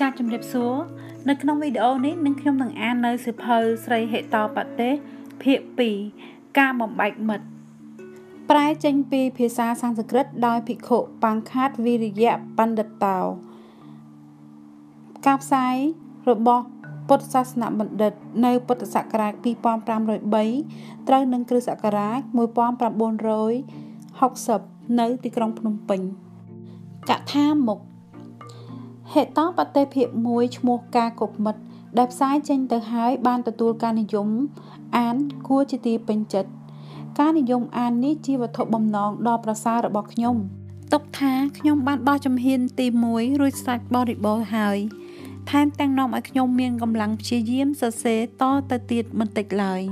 ចាជំរាបសួរនៅក្នុងវីដេអូនេះនឹងខ្ញុំនឹងអាននៅសៀវភៅស្រីហេតបតេភាគ2ការបំបែកមិត្តប្រែចេញពីភាសាសំស្ក្រឹតដោយភិក្ខុបាំងខាតវិរិយៈបណ្ឌិតតោការផ្សាយរបស់ពុទ្ធសាសនបណ្ឌិត នៅពុទ្ធសករាជ2503ត្រូវនឹងគ្រិស្តសករាជ1960នៅទីក្រុងភ្នំពេញកថាមុខ ហេតបតេភាពមួយឈ្មោះការគប់មិត្តដែលផ្សាយចេញទៅហើយបានទទួលការនិយមអានគួរជាទីពេញចិត្តការនិយមអាននេះជាវត្ថុបំណងដ៏ប្រសើររបស់ខ្ញុំទុកថាខ្ញុំបានបោះជំហានទី1រួចស្រេចបរិបូរណ៍ហើយថែមទាំងនាំឲ្យខ្ញុំមានកម្លាំងព្យាយាមសរសេរតទៅទៀតមិនតិចឡើយ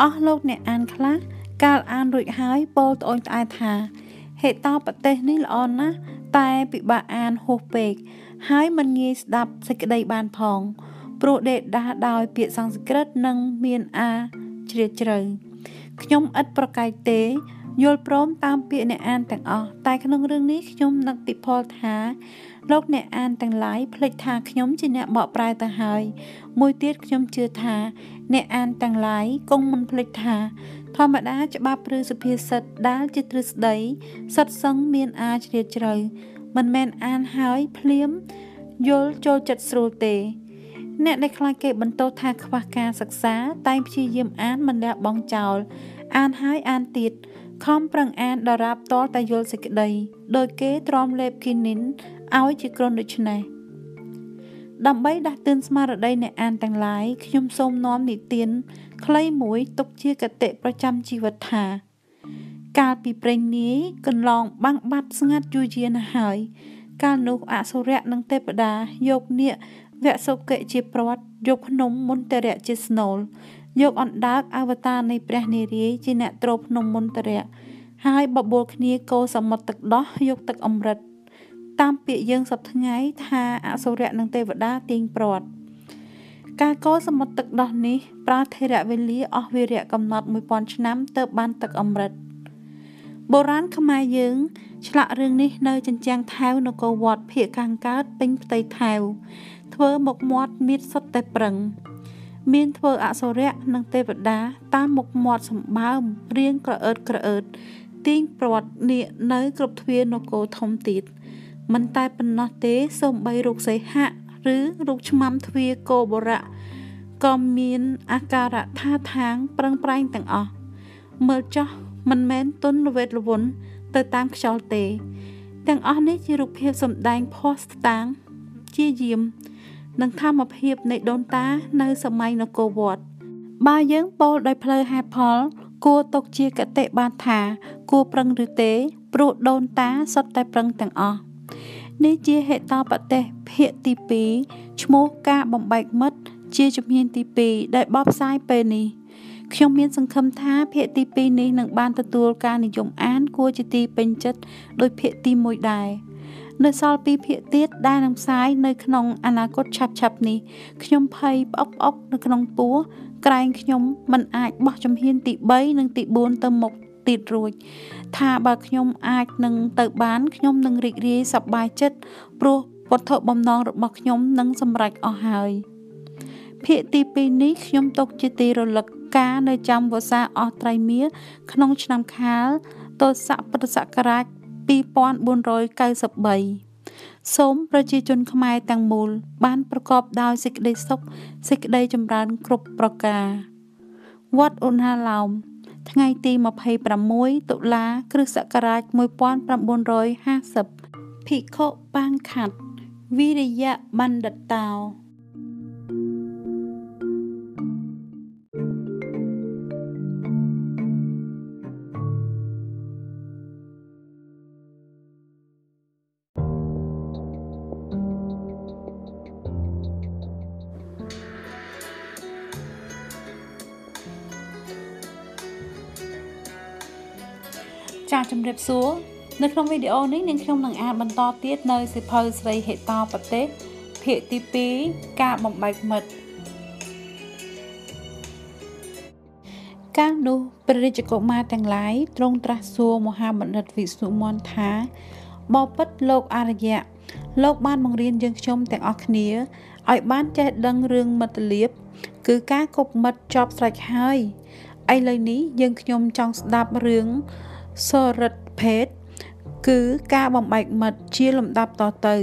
អស់លោកអ្នកអានខ្លះកាលអានរួចហើយពោលត្អូញត្អែថាហេតុតប្រទេសនេះល្អណាស់តែពិបាកអានហួសពេក ហើយមិនងាយស្ដាប់សេចក្តីបានផងព្រោះដេកដាស់ដោយពាក្យសំស្ក្រឹតនិងមានអាជ្រាលជ្រៅខ្ញុំឥតប្រកែកទេយល់ព្រមតាមពាក្យអ្នកអានទាំងអស់តែក្នុងរឿងនេះខ្ញុំនឹកពិផលថាលោកអ្នកអានទាំងឡាយភ្លេចថាខ្ញុំជាអ្នកបកប្រែទៅហើយមួយទៀតខ្ញុំជឿថាអ្នកអានទាំងឡាយគង់មិនភ្លេចថា ធម្មតាច្បាប់ឬសុភាសិតដែលជាទ្រឹស្ដីសិតសឹងមានអាជ្រាលជ្រៅ មិនមែនអានហើយភ្លាមយល់ចូលចិត្តស្រួលទេ អ្នកដែលខ្លាចគេបន្ទោសថាខ្វះការសិក្សា តែងព្យាយាមអានមិនលះបង់ចោលអានហើយអានទៀតខំប្រឹងអានដរាបតលតែយល់សេចក្តីដោយគេទ្រាំលេបគីនិនឲ្យជាក្រុនដូចនេះដើម្បីដាស់តឿនស្មារតីអ្នកអានទាំងឡាយខ្ញុំសូមនាំនិទាន ខ្លីមួយទុកជាកតិប្រចាំជីវិតថា កាលពីព្រេងនាយកន្លងបាំងបាត់ស្ងាត់យូរយារណាស់ហើយ កាលនោះអសុរៈនិងទេពតាយកនាគវសុកិជាព្រាត់យកភ្នំមុនតរៈជាស្នូលយកអណ្ដើកអវតារនៃព្រះនារាយជាអ្នកទ្រភ្នំមុនតរៈហើយបបួលគ្នាកោសមុទ្រទឹកដោះយកទឹកអមរិតតាមពាក្យយើងសពថ្ងៃថាអសុរៈនិងទេវតាទាញព្រាត់ការកោសមុទ្រទឹកដោះនេះប្រើធរៈវេលាអស់វិរៈកំណត់1000ឆ្នាំទើបបានទឹកអមរិត បុរាណខ្មែរយើង ឆ្លាក់រឿងនេះនៅចិញ្ចាំងថែវនគរវត្តភៀកខាងកើតពេញផ្ទៃថែវធ្វើមុខមាត់មានសុទ្ធតែប្រឹង មានធ្វើអសុរៈនិងទេវតា តាមមុខមាត់សម្បើមរៀងក្រអឺតក្រអឺតទាញព្រាត់នាគនៅគ្រប់ទ្វារនគរធំទៀតមិនតែប៉ុណ្ណោះទេសូម្បីរូបសីហៈឬរូបឆ្មាំទ្វារគោបរៈក៏មានអាការៈថាថាងប្រឹងប្រែងទាំងអស់មើលចោះ មិនមែនទុនល្វេតល្វន់ទៅតាមខ្យល់ទេ ទាំងអស់នេះជារូបភាពសម្ដែងភ័ស្តុតាង ជាយាម និងធម្មភាពនៃដូនតានៅសម័យនគរវត្តបើយើងពោលដោយផ្លូវហេតុផល គួរទុកជាកតិបានថា គួរប្រឹងឬទេ ព្រោះដូនតាសុទ្ធតែប្រឹងទាំងអស់នេះជាហេតុបទេសភាគទី2ឈ្មោះការបំបែកមិត្តជាជំហានទី2ដែលបបផ្សាយពេលនេះ ខ្ញុំមានសង្ឃឹមថាភាគទី2នេះនឹងបានទទួលការនិយមអានគួរជាទីពេញចិត្តដោយភាគទី1ដែរនៅសល់ពីភាគទៀតដែលនឹងផ្សាយនៅក្នុងអនាគតឆាប់ឆាប់នេះខ្ញុំភ័យផ្អុកផ្អុកនៅក្នុងពោះក្រែងខ្ញុំមិនអាចបោះជំហានទី3និងទី4ទៅមុខទៀតរួចថាបើខ្ញុំអាចនឹងទៅបានខ្ញុំនឹងរីករាយសប្បាយចិត្តព្រោះវត្ថុបំណងរបស់ខ្ញុំនឹងសម្រេចអស់ហើយភាគទី2នេះខ្ញុំទុកជាទីរលឹក ការនៅចាំវស្សាអស់ត្រៃមាក្នុងឆ្នាំខាលទសពុទ្ធសករាជ2493សូមប្រជាជនខ្មែរទាំងមូល បានប្រកបដោយសេចក្តីសុខសេចក្តីចម្រើនគ្រប់ប្រការវត្តឧណហាឡោមថ្ងៃទី26តុលាគ្រិស្តសករាជ1950ភិក្ខុបាងខាត់វិរិយៈបណ្ឌិតតោ ចាជំរាបសួរនៅក្នុងវីដេអូនេះនាងខ្ញុំនឹងអានបន្តទៀតនៅសិភៅស្រីហេតោប្រទេសភាគទី2ការបំបែកមិត្តកាលនោះព្រះរាជកុមារទាំងឡាយទ្រង់ត្រាស់សួរមហាបណ្ឌិតវិស្ណុមន្តថាបបិទ្ធលោកអរិយៈលោកបានបង្រៀនយើងខ្ញុំទាំងអស់គ្នាឲ្យបានចេះដឹងរឿងមិត្តលាភគឺការគប់មិត្តចប់ស្រេចហើយឥឡូវនេះយើងខ្ញុំចង់ស្ដាប់រឿង សរិទ្ធភេទគឺការបំបែកមិត្តជាលំដាប់តទៅ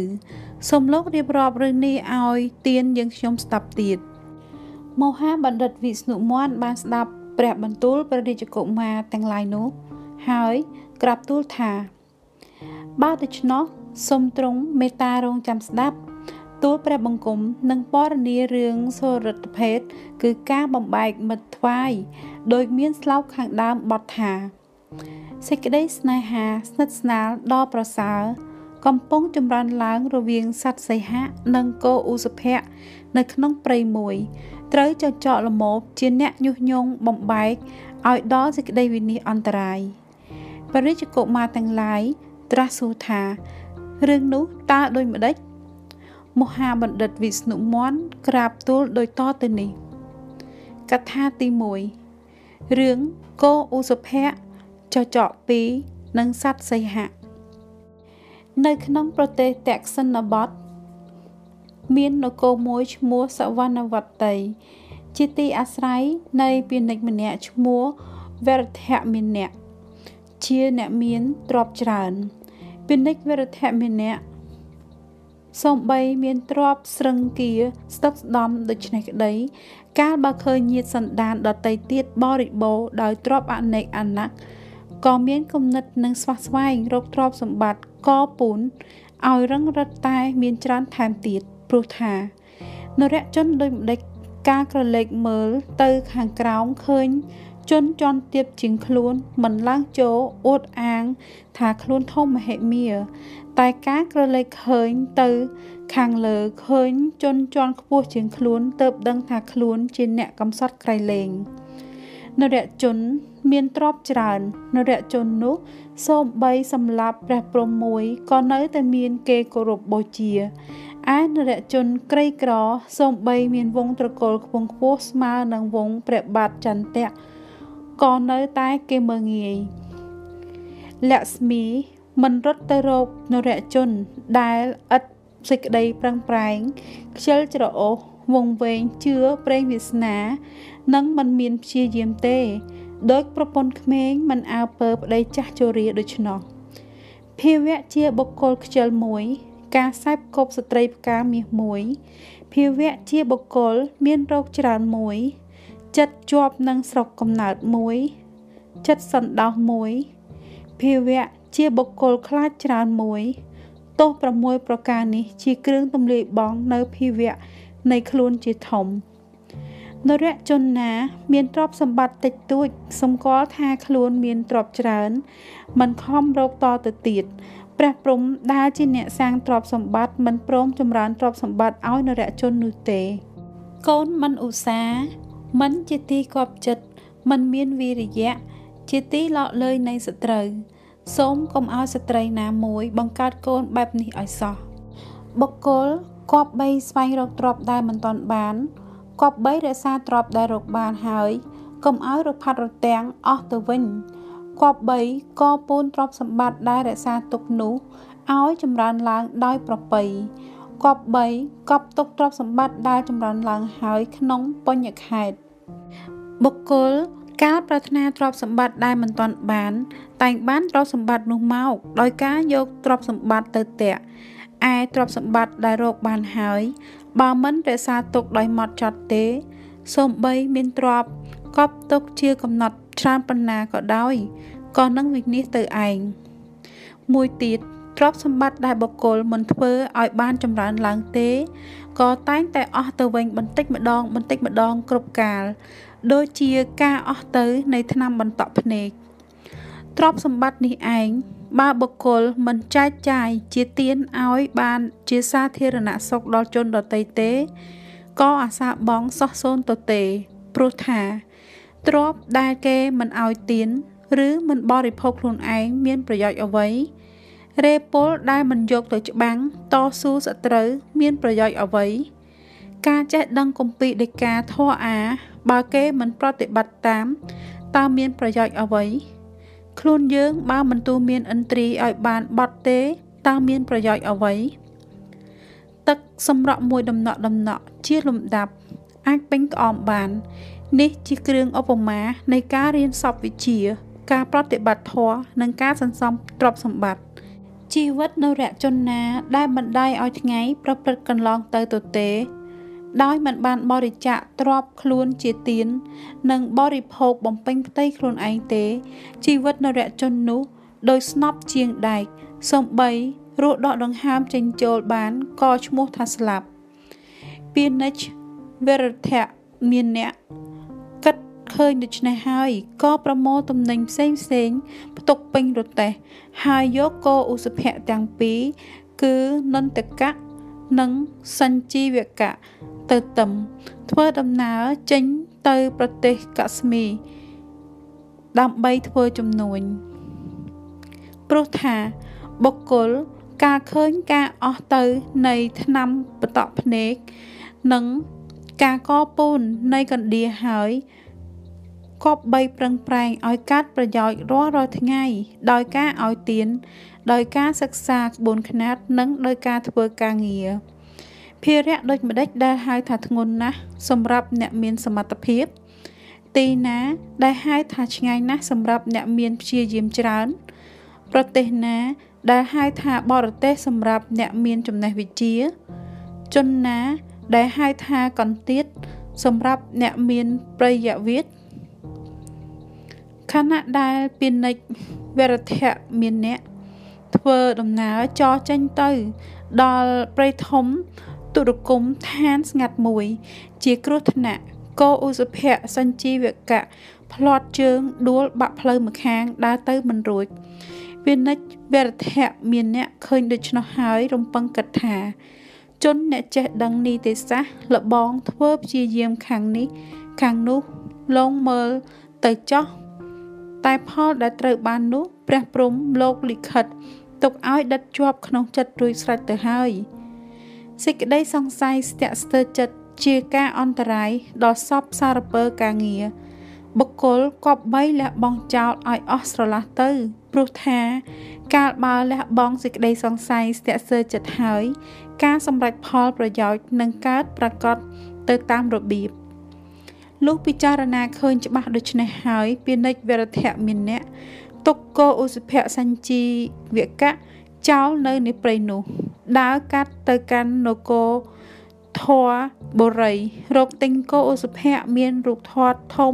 សូមលោករៀបរាប់រឿងនេះឲ្យទៀនយើងខ្ញុំស្ដាប់ទៀតមហាបណ្ឌិតវិស្ណុមន្តបានស្ដាប់ព្រះបន្ទូលព្រះរាជកុមារទាំងឡាយនោះ ហើយក្រាបទូលថា បើដូច្នោះសូមទ្រង់មេត្តារងចាំស្ដាប់ទូលព្រះបង្គំនិងពរនារឿងសុរិទ្ធភេទគឺការបំបែកមិត្តថ្វាយដោយមានស្លោកខាងដើមបទថា សេចក្តីស្នេហាស្និទ្ធស្នាលដ៏ប្រសើរកំពុងចម្រើនឡើងរវាងសត្វសីហៈនិងគោឧសភៈនៅក្នុងព្រៃមួយត្រូវចចកលមោបជាអ្នកញុះញង់បំបែកឲ្យដល់សេចក្តីវិនិច្ឆ័យអន្តរាយបរិជ្ជកុមារទាំងឡាយត្រាស់សួរថារឿងនោះតើដូចម្ដេចមហាបណ្ឌិតវិស្ណុមន្តក្រាបទូលដោយតទៅនេះកថាទី1រឿងគោឧសភៈ ចចក2និងសត្វសីហៈនៅក្នុងប្រទេសតក្សិណបទមាននគរមួយឈ្មោះសវណ្ណវតី ជាទីអាស្រ័យនៃពាណិជ្ជម្នាក់ឈ្មោះវរធមិនៈជាអ្នកមានទ្រព្យច្រើនពាណិជ្ជវរធមិនៈសំបីមានទ្រព្យស្រឹងគាស្តុកស្ដំដូច្នេះក្តី កាលបើឃើញញាតសន្តានដតីទៀតបរិបូរដោយទ្រព្យអនេកអណ័ក ក៏មានគំនិតនឹងស្វះស្វែងរកទ្រព្យសម្បត្តិកពូនឲ្យរឹងរិតតែមានច្រើនថែមទៀតព្រោះថានរជនដូចម្ដេចការក្រឡេកមើលទៅខាងក្រោមឃើញជនជន់ទៀបជាងខ្លួនមិនឡើងចូលអួតអាង ថាខ្លួនធំមហិមា តែការក្រឡេកឃើញទៅខាងលើឃើញជនជន់ខ្ពស់ជាងខ្លួនទៅដឹងថាខ្លួនជាអ្នកកំសត់ក្រៃលែងនរជន មានទ្រព្យច្រើននរជននោះសូម្បីសម្លាប់ព្រះព្រំមួយក៏នៅតែមានគេគោរពបូជាឯនរជនក្រីក្រសូម្បីមានវងត្រកូលខ្ពង់ខ្ពស់ស្មើនឹងវងព្រះបាទចន្ទៈក៏នៅតែគេមើងងាយលក្ស្មីមិនរត់ទៅរកនរជនដែលឥតសេចក្តីប្រឹងប្រែងខ្ជិលច្រអូសវងវែងជឿប្រេងវាសនា និងមិនមានព្យាយាមទេ ដោយប្រពន្ធក្មេងមិនអើពើប្តីចាស់ជរាដូច្នោះភាវៈជាបុគ្គលខ្ជិលមួយ ការសែបគប់ស្ត្រីផ្កាមាសមួយ ភាវៈជាបុគ្គលមានរោគច្រើនមួយ ចិត្តជាប់នឹងស្រុកកំណើតមួយ ចិត្តសន្តោសមួយ ភាវៈជាបុគ្គលខ្លាចច្រើនមួយទោស6ប្រការនេះជាគ្រឿងទម្លាយបងនៅភាវៈនៃខ្លួនជាធំ នរជនណា មានទ្រព្យសម្បត្តិតិចតួចសម្គាល់ថាខ្លួនមានទ្រព្យច្រើន មិនខំរកតទៅទៀតព្រះព្រំដែលជាអ្នកសាងទ្រព្យសម្បត្តិមិនព្រមចម្រើនទ្រព្យសម្បត្តិឲ្យនរជននោះទេ កូនមិនឧស្សាហ៍មិនជាទីគប់ចិត្តមិនមានវីរិយៈជាទីឡក់លើយនៃសត្រូវសូមកុំឲ្យស្ត្រីណាមួយ បង្កើតកូនបែបនេះឲ្យសោះបុគ្គលគប់បីស្វែងរកទ្រព្យដែលមិនទាន់បាន គប់បីរក្សាទ្រព្យដែលរកបានហើយកុំឲ្យរផាត់រទាំងអស់ទៅវិញគប់បីកពូនទ្រព្យសម្បត្តិដែលរក្សាទុកនោះឲ្យចម្រើនឡើងដោយប្រពៃគប់បីកប់ទុកទ្រព្យសម្បត្តិដែលចម្រើនឡើងហើយក្នុងបញ្ញខេត្តបុគ្គលកាលប្រាថ្នាទ្រព្យសម្បត្តិដែលមិនទាន់បាន តែងបានទ្រព្យសម្បត្តិនោះមកដោយការយកទ្រព្យសម្បត្តិទៅតាក់ឯទ្រព្យសម្បត្តិដែលរកបានហើយ បើមិនរក្សាទុកដោយម៉ត់ចត់ទេសូម្បីមានទ្រព្យកប់ទុកជាកំណត់ច្រើនប៉ុណ្ណាក៏ដោយក៏នឹងវិនិច្ឆ័យទៅឯងមួយទៀតទ្រព្យសម្បត្តិដែលបុគ្គលមិនធ្វើឲ្យបានចម្រើនឡើងទេក៏តែងតែអស់ទៅវិញបន្តិចម្ដងបន្តិចម្ដងគ្រប់កាលដូចជាការអស់ទៅនៃឆ្នាំបន្តក់ភ្នែក ទ្រព្យសម្បត្តិនេះឯងបើបុគ្គលមិនចែកចាយជាទានឲ្យបានជាសាធារណសុខដល់ជនដទៃទេក៏អាសាបងសោះសូនទៅទេព្រោះថាទ្រព្យដែលគេមិនឲ្យទានឬមិនបរិភោគខ្លួនឯងមានប្រយោជន៍អ្វីរេពលដែលមិនយកទៅច្បាំងតស៊ូសត្រូវមានប្រយោជន៍អ្វី ការចេះដឹងគម្ពីរដីកាធរអា បើគេមិនប្រតិបត្តិតាមតើមានប្រយោជន៍អ្វី ខ្លួនយើងបើមិនទូមានឥន្ទ្រីឲ្យបានបត់ទេតើមានប្រយោជន៍អ្វីទឹកសម្រក់មួយដំណក់ដំណក់ជាលំដាប់ អាចពេញក្អមបាន នេះជាគ្រឿងឧបមានៃការរៀនសពវិជ្ជា ការប្រតិបត្តិធម៌និងការសន្សំទ្រព្យសម្បត្តិជីវិតនៅរយៈជនណា ដែលបណ្ដាយឲ្យថ្ងៃ ប្រព្រឹត្តកន្លងទៅទទេ ដោយមិនបានបរិច្ចាគទ្រព្យខ្លួនជាទាន និងបរិភោគបំពេញផ្ទៃខ្លួនឯងទេ ជីវិតនរជននោះដោយស្នប់ជាងដែកសំបីរស់ដកដង្ហើមចេញចូលបានក៏ឈ្មោះថាស្លាប់ពាណិជ្ជវរធៈមានអ្នកគិតឃើញដូច្នេះហើយក៏ប្រមូលទំនិញផ្សេងផ្សេងផ្ទុកពេញរទេះហើយយកគោឧសភៈទាំងពីរគឺនន្តកៈនិងសញ្ជីវកៈ ទៅតឹមធ្វើដំណើរចេញទៅប្រទេសកស្មី ដើម្បីធ្វើជំនួញព្រោះថាបុគ្គលការឃើញការអស់ទៅនៃឆ្នាំបតក់ភ្នែកនិងការកពូននៃកណ្ដៀហើយគប់បីប្រឹងប្រែងឲ្យកាត់ប្រយោជន៍រាល់រាល់ថ្ងៃ ដោយការឲ្យទានដោយការសិក្សាក្បួនខ្នាតនិងដោយការធ្វើការងារ ភារៈដូចម្ដេចដែលហៅថាធ្ងន់ណាស់សម្រាប់អ្នកមានសមត្ថភាពទីណាដែលហៅថាឆ្ងាយណាស់សម្រាប់អ្នកមានព្យាយាមច្រើន ប្រទេសណាដែលហៅថាបរទេសសម្រាប់អ្នកមានចំណេះវិជ្ជា ជនណាដែលហៅថាកន្ទាតសម្រាប់អ្នកមានប្រយវិទ្យខណៈដែលពាណិជ្ជវរធៈមានអ្នកធ្វើដំណើរចរចេញទៅ ដល់ព្រៃធំ ទុរគមឋានស្ងាត់មួយ ជាគ្រោះថ្នាក់កោឧសភៈសញ្ជីវកៈផ្លាត់ជើងដួលបាក់ផ្លូវម្ខាងដើរទៅមិនរួចវានិច្ចវរធៈមានអ្នកឃើញដូច្នោះហើយរំពឹងគិតថា ជនអ្នកចេះដឹងនីតិសាស្ត្រលបងធ្វើព្យាយាមខាងនេះខាងនោះលងមើលទៅចោះតែផលដែលត្រូវបាននោះព្រះព្រំលោកលិខិតទុកឲ្យដិតជាប់ក្នុងចិត្តរួចស្រេចទៅហើយ សេចក្តីសង្ស័យស្ទាក់ស្ទើរចិត្តជាការអន្តរាយដល់សពសារពើការងារបុគ្គលគប្បីលះបង់ចោលឲ្យអស់ស្រឡះទៅព្រោះថា កាលបើលះបង់សេចក្តីសង្ស័យស្ទាក់ស្ទើរចិត្តហើយ ការសម្រេចផលប្រយោជន៍នឹងកើតប្រកបទៅតាមរបៀបលុះពិចារណាឃើញច្បាស់ដូច្នេះហើយពាណិជ្ជវរធៈមានអ្នកទុកគោឧសភៈសញ្ជីវកៈ ចោលនៅនៃព្រៃនោះ ដើរកាត់ទៅកាន់នគរធរបុរី រកទិញគោឧសភៈមានរូបធាត់ធំ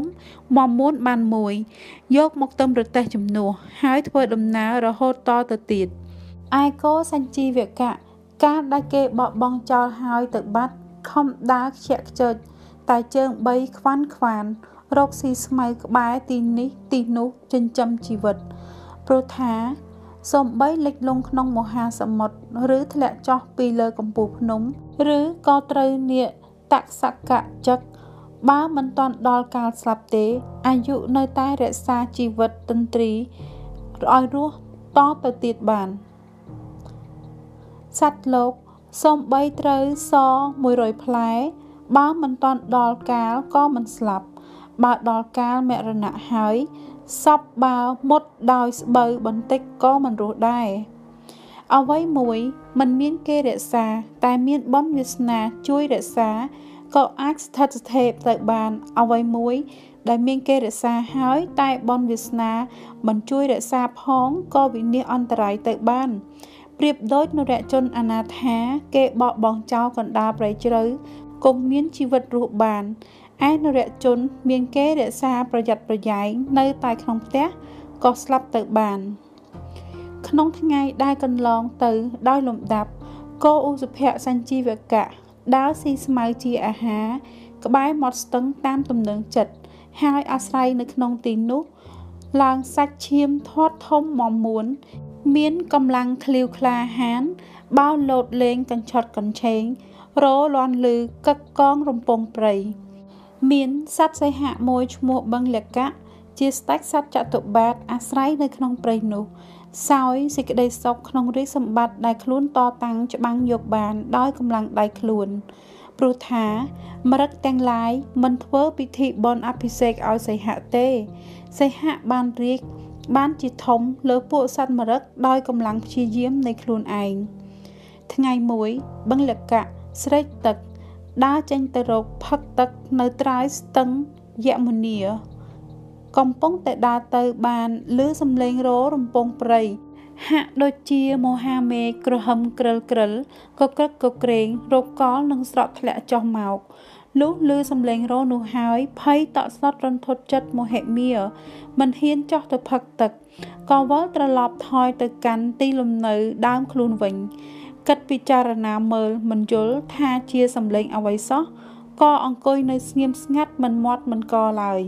មមួនបានមួយ យកមកទឹមរទេះជំនួសហើយធ្វើដំណើររហូតតទៅទៀតឯគោសញ្ជីវកៈការដែលគេបបង់ចោលហើយទៅបាត់ខំដើរខ្ជាក់ខ្ជិលតែជើង3ខ្វាន់ខ្វានរកស៊ីស្មៅក្បែរទីនេះទីនោះចិញ្ចឹមជីវិតព្រោះថា សំបីលិចលង់ក្នុងមហាសមុទ្រឬធ្លាក់ចុះពីលើកំពូលភ្នំ ឬក៏ត្រូវនាគតសកៈចឹកបើមិនទាន់ដល់កាលស្លាប់ទេ អាយុនៅតែរក្សាជីវិតតន្ត្រីឲ្យរស់តទៅទៀតបានសត្វលោកសំបីត្រូវស100ផ្លែបើមិនទាន់ដល់កាលក៏មិនស្លាប់បើដល់កាលមរណៈហើយ សពបើមុតដោយស្បូវបន្តិចក៏មិនរស់ដែរអ្វីមួយមិនមានគេរក្សា តែមានបុណ្យវាសនាជួយរក្សាក៏អាចស្ថិតស្ថេរទៅបានអ្វីមួយ ដែលមានគេរក្សាហើយ តែបុណ្យវាសនាមិនជួយរក្សាផងក៏វិនិច្ឆ័យអន្តរាយទៅបានប្រៀបដូចនរជនអនាថា គេបកបងចោលកណ្ដាលព្រៃជ្រៅគង់មានជីវិតរស់បាន ឯនរជន មានគេរក្សាប្រយ័ត្នប្រយែងនៅតែក្នុងផ្ទះក៏ស្លាប់ទៅបាន ក្នុងថ្ងៃដែលកន្លងទៅដោយលំដាប់គោឧសភៈសញ្ជីវកៈដើរស៊ីស្មៅជាអាហារក្បែរមាត់ស្ទឹងតាមទំនឹងចិត្តហើយអាស្រ័យនៅក្នុងទីនោះឡើងសាច់ឈាមធាត់ធំមមួន មានកម្លាំងឃ្លាវខ្លាហានបោលោតលេងកញ្ឆត់កញ្ឆេងរលន់លឺកឹកកងរំពងព្រៃ មានសត្វសីហៈមួយឈ្មោះបឹងលកៈជាស្ដេចសត្វចតុបាទអាស្រ័យនៅក្នុងព្រៃនោះសោយសេចក្តីសុខក្នុងរាជសម្បត្តិដែលខ្លួនតតាំងច្បាំងយកបានដោយកម្លាំងដៃខ្លួនព្រោះថាមរឹកទាំងឡាយមិនធ្វើពិធីបន់អភិសេកឲ្យសីហៈទេសីហៈបានរៀកបានជាធំលើពួកសត្វមរឹកដោយកម្លាំងព្យាយាមនៃខ្លួនឯងថ្ងៃមួយបឹងលកៈស្រេកទឹក ដើរចេញទៅរកផឹកទឹកនៅត្រើយស្ទឹងយមុនីកំពុងតែដើរទៅបានឮសំឡេងរោរំពងព្រៃហាក់ដូចជាមហាមេក្រហឹមក្រិលក្រិលក៏ក្រឹកក៏ក្រែងរកកលនឹងស្រក់ធ្លាក់ចុះមកលុះឮសំឡេងរោនោះហើយភ័យតក់ស្លុតរន្ធត់ចិត្តមហិមាមិនហ៊ានចោះទៅផឹកទឹកក៏វិលត្រឡប់ថយទៅកាន់ទីលំនៅដើមខ្លួនវិញ គិតពិចារណាមើលមិនយល់ថាជាសំឡេងអ្វីសោះក៏អង្គុយនៅស្ងៀមស្ងាត់មិនមាត់មិនកឡើយ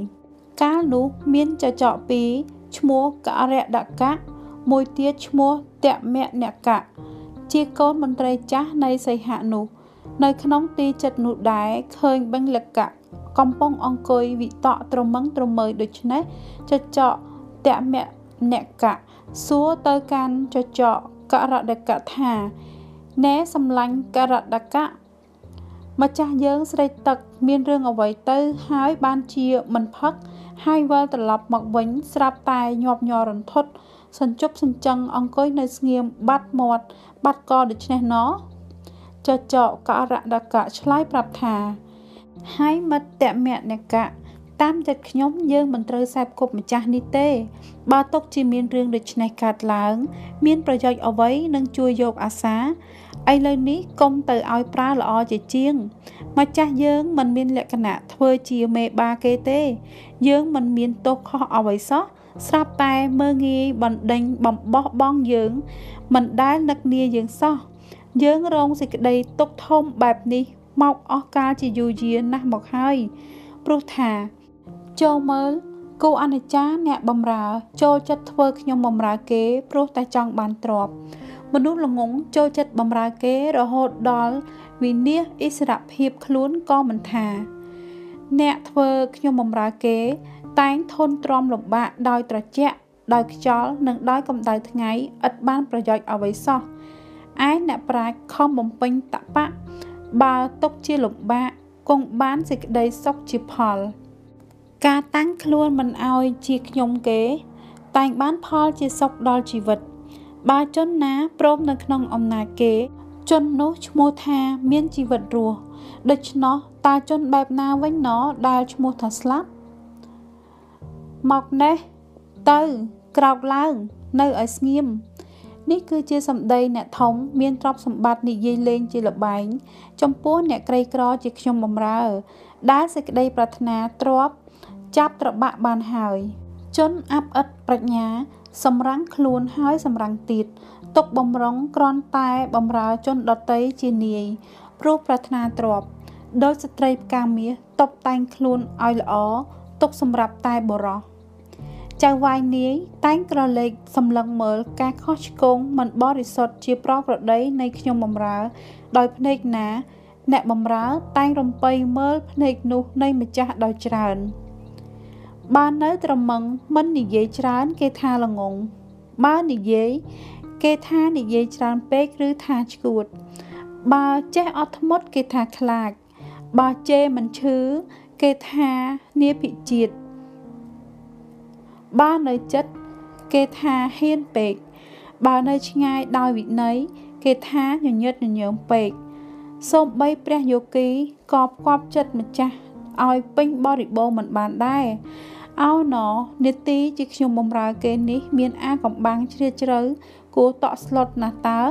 កាលនោះមានចចកពីរឈ្មោះកអរដកៈមួយទៀតឈ្មោះតមនកៈជាកូនមន្ត្រីចាស់នៃសីហៈនោះនៅក្នុងទីចិត្តនោះដែរឃើញបឹងលកៈកំពុងអង្គុយវិតកត្រមឹងត្រមើយដូច្នេះចចកតមនកៈសួរទៅកាន់ចចកករដកៈថា ណែសម្លាញ់ករដកៈម្ចាស់យើងស្រេកទឹក មានរឿងអ្វីទៅហើយបានជាមិនផឹក ហើយវិលត្រឡប់មកវិញ ស្រាប់តែញាប់ញ័ររន្ធត់សញ្ជប់សញ្ជឹងអង្គុយនៅស្ងៀមបាត់មាត់បាត់កដូច្នេះណោះចចកករដកៈឆ្លើយប្រាប់ថាហើយមិត្តមនកៈតាមចិត្តខ្ញុំយើងមិនត្រូវសែបគប់ម្ចាស់នេះទេ បើຕົកជាមានរឿងដូចនេះកើតឡើង មានប្រយោជន៍អ្វីនឹងជួយយកអាសា ឥឡូវនេះកុំទៅឲ្យប្រើល្អជាជាងម្ចាស់យើងមិនមានលក្ខណៈធ្វើជាមេបាគេទេ យើងមិនមានទោសខុសអ្វីសោះស្រាប់តែមើងងាយបណ្ដេញបំបោះបង់យើង មិនដែលនឹកនាយើងសោះយើងរងសេចក្តីទុកធំបែបនេះមកអស់កាលជាយូរយារណាស់មកហើយព្រោះថាចូលមើលគូអនិច្ចាអ្នកបំរើ ចូលចិត្តធ្វើខ្ញុំបំរើគេព្រោះតែចង់បានទ្រព្យ មនុស្សល្ងងចូលចិត្តបំរើគេរហូតដល់វិនិច្ឆ័យអិសរភាពខ្លួនក៏មិនថា អ្នកធ្វើខ្ញុំបំរើគេ តែងធន់ទ្រាំលំបាកដោយត្រជាក់ដោយខ្យល់និងដោយកម្ដៅថ្ងៃឥតបានប្រយោជន៍អ្វីសោះឯអ្នកប្រាជ្ញខំបំពេញតបៈបើຕົកជាលំបាកគង់បានសេចក្តីសុខជាផល ការតាំងខ្លួនមិនអោយជាខ្ញុំគេ តែងបានផលជាសុខដល់ជីវិត បើជនណាព្រមនៅក្នុងអំណាចគេ ជននោះឈ្មោះថាមានជីវិតរស់ដូច្នោះតើជនបែបណាវិញណដែលឈ្មោះថាស្លាប់មកនេះទៅក្រោកឡើងនៅឲ្យស្ងៀមនេះគឺជាសម្ដីអ្នកធំមានទ្រព្យសម្បត្តិនិយាយលេងជាលបែងចំពោះអ្នកក្រីក្រជាខ្ញុំបំរើ ដែលសេចក្តីប្រាថ្នាទ្រព្យចាប់ត្របាក់បានហើយ ជនអាប់អិតប្រាជ្ញា សម្រាំងខ្លួនហើយសម្រាំងទៀតទុកបំរុងក្រន់តែបំរើជនដតីជានាយព្រោះប្រាថ្នាទ្រព្យដោយស្ត្រីផ្កាមាសតបតែងខ្លួនឲ្យល្អទុកសម្រាប់តែបរោះចៅវាយនាយតែងក្រឡេកសម្លឹងមើលការខុសឆ្គងមិនបរិសុទ្ធជាប្រប្រដីនៃខ្ញុំបំរើ ដោយភ្នែកណា អ្នកបំរើតែងរំពៃមើលភ្នែកនោះនៃម្ចាស់ដោយច្រើន បើនៅត្រមឹងមិននិយាយច្រើនគេថាល្ងងបើនិយាយគេថានិយាយច្រើនពេកឬថាឈួត បើចេះអត់ធ្មត់គេថាខ្លាចបើជេរមិនឈឺគេថានាភិជាតិបើនៅចិត្តគេថាហ៊ានពេកបើនៅឆ្ងាយដោយវិន័យគេថាញញឹតញញើមពេកសូម្បីព្រះយោគីក៏ផ្គប់ចិត្តម្ចាស់ ឲ្យពេញបរិបូរមិនបានដែរអោណនេតិជាខ្ញុំបំរើគេនេះ មានអាកំបាំងជ្រាលជ្រៅគួរតក់ស្លុតណាស់តើ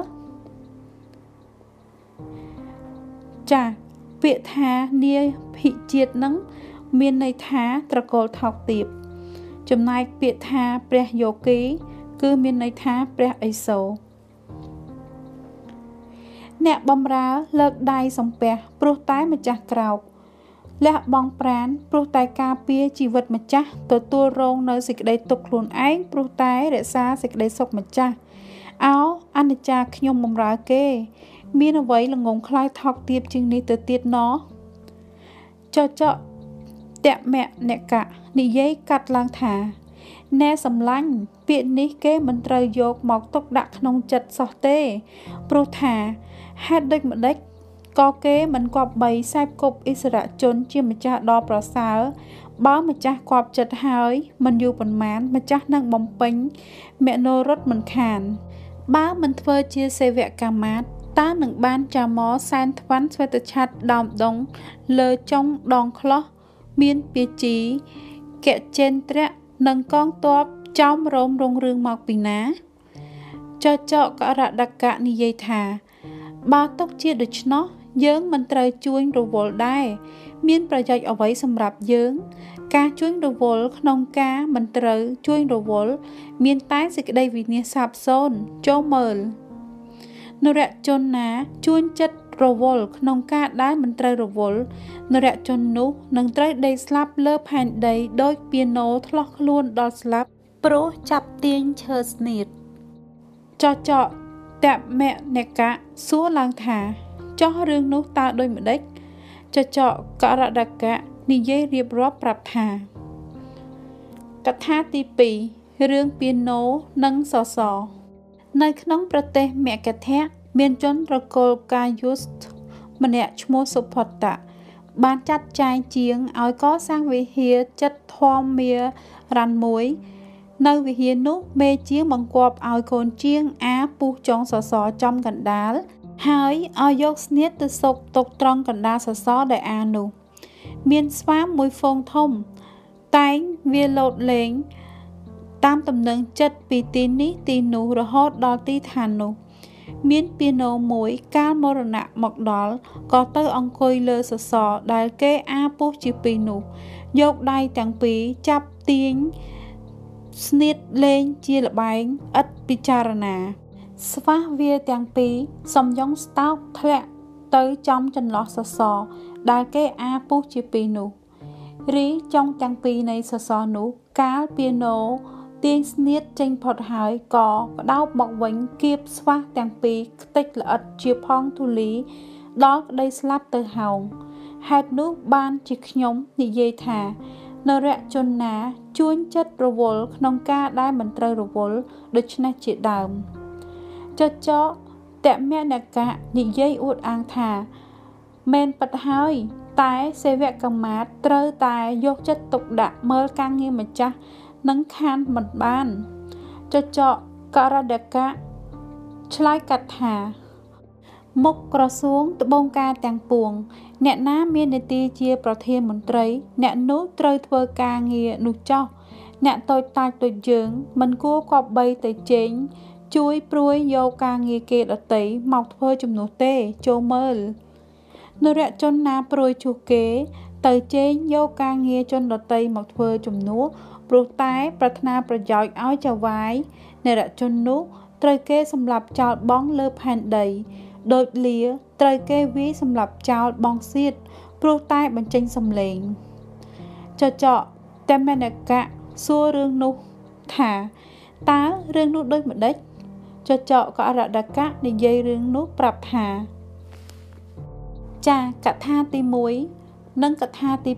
ចាពាក្យថានាភិជាតិនឹងមានន័យថាត្រកូលថោកទាបចំណែកពាក្យថាព្រះយោគី គឺមានន័យថាព្រះឥសូរអ្នកបំរើលើកដៃសំពះព្រោះតែម្ចាស់ក្រោក លះបង់ប្រានព្រោះតែការពារជីវិតម្ចាស់ទទួលរងនៅសេចក្តីទុក្ខខ្លួនឯងព្រោះតែរក្សាសេចក្តីសុខម្ចាស់អោអនិច្ចាខ្ញុំបំរើគេ មានអ្វីល្ងងខ្លាយថោកទាបជាងនេះទៅទៀតណោះចចកតមនកៈនិយាយកាត់ឡើងថាណែសម្លាញ់ពាក្យនេះគេមិនត្រូវយកមកទុកដាក់ក្នុងចិត្តសោះទេព្រោះថាហេតុដូចម្ដេច ក៏គេមិនគប្បីសែបគប់អិសរជនជាម្ចាស់ដ៏ប្រសើរបើម្ចាស់គប់ចិត្តហើយមិនយូរប៉ុន្មានម្ចាស់នឹងបំពេញមនោរត់មិនខាន បើមិនធ្វើជាសេវកម្មមាតតើនឹងបានចាមកសែនថ្វាន់ស្វេតឆ័ត្រដោមដងលើចុងដងខ្លោះមានពាជីកចេនត្រៈនិងកងទ័ពចោមរោមរងរឿងមកពីណាចចកករដកៈនិយាយថាបើຕົកជាដូច្នោះ យើងមិនត្រូវជួញរវល់ដែរមានប្រយោជន៍អ្វីសម្រាប់យើង ការជួញរវល់ក្នុងការមិនត្រូវជួញរវល់មានតែសេចក្តីវិនាសសាបសូន្យចូលមើលនរជនណាជួញចិត្តរវល់ក្នុងការដែលមិនត្រូវរវល់នរជននោះនឹងត្រូវដេកស្លាប់លើផែនដីដោយពីណូធ្លោះខ្លួនដល់ស្លាប់ព្រោះចាប់ទាញឈើស្នៀតចចកតមនកៈសួរឡើងថា ចោះរឿងនោះតើដូចម្ដេចចចកករដកៈនិយាយរៀបរាប់ប្រាប់ថាកថាទី2រឿងពីណូនិងសសនៅក្នុងប្រទេសមគធៈមានជនរកូលកាយុស្តម្នាក់ឈ្មោះសុផតៈបានចាត់ចែងជាងឲ្យកសាងវិហារចិត្តធម្មមារ៉ាន់មួយ នៅវិហារនោះមេជាងបង្គាប់ឲ្យកូនជាងអាពុះចុងសសរចំកណ្ដាល ហើយឲ្យយកស្នៀតទៅសុកទុកត្រង់កណ្ដាលសសរដែលអានោះ មានស្វាមមួយហ្វូងធំ តែងវាលោតលេង តាមតំណែងចិត្តពីទីនេះទីនោះរហូតដល់ទីឋាននោះ មានពីណូមួយកាលមរណៈមកដល់ក៏ទៅអង្គុយលើសសរដែលគេអាពុះជាពីរនោះ យកដៃទាំងពីរចាប់ទាញស្នៀតលេងជាលបែងឥតពិចារណា ស្វះវាទាំងពីរសំយ៉ុងស្តោកធ្លាក់ទៅចំចន្លោះសសរដែលគេអាពុះជាពីរនោះរីចុងទាំងពីរនៃសសរនោះកាលពីណូទាញស្នៀតចេញផុតហើយក៏ក្តោបមកវិញគៀបស្វះទាំងពីរខ្ទេចល្អិតជាផងទូលី ដល់ក្តីស្លាប់ទៅហោងហេតុនោះបានជាខ្ញុំនិយាយថានរជនណាជួញចិត្តរវល់ក្នុងការដែលមិនត្រូវរវល់ដូច្នេះជាដើម ចចកតមនកៈនិយាយអួតអាងថាមែនពិតហើយតែសេវកមាតត្រូវតែយកចិត្តទុកដាក់មើលការងារម្ចាស់និងខានមិនបានចចកករដកៈឆ្លើយកាត់ថាមុខក្រសួងត្បូងការទាំងពួង អ្នកណាមាននីតិជាប្រធានមន្ត្រី អ្នកនោះត្រូវធ្វើការងារនោះចោះអ្នកតូចតាចដូចយើង មិនគួរគប្បីទៅជែង ជួយព្រួយយកការងារគេដតីមកធ្វើជំនួសទេចូលមើលនរជនណាព្រួយជួសគេ ទៅជែងយកការងារជនដតីមកធ្វើជំនួសព្រោះតែ ប្រាថ្នាប្រយោជន៍ឲ្យចៅវាយនរជននោះត្រូវគេសម្លាប់ចោលបងលើផែនដីដូចលាត្រូវគេវាយសម្លាប់ចោលបងសៀតព្រោះតែបញ្ចេញសំឡេងចចកតែមេនកៈសួររឿងនោះថាតើរឿងនោះដូចម្ដេច ចចកក៏អរដកៈនិយាយរឿងនោះប្រាប់ថា ចាកថាទី1និងកថាទី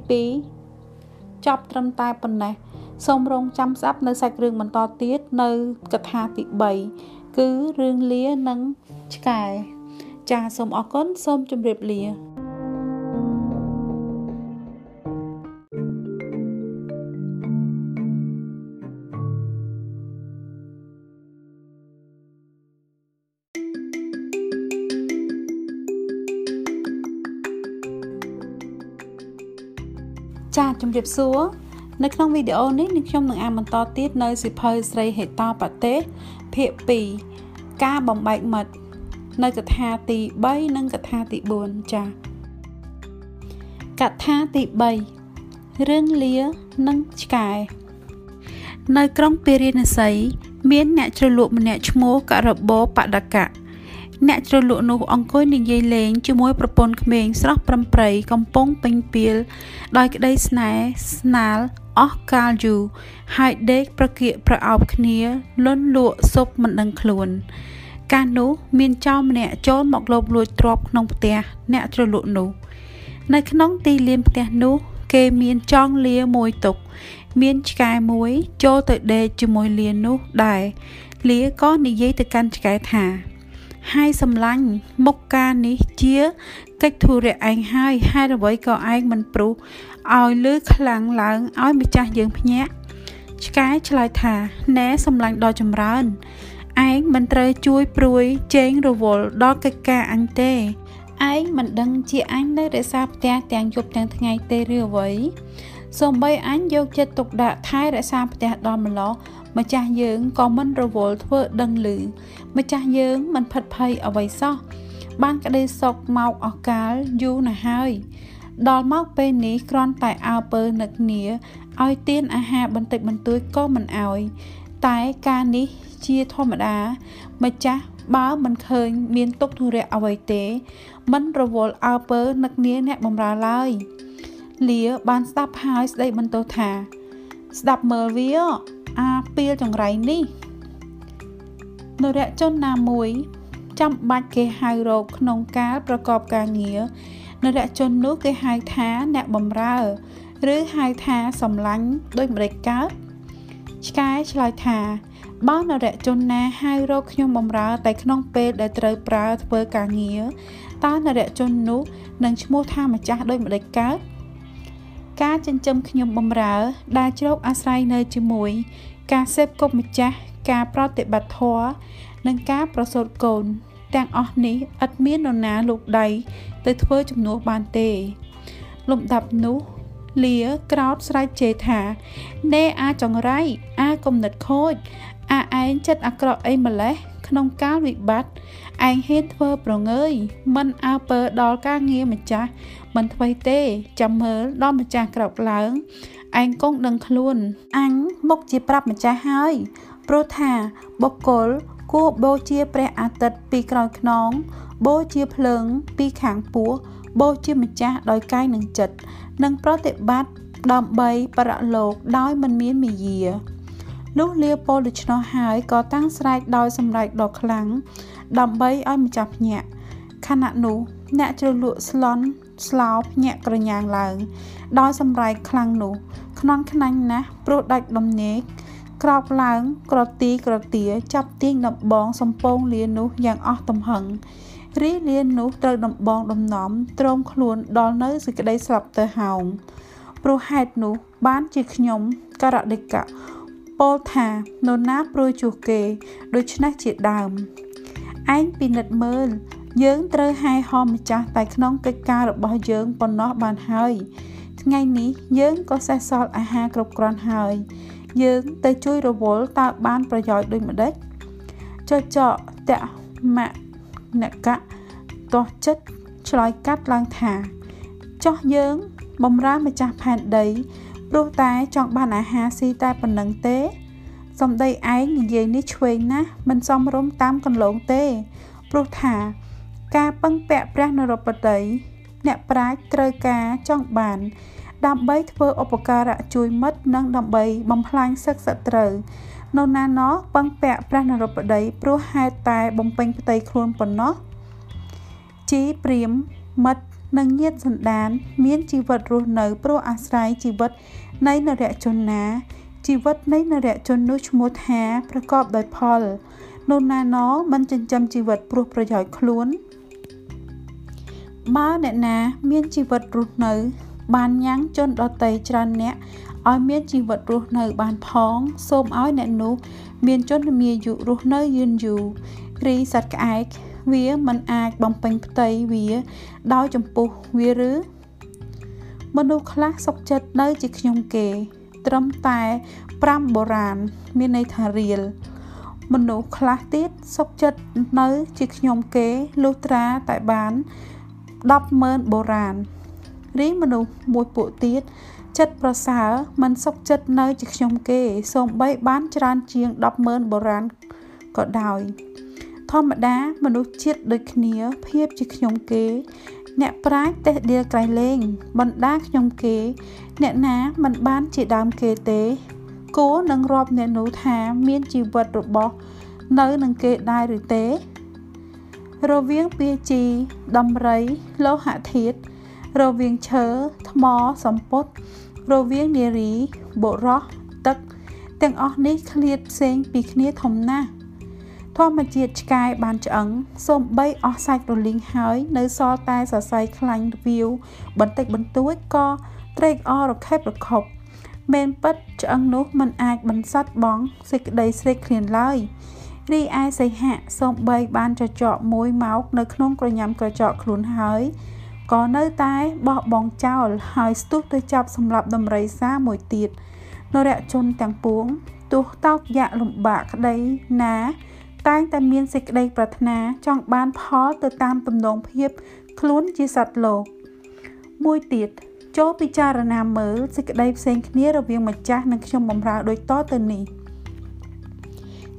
2ចប់ត្រឹមតែប៉ុណ្ណេះសូមរងចាំស្ដាប់នៅសាច់រឿងបន្តទៀតនៅកថាទី3គឺរឿងលានិងឆ្កែចាសូមអរគុណសូមជម្រាបលា ចាជំរាបសួរនៅក្នុងវីដេអូនេះនឹងខ្ញុំនឹងអានបន្តទៀតនៅសិភៅស្រីហេតបតេភាគ2ការបំបែកមិត្តនៅកថាទី3និងកថាទី4ចាកថាទី3រឿងលានិងឆ្កែនៅក្រុងពារាណសីមានអ្នកជ្រលក់ម្នាក់ឈ្មោះករបោបដកៈ អ្នកជ្រលក់នោះអង្គុយនិយាយលេងជាមួយប្រពន្ធក្មេងស្រស់ប្រំប្រៃកំពុងពេញពីលដោយក្តីស្នេហ៍ស្នាលអស់កាលយូរហើយដេកប្រគៀកប្រអោបគ្នាលន់លក់ស៊ុបមិនដឹងខ្លួន កាលនោះមានចោរម្នាក់ចូលមកលបលួចទ្រព្យក្នុងផ្ទះអ្នកជ្រលក់នោះ នៅក្នុងទីលានផ្ទះនោះ គេមានចង់លាមួយទុក មានឆ្កែមួយចូលទៅដេកជាមួយលាននោះដែរលាក៏និយាយទៅកាន់ឆ្កែថា ហើយសម្លាញ់មុខការនេះជាកិច្ចធុរៈឯងហើយហេតុអ្វីក៏ឯងមិនព្រុសឲ្យលឺខ្លាំងឡើងឲ្យម្ចាស់យើងភ្ញាក់ឆ្កែឆ្លើយថាណែសម្លាញ់ដ៏ចម្រើនឯងមិនត្រូវជួយព្រួយជែងរវល់ដល់កិច្ចការអញទេឯងមិនដឹងជាអញនៅរក្សាផ្ទះទាំងយប់ទាំងថ្ងៃទេឬអ្វីសូម្បីអញយកចិត្តទុកដាក់ថែរក្សាផ្ទះដល់ម្លោះ ម្ចាស់យើងក៏មិនរវល់ធ្វើដឹងឮម្ចាស់យើងមិនផិតភ័យអ្វីសោះបានក្តីសុខមកអស់កាលយូរណាស់ហើយដល់មកពេលនេះគ្រាន់តែអើពើនឹកគ្នាឲ្យទៀនអាហារបន្តិចបន្តួចក៏មិនឲ្យតែការនេះជាធម្មតា ម្ចាស់បើមិនឃើញមានទុកធុរៈអ្វីទេ មិនរវល់អើពើនឹកនាអ្នកបំរើឡើយលាបានស្ដាប់ហើយស្ដីបន្ទោសថា ស្ដាប់មើលវា អាពីលចង្រៃនេះនរជនណាមួយចាំបាច់គេហៅរកក្នុងការប្រកបការងារនរជននោះគេហៅថាអ្នកបំរើ ឬហៅថាសំឡាញ់ដោយម្ដេចកើតឆ្កែឆ្លើយថាបើនរជនណាហៅរកខ្ញុំបំរើ តែក្នុងពេលដែលត្រូវប្រើធ្វើការងារតើនរជននោះនឹងឈ្មោះថាម្ចាស់ដោយម្ដេចកើត ការចិញ្ចឹមខ្ញុំបំរើ ដែលជ្រោកអាស្រ័យនៅជាមួយ ការសេពគប់ម្ចាស់ការប្រតិបត្តិធម៌និងការប្រសូតកូន ទាំងអស់នេះឥតមាននរណាលោកដៃទៅធ្វើជំនួសបានទេ លំដាប់នោះលាក្រោតស្រែកជេរថាណែអាចង្រៃអាគំនិតខូចអាឯងចិត្តអាក្រក់អីម្លេះក្នុងកាលវិបត្តិឯងហ៊ានធ្វើប្រងើយមិនអើពើដល់ការងារម្ចាស់ មិនធ្វើទេចាំមើលដល់ម្ចាស់ក្រោកឡើងឯងគង់ដឹងខ្លួនអញមុខជាប្រាប់ម្ចាស់ហើយព្រោះថាបុគ្គលគួរបូជាព្រះអាទិត្យពីក្រោយខ្នងបូជាភ្លើងពីខាងពោះបូជាម្ចាស់ដោយកាយនិងចិត្តនិងប្រតិបត្តិដើម្បីប្រលោកដោយមិនមានមាយាលុះលាពលដូច្នោះហើយក៏តាំងស្រែកដោយសម្រែកដ៏ខ្លាំងដើម្បីឲ្យម្ចាស់ភ្ញាក់ខណៈនោះអ្នកជ្រលក់ស្លន់ ស្លោភ្ញាក់ក្រញាងឡើង ដោយសម្រែកខ្លាំងនោះខ្នន់ខ្នាញ់ណាស់ព្រោះដាច់ដំណេកក្រោកឡើងក្រទីក្រទាចាប់ទាញដំបងសំពងលានោះយ៉ាងអស់ទំហឹងរីលានោះត្រូវដំបងដំណំទ្រមខ្លួនដល់នៅសេចក្តីស្លាប់ទៅហោងព្រោះហេតុនោះបានជាខ្ញុំករដិកៈពោលថានរណាព្រួយជួសគេ ដូច្នេះជាដើមឯងពិនិត្យមើល យើងត្រូវហែហោម្ចាស់តែក្នុងកិច្ចការរបស់យើងប៉ុណ្ណោះបានហើយ ថ្ងៃនេះយើងក៏សេះសល់អាហារគ្រប់គ្រាន់ហើយ យើងទៅជួយរវល់តើបានប្រយោជន៍ដូចម្ដេចចចកតមនកៈតោះចិត្តឆ្លើយកាត់ឡើងថាចោះយើងបំរើម្ចាស់ផែនដីព្រោះតែចង់បានអាហារស៊ីតែប៉ុណ្្នឹងទេសំដីឯងនិយាយនេះឆ្វេងណាស់មិនសមរម្យតាមកន្លងទេ ព្រោះថា ការពឹងពាក់ព្រះនរោបតីអ្នកប្រាជ្ញត្រូវការចង់បាន ដើម្បីធ្វើឧបការៈជួយមិត្តនិងដើម្បីបំផ្លាញសឹកសត្រូវនៅណាណោះពឹងពាក់ព្រះនរោបតីព្រោះហេតុតែបំពេញផ្ទៃខ្លួនប៉ុណ្ណោះជីព្រាមមិត្តនិងញាតិសន្តាន មានជីវិតរស់នៅព្រោះអាស្រ័យជីវិតនៃនរជនណា ជីវិតនៃនរជននោះឈ្មោះថាប្រកបដោយផលនោះណាណោមិនចិញ្ចឹមជីវិតព្រោះប្រយោជន៍ខ្លួន បើអ្នកណាមានជីវិតរស់នៅ បានញ៉ាំងជនដតីច្រើនអ្នកឲ្យមានជីវិតរស់នៅបានផង សូមឲ្យអ្នកនោះមានជនមាយុរស់នៅយឺនយូររីសត្វក្អែកវាមិនអាចបំពេញផ្ទៃវា ដោយចំពោះវាឬមនុស្សខ្លះសុកចិត្តនៅជាខ្ញុំគេ ត្រឹមតែ5បុរាណមានន័យថារៀលមនុស្សខ្លះទៀតសុកចិត្តនៅជាខ្ញុំគេលុះត្រាតែបាន 100000បុរាណរីមនុស្សមួយពួកទៀតចិត្តប្រសើរមិនសុខចិត្តនៅជាខ្ញុំគេសូម្បីបានច្រើនជាង100000បុរាណក៏ដោយ ធម្មតាមនុស្សជាតិដូចគ្នាភាពជាខ្ញុំគេ អ្នកប្រាជ្ញតេះដៀលក្រៃលែងបណ្ដាខ្ញុំគេ អ្នកណាមិនបានជាដើមគេទេគួរនឹងរាប់អ្នកនោះថាមានជីវិតរបស់ នៅនឹងគេដែរឬទេ រវាងពាជីដំរីលោហៈធាតុរវាងឈើថ្មសំពត់រវាងនារីបុរសទឹក ទាំងអស់នេះឃ្លាតផ្សេងពីគ្នាធំណាស់ធម្មជាតិឆ្កែបានឆ្អឹងសូម្បីអស់សាច់រលីងហើយ នៅសល់តែសរសៃខ្លាញ់វាវបន្តិចបន្តួចក៏ត្រេកអររខេបរខប់មែនពិតឆ្អឹងនោះមិនអាចបន្សាត់បងសេចក្តីស្រេកឃ្លានឡើយ រីឯសីហៈសំបីបានចចកមួយមកនៅក្នុងក្រញាំក្រចកខ្លួនហើយក៏នៅតែបោះបង់ចោលហើយស្ទុះទៅចាប់សម្លាប់ដំរីសាមួយទៀតនរជនទាំងពួងទោះតោកយ៉ាក់លំបាកក្តីណា តែងតែមានសេចក្តីប្រាថ្នាចង់បានផលទៅតាមទំនងភាពខ្លួនជាសត្វលោកមួយទៀតចូលពិចារណាមើលសេចក្តីផ្សេងគ្នារវាងម្ចាស់និងខ្ញុំបំរើដូចតទៅនេះ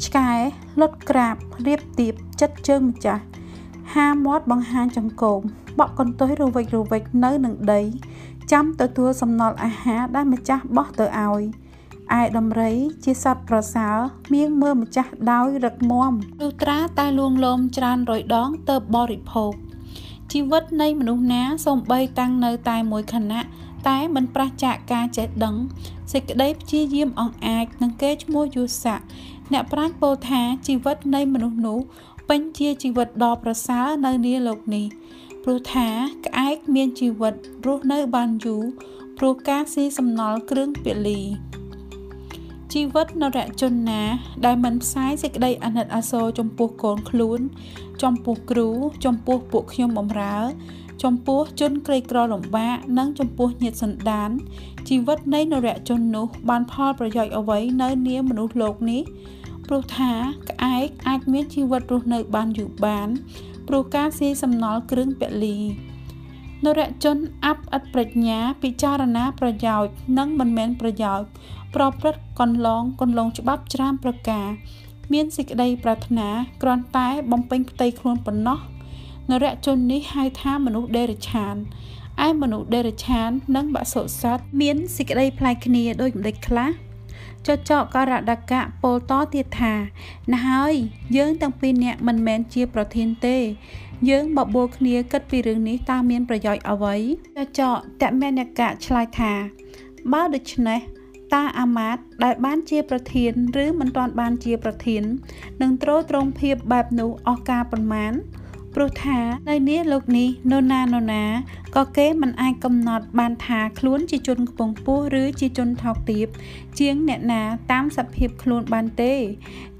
ឆ្កែលុតក្រាបរៀបទៀបចិត្តជើងម្ចាស់ហាមាត់បង្ហាញចង្កូមបក់កន្ទុយរវិចរវិចនៅនឹងដី ចាំទទួលសំណល់អាហារដែលម្ចាស់បោះទៅឲ្យឯដំរីជាសត្វប្រសើរមៀងមើលម្ចាស់ដោយរឹកមាំលុត្រាតែលួងលោមច្រើនរយដងទៅបរិភោគជីវិតនៃមនុស្សណាសូម្បីតាំងនៅតែមួយខណៈតែមិនប្រះចាកការចេះដឹងសេចក្តីព្យាយាមអង្អាចនិងគេឈ្មោះយូស័ក អ្នកប្រាជ្ញពោលថាជីវិតនៃមនុស្សនោះពេញជាជីវិតដ៏ប្រសើរនៅនាលោកនេះព្រោះថាក្អែកមានជីវិតរស់នៅបានយូរព្រោះការស៊ីសំណល់គ្រឿងពលីជីវិតនរជនណា ដែលមិនផ្សាយសេចក្តីអាណិតអាសូរចំពោះកូនខ្លួន ចំពោះគ្រូ ចំពោះពួកខ្ញុំបំរើ ចំពោះជនក្រីក្រលំបាកនិងចំពោះញាតិសន្តាន ជីវិតនៃនរជននោះបានផលប្រយោជន៍អ្វីនៅនាមនុស្សលោកនេះព្រោះថាក្អែកអាចមានជីវិតរស់នៅបានយូរបានព្រោះការស៊ីសំណល់គ្រឿងពលីនរជនអបឥតប្រាជ្ញាពិចារណាប្រយោជន៍និងមិនមែនប្រយោជន៍ប្រព្រឹត្តកន្លងកន្លងច្បាប់ច្រើនប្រការ មានសេចក្តីប្រាថ្នាគ្រាន់តែបំពេញផ្ទៃខ្លួនប៉ុណ្ណោះ នរជននេះហៅថាមនុស្សដេរឆានឯមនុស្សដេរឆាន និងបសុសត្វមានសេចក្តីប្លែកគ្នាដូចម្ដេចខ្លះចចកករដកៈពោលតទៀតថាណាហើយយើងទាំងពីរនាក់មិនមែនជាប្រធានទេ យើងបបួលគ្នាគិតពីរឿងនេះតើមានប្រយោជន៍អ្វីចចកតមេនកៈឆ្លើយថាបើដូច្នេះតាអាម៉ាតដែលបានជាប្រធានឬមិនទាន់បានជាប្រធាននឹងទ្រទ្រង់ភាពបែបនោះអស់ការប៉ុន្មាន ព្រោះថានៅនេះលោកនេះនរណានរណាក៏គេមិនអាចកំណត់បានថាខ្លួនជាជនខ្ពង់ខ្ពស់ឬជាជនថោកទាបជាងអ្នកណាតាមសភាពខ្លួនបានទេ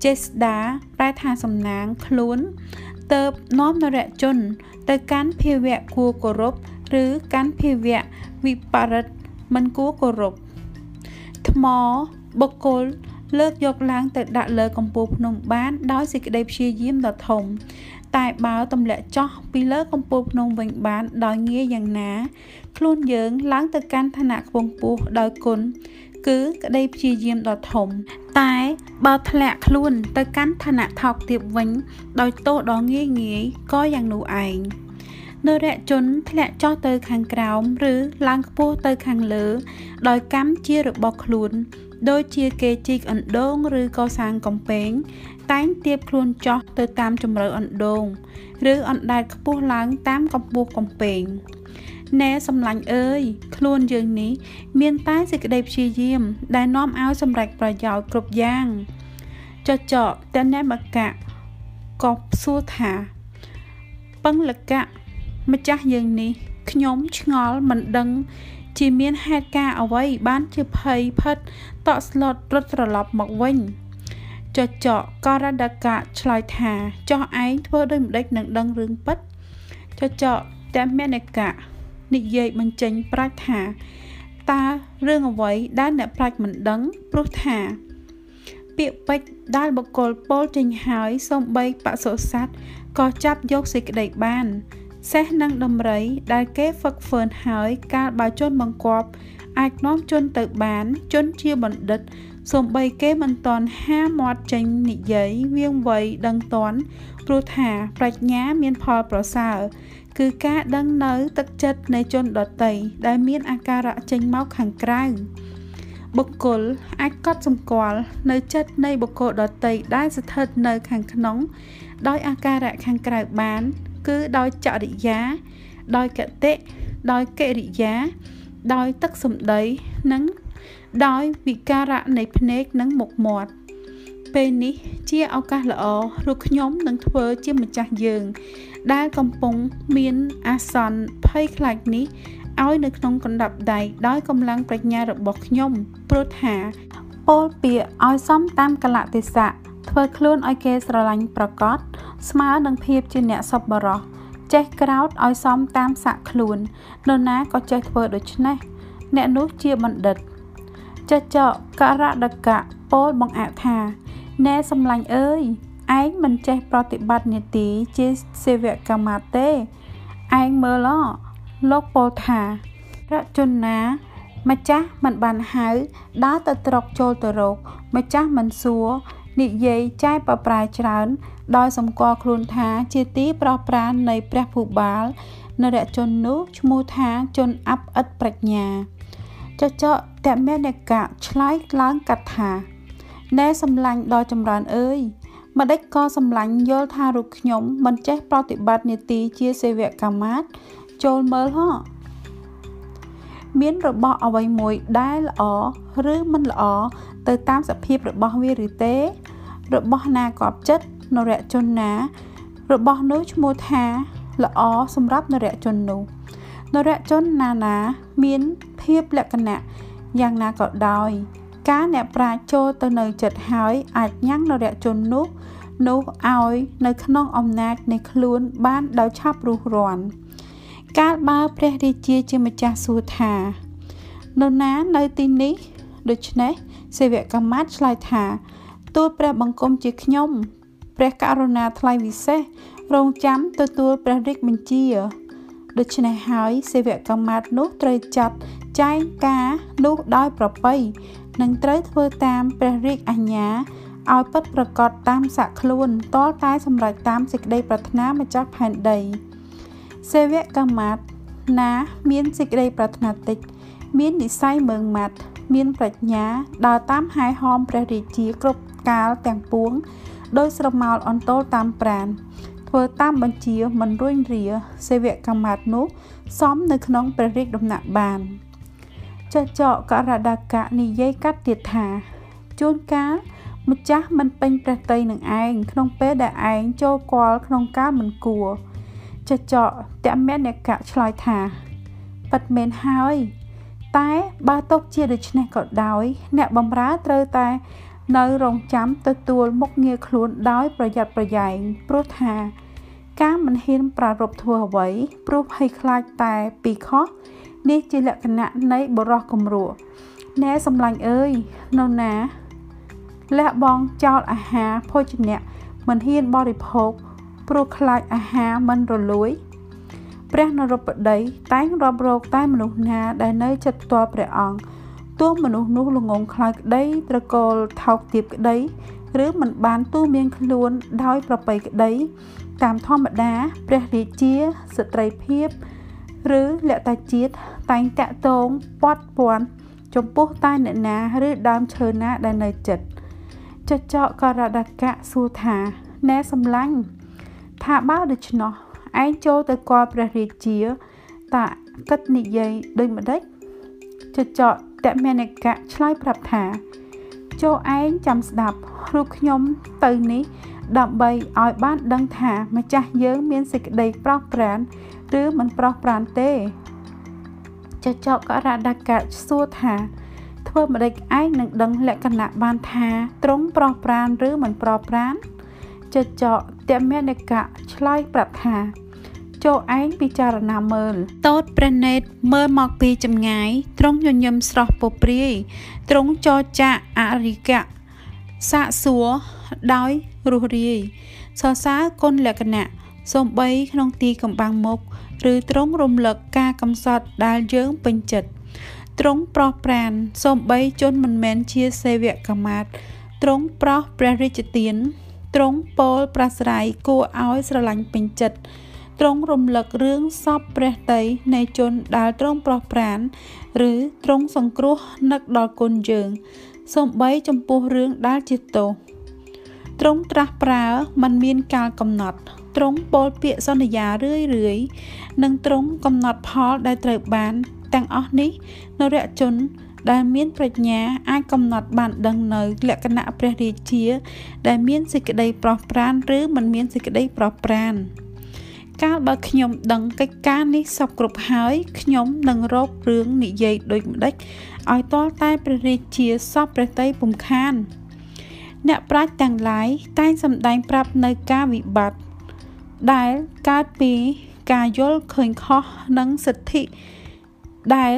ចេស្តាប្រែថាសំណាងខ្លួនទៅនាំនរជន ទៅកាន់ភាវៈគួរគោរពឬកាន់ភាវៈវិបរិតមិនគួរគោរពថ្មបុគ្គលលើកយកឡើងទៅដាក់លើកំពូលភ្នំបានដោយសេចក្តីព្យាយាមដ៏ធំ តែបើទម្លាក់ចោះពីលើកំពូលភ្នំវិញបានដោយងាយយ៉ាងណា ខ្លួនយើងឡើងទៅកាន់ឋានៈខ្ពង់ខ្ពស់ដោយគុណគឺក្តីព្យាយាមដ៏ធំ តែបើធ្លាក់ខ្លួនទៅកាន់ឋានៈថោកទាបវិញ ដោយទោសដ៏ងាយងាយក៏យ៉ាងនោះឯងនរជនធ្លាក់ចុះទៅខាងក្រោមឬឡើងខ្ពស់ទៅខាងលើ ដោយកម្មជារបស់ខ្លួន ដូចជាគេជីកអណ្ដូងឬក៏សាងកំពែង តែងទៀបខ្លួនចោះទៅតាមជម្រៅអណ្ដូង ឬអណ្ដែតខ្ពស់ឡើងតាមកម្ពស់កំពែងណែសំឡាញ់អើយខ្លួនយើងនេះមានតែសេចក្តីព្យាយាម ដែលនាំឲ្យសម្រេចប្រយោជន៍គ្រប់យ៉ាងចចកតនេមកៈក៏សួរថាពឹងលកៈម្ចាស់យើងនេះខ្ញុំឆ្ងល់មិនដឹងជាមានហេតុការអ្វីបានជាភ័យផិតតក់ស្លុតរត់ត្រឡប់មកវិញ ចចកករដកៈឆ្លើយថាចោះឯងធ្វើដូចម្ដេចនឹងដឹងរឿងពិតចចកតែមេនកៈនិយាយបញ្ចេញប្រាច់ថាតើរឿងអ្វីដែលអ្នកប្រាច់មិនដឹងព្រោះថា ពាក្យពេចន៍ដែលបកគលពោលចេញហើយសំបីបសុស័តក៏ចាប់យកសេចក្តីបានសេះនិងដំរីដែលគេហ្វឹកហ្វឺនហើយកាលបើជន់បង្គាប់អាចនាំជន់ទៅបានជន់ជាបណ្ឌិត សំបីគេមិនតន់ហាមាត់ចេញនិយាយវៀងវៃដឹងតន់ព្រោះថាប្រាជ្ញាមានផលប្រសើរគឺការដឹងនៅទឹកចិត្តនៃជនដតីដែលមានអាការៈចេញមកខាងក្រៅបុគ្គលអាចកត់សម្គាល់នៅចិត្តនៃបុគ្គលដតីដែលស្ថិតនៅខាងក្នុង ដោយអាការៈខាងក្រៅបាន គឺដោយចរិយា ដោយកតិដោយកិរិយា ដោយទឹកសម្ដីនិង ដោយវិការៈនៃភ្នែកនិងមុខមាត់ពេលនេះជាឱកាសល្អព្រោះខ្ញុំនឹងធ្វើជាម្ចាស់យើង ដែលកំពុងមានអាសន្នភ័យខ្លាចនេះឲ្យនៅក្នុងកណ្ដាប់ដៃដោយកម្លាំងប្រាជ្ញារបស់ខ្ញុំព្រោះថាពោលពាក្យឲ្យសមតាមកលៈទេសៈធ្វើខ្លួនឲ្យគេស្រឡាញ់ប្រកបស្មើនឹងភាពជាអ្នកសប្បុរសចេះក្រោតឲ្យសមតាមស័ក្តិខ្លួននរណាក៏ចេះធ្វើដូច្នេះអ្នកនោះជាបណ្ឌិត ចចកករដកៈពោលបង្អាក់ថាណែសំឡាញ់អើយឯងមិនចេះប្រតិបត្តិនីតិជាសេវកម្មទេឯងមើលលោកពោលថារជនាម្ចាស់មិនបានហៅដើរទៅត្រុកចូលទៅរកម្ចាស់មិនសួរនិយាយចែកប្រប្រាយច្រើន ដោយសម្គាល់ខ្លួនថាជាទីប្រោះប្រាននៃព្រះភូបាលនរជននោះឈ្មោះថាជនអបឥតប្រាជ្ញា ចចកតមេនិកៈឆ្លើយឡើងកាត់ថាណែសំឡាញ់ដល់ចម្រើនអើយម្ដេចក៏សម្លាញ់យល់ថារូបខ្ញុំមិនចេះប្រតិបត្តិនីតិជាសេវកម្មមាតចូលមើលហ៎មានរបស់អ្វីមួយដែលល្អឬមិនល្អទៅតាមសភាពរបស់វាឬទេ របស់ណាកប់ចិត្តនរជនណា របស់នោះឈ្មោះថាល្អសម្រាប់នរជននោះ នរជនណាណាមានភាពលក្ខណៈយ៉ាងណាក៏ដោយ ការអ្នកប្រាជ្ញចូលទៅនៅចិត្តហើយអាចញ៉ាំងនរជននោះនោះឲ្យនៅក្នុងអំណាចនៃខ្លួនបានដោយឆាប់រុះរាន់កាលបើព្រះរាជាជាម្ចាស់សួរថានរណានៅទីនេះដូច្នេះសេវកម្មមាតឆ្លើយថាទូលព្រះបង្គំជាខ្ញុំព្រះករុណាថ្លៃវិសេសរងចាំទទួលព្រះរាជបញ្ជា ដូច្នេះហើយសេវកម្មមាតនោះត្រូវចាត់ចែងការនោះដោយប្រពៃនិងត្រូវធ្វើតាមព្រះរាជអាជ្ញាឲ្យពិតប្រកបតាមស័ក្តិខ្លួនតលតែសម្រេចតាមសេចក្តីប្រាថ្នាម្ចាស់ផែនដីសេវកម្មមាតណាមានសេចក្តីប្រាថ្នាតិច មាននិស័យមើងម៉ាត់មានប្រាជ្ញាដើរតាមហែហោមព្រះរាជាគ្រប់កាលទាំងពួងដោយស្រមោលអន្តោលតាមប្រាន ធ្វើតាមបញ្ជាមិនរួញរាសេវកម្មមាតនោះសំនៅក្នុងព្រះរាជដំណាក់បានចចកករដាកៈនិយាយកាត់ទៀតថាជួនកាលម្ចាស់មិនពេញព្រះតីនឹងឯងក្នុងពេលដែលឯងចូលគាល់ក្នុងការមិនគួរចចកតមអ្នកកៈឆ្លើយថាប៉ិតមែនហើយតែបើຕົកជាដូច្នេះក៏ដោយ អ្នកបំរើត្រូវតែ នៅរងចាំទទួលមុខងារខ្លួនដោយប្រយ័ត្នប្រយែងព្រោះថាការមិនហ៊ានប្រារព្ធធ្វើអ្វីព្រោះភ័យខ្លាចតែពីខុសនេះជាលក្ខណៈនៃបរោះគំរក់ណែសំឡាញ់អើយនៅណាលះបង់ចោលអាហារភោជនៈមិនហ៊ានបរិភោគព្រោះខ្លាចអាហារមិនរលួយព្រះនរបតីតែងរាប់រកតែមនុស្សណាដែលនៅចិត្តផ្ទាល់ព្រះអង្គ ទោះមនុស្សនោះល្ងងខ្លោចក្តីត្រកូលថោកទាបក្តីឬមិនបានទូមានខ្លួនដោយប្របីក្តី តាមធម្មតាព្រះរាជាស្ត្រីភាពឬលក្ខតាជាតិតែងតាក់ទងពាត់ព័ន្ធចំពោះតែអ្នកណាឬដើមឈើណាដែលនៅចិត្តចចកករដកៈសួរថាណែសំឡាញ់ថាបើដូច្នោះឯងចូលទៅគាល់ព្រះរាជាតាគិតនិយាយដូចម្ដេចចចក តមេនិកៈឆ្លើយប្រាប់ថាចូលឯងចាំស្ដាប់រូបខ្ញុំទៅនេះដើម្បីឲ្យបានដឹងថាម្ចាស់យើងមានសេចក្តីប្រោះប្រានឬមិនប្រោះប្រានទេចចកករដកៈសួរថាធ្វើម្ដេចឯងនឹងដឹងលក្ខណៈបានថាត្រង់ប្រោះប្រានឬមិនប្រោះប្រានចចកតមេនិកៈឆ្លើយប្រាប់ថា ចូលឯងពិចារណាមើលតូតព្រះនេតមើលមកពីចម្ងាយទ្រង់ញញឹមស្រស់ពព្រាយទ្រង់ចរចាអរិកៈសាកសួរដោយរស់រាយសរសើរគុណលក្ខណៈសំបីក្នុងទីកំបាំងមុខឬទ្រង់រំលឹកការកំសត់ដែលយើងពេញចិត្តទ្រង់ប្រោះប្រានសំបីជនមិនមែនជាសេវកម្មមាតទ្រង់ប្រោះព្រះរាជទានទ្រង់ពោលប្រស្រ័យគួរឲ្យស្រឡាញ់ពេញចិត្ត ទ្រង់រំលឹករឿងសពព្រះតីនៃជនដែលទ្រង់ប្រោះប្រាន ឬទ្រង់សង្គ្រោះនឹកដល់គុណយើងសំបីចំពោះរឿងដែលជាទោសទ្រង់ត្រាស់ប្រើมันមានកាលកំណត់ទ្រង់ពោលពាក្យសន្យារឿយរឿយនិងទ្រង់កំណត់ផលដែលត្រូវបាន ទាំងអស់នេះនរជន ដែលមានប្រាជ្ញាអាចកំណត់បានដឹងនៅលក្ខណៈព្រះរាជា ដែលមានសេចក្តីប្រោះប្រាន ឬមិនមានសេចក្តីប្រោះប្រាន កាលបើខ្ញុំដឹងកិច្ចការនេះសពគ្រប់ហើយខ្ញុំនឹងរករឿងនិយាយដូចម្ដេចឲ្យតលតែព្រះរាជាសពព្រះតីពុំខាន អ្នកប្រាជ្ញទាំងឡាយតែងសម្ដែងប្រាប់នៅការវិបត្តិដែលកើតពីការយល់ឃើញខុសនិងសិទ្ធិដែល